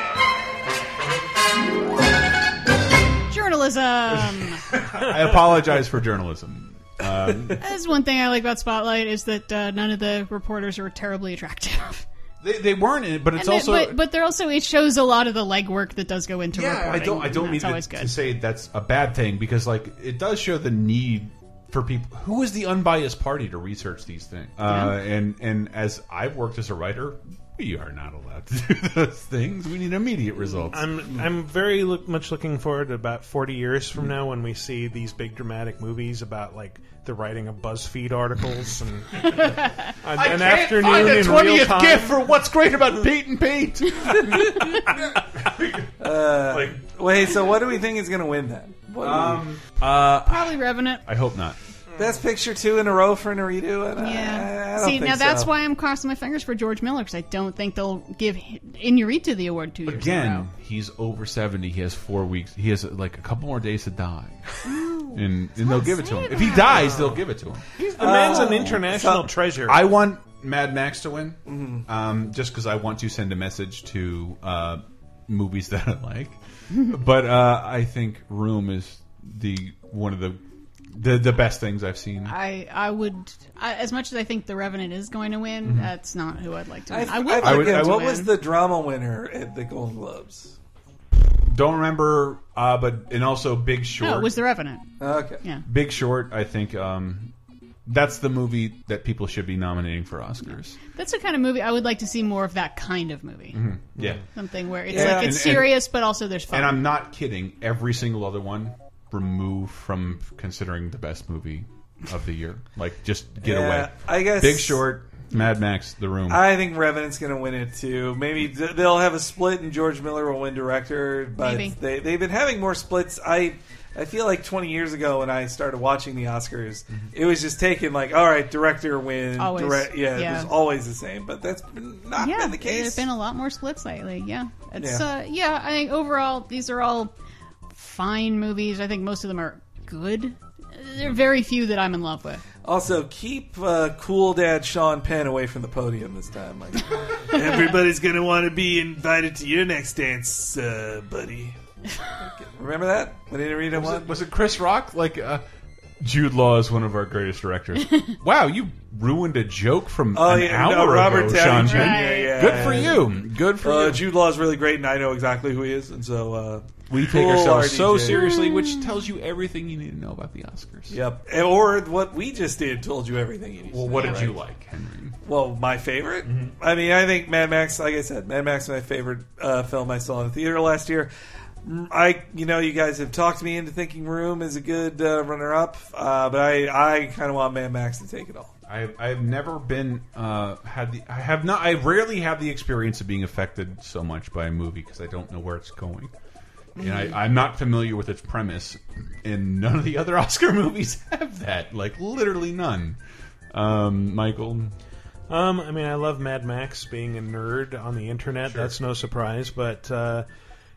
Journalism. *laughs* I apologize for journalism. Um, *laughs* That's one thing I like about Spotlight is that uh, none of the reporters are terribly attractive. *laughs* they, they weren't in it, but it's And they- also. but, but they're also it shows a lot of the legwork that does go into yeah, I reporting. don't. I don't and mean that's to, always to say that's a bad thing because, like, it does show the need for people. Who is the unbiased party to research these things? Uh, and and as I've worked as a writer, we are not allowed to *laughs* do those things. We need immediate results. I'm I'm very look, much looking forward to about 40 years from now when we see these big dramatic movies about like the writing of BuzzFeed articles and *laughs* an, an afternoon in real time. gift for what's great about Pete and Pete. *laughs* Uh, wait, so what do we think is going to win then? What do we- Um, uh, Probably Revenant. I hope not. Best Picture two in a row for Iñárritu. And Yeah. I, I don't See, think now that's why I'm crossing my fingers for George Miller because I don't think they'll give Iñárritu the award two years in a row. Again, he's over seventy. He has four weeks. He has like a couple more days to die, and, and they'll give it to him. If he dies, they'll give it to him. He's the man's Uh, an international so- treasure. I want Mad Max to win, Mm-hmm. um, just because I want to send a message to uh, movies *laughs* that I like. but uh, I think Room is the one of the the, the best things I've seen. I I would I, as much as I think the Revenant is going to win. Mhm. That's not who I'd like to I, win. I, I, would. I like forget, him to what win. was the drama winner at the Golden Globes? Don't remember, uh, but and also Big Short. No, it was the Revenant. Okay. Yeah. Big Short. I think um, that's the movie that people should be nominating for Oscars. That's the kind of movie I would like to see more of. That kind of movie. Mhm. Yeah. Something where it's Yeah. like it's And- and- serious, but also there's fun. And I'm not kidding. Every single other one removed from considering the best movie of the year. Like, just get Yeah, away. I guess- Big Short, Mad Max, The Room. I think Revenant's going to win it too. Maybe they'll have a split, and George Miller will win director. But Maybe. they they've been having more splits. I I feel like 20 years ago when I started watching the Oscars, it was just taken like, all right, director wins. Always. direct- yeah, Yeah. it was always the same. But that's not yeah, been the there's case. been a lot more splits lately. Yeah, it's Yeah. uh, yeah. I think overall these are all fine movies. I think most of them are good. There are very few that I'm in love with. Also, keep uh, cool dad Sean Penn away from the podium this time. Like, *laughs* everybody's gonna want to be invited to your next dance, uh, buddy. Remember that when he read it was, one? it, was it Chris Rock? Like, uh, Jude Law is one of our greatest directors. *laughs* wow, you ruined a joke from Oh an yeah, hour no, Robert ago, Downey Sean Jr. Penn. Yeah, Good for you. Good for uh, you. Jude Law is really great, and I know exactly who he is, and so uh, We take cool ourselves so RDJ. seriously, which tells you everything you need to know about the Oscars. Yep, or what we just did told you everything you need. to Well, what did right? you like, Henry? Well, my favorite. I mean, I think Mad Max. Like I said, Mad Max is my favorite uh, film I saw in the theater last year. Mm, I, you know, you guys have talked me into thinking Room is a good uh, runner-up, uh, but I, I kind of want Mad Max to take it all. I've, I've never been uh, had the I have not I rarely have the experience of being affected so much by a movie because I don't know where it's going, and I, I'm not familiar with its premise, and none of the other *laughs* Oscar movies have that. Like literally none. Um, Michael, Um, I mean, I love Mad Max. Being a nerd on the internet, that's no surprise. But uh,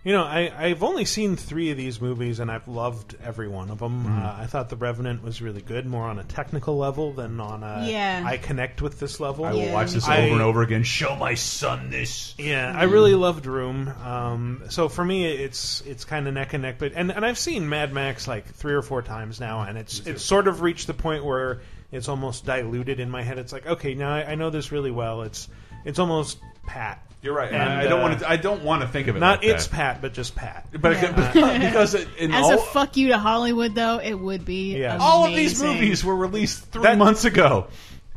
You know, I, I've only seen three of these movies, and I've loved every one of them. Mhm. Uh, I thought The Revenant was really good, more on a technical level than on a. Yeah. I connect with this level. I will watch this I- over and over again. Show my son this. Yeah, I really loved Room. Um, so for me, it's it's kind of neck and neck. But and, and I've seen Mad Max like three or four times now, and it's it's sort of reached the point where it's almost diluted in my head. It's like okay, now I, I know this really well. It's it's almost pat. You're right. And, I don't uh, want to. I don't want to think of it. Not like it's that. pat, but just pat. But it- but- *laughs* *laughs* because it- in As all, a fuck you to Hollywood, though, it would be. Yeah. all of these movies were released three months ago,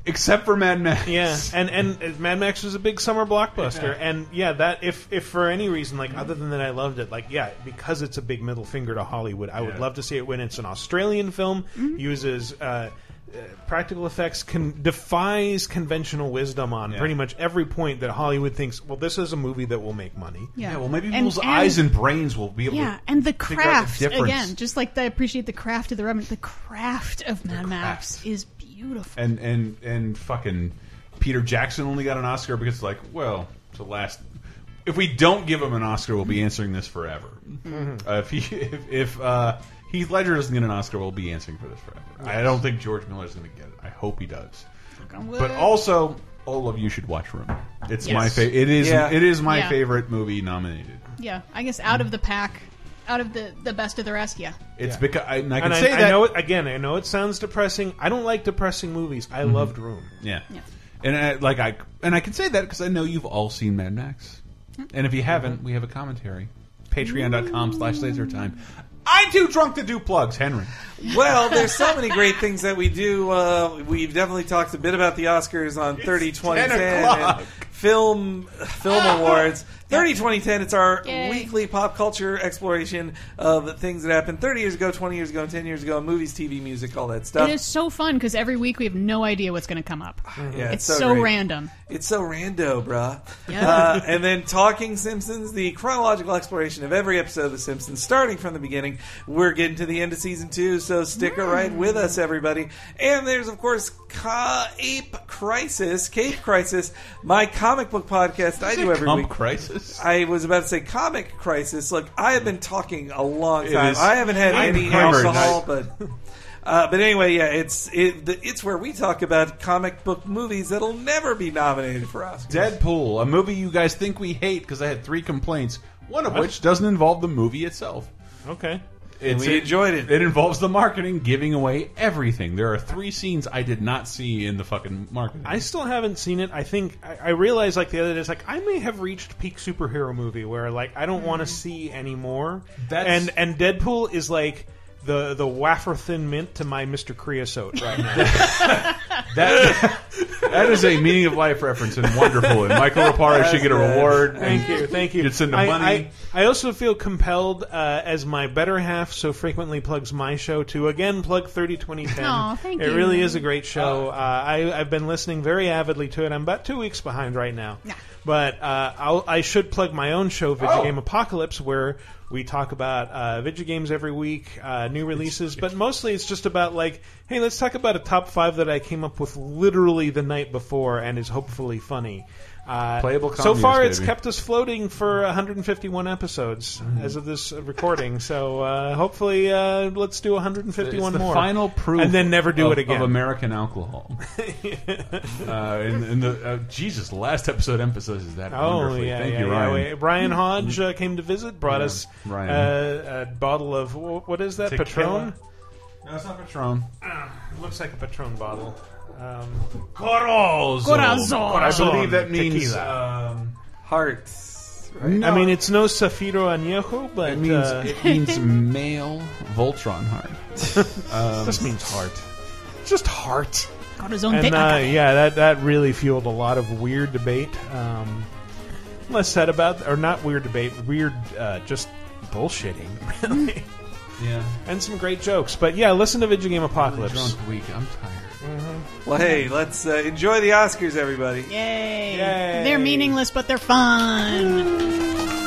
except for Mad Max. Yeah, and and Mad Max was a big summer blockbuster, and yeah, that if if for any reason, like other than that, I loved it. Like yeah, because it's a big middle finger to Hollywood, I would love to see it when it's an Australian film uses. Uh, uh, practical effects con- defies conventional wisdom on pretty much every point that Hollywood thinks. Well, this is a movie that will make money. Yeah. well, maybe And- people's and- eyes and brains will be able Yeah, to. and the figure out the craft difference. again, just like I appreciate the craft of the Revenant. The craft of Mad Max is beautiful. and and and fucking Peter Jackson only got an Oscar because it's like, well, it's the last. If we don't give him an Oscar, we'll be answering this forever. Mhm. Uh, if he, *laughs* if, if uh, Heath Ledger doesn't get an Oscar, we'll be answering for this forever. I don't think George Miller's going to get it. I hope he does. But also, all of you should watch Room. It's Yes. my favorite. It is. Yeah. It is my Yeah. favorite movie nominated. Yeah, I guess out of the pack, out of the the best of the rest, yeah. It's because I, and I can and say I, that. I know it again. I know it sounds depressing. I don't like depressing movies. I Mhm. loved Room. Yeah. And I, like I and I can say that because I know you've all seen Mad Max. And if you haven't, we have a commentary. Patreon.com slash laser time. I'm too drunk to do plugs, Henry. Well, there's so many great things that we do. Uh, we've definitely talked a bit about the Oscars on 30 2010 o'clock. and film film *laughs* awards. 30 2010 it's our Yay. weekly pop culture exploration of things that happened 30 years ago, 20 years ago, and 10 years ago, movies, TV, music, all that stuff. It is so fun because every week we have no idea what's going to come up. *sighs* Yeah, it's so so, great. random. It's so rando, bruh. Yeah. Uh, and then Talking Simpsons, the chronological exploration of every episode of The Simpsons, starting from the beginning. We're getting to the end of season two, so stick a right with us, everybody. And there's, of course, Ca- Ape Crisis, Cape Crisis, my comic book podcast I do every Comp week. Crisis? I was about to say Comic Crisis. Look, I have been talking a long It time. is- I haven't had I'm any hammered. alcohol, but. Uh, but anyway, yeah, it's it, the, it's where we talk about comic book movies that'll never be nominated for Oscars. Deadpool, a movie you guys think we hate because I had three complaints, one of What? which doesn't involve the movie itself. Okay. And we enjoyed it. It involves the marketing giving away everything. There are three scenes I did not see in the fucking marketing. I still haven't seen it. I think I, I realized like the other day, it's like I may have reached peak superhero movie where like I don't want to mm-hmm. see anymore. That's- and and Deadpool is like the the wafer thin mint to my Mister Creosote right now. *laughs* That that is a meaning of life reference and wonderful. And Michael Rapara should get a reward. Thank you, thank you. Get some I, money. I, I also feel compelled, uh, as my better half so frequently plugs my show, to again plug 30 2010. Aw, thank it you. really is a great show. Uh, I, I've been listening very avidly to it. I'm about two weeks behind right now. But uh, I'll, I should plug my own show, Video Oh. Game Apocalypse, where we talk about uh, video games every week, uh, new releases, but mostly it's just about like, hey, let's talk about a top five that I came up with literally the night before and is hopefully funny. Uh, Playable so far, communist, it's baby. kept us floating for 151 episodes Mm-hmm. as of this uh, recording. So uh, hopefully, uh, let's do 151 it's the more. final proof, and then never do of, it again. of American alcohol. *laughs* uh, in, in the uh, Jesus, the last episode emphasizes that Oh wonderfully. yeah, Thank yeah, you, yeah. Ryan. Wait, Brian Hodge uh, came to visit, brought Yeah, us Ryan. uh, a bottle of wh- what is that? Tequila. Patron. No, it's not Patron. looks like a Patron bottle. Um, Corazon. Corazon. I believe that means um, Hearts. No. I mean, it's no Zafiro Añejo, but it means uh, it means male Voltron heart. *laughs* Um, just means heart. Just heart. Got his own and thing. uh, yeah, that that really fueled a lot of weird debate. Um, less said about, or not weird debate, weird uh, just bullshitting, *laughs* really. Yeah. And some great jokes. But yeah, listen to Video Game Apocalypse. drunk week. I'm tired. Well, hey, let's uh, enjoy the Oscars, everybody. Yay. Yay. They're meaningless, but they're fun.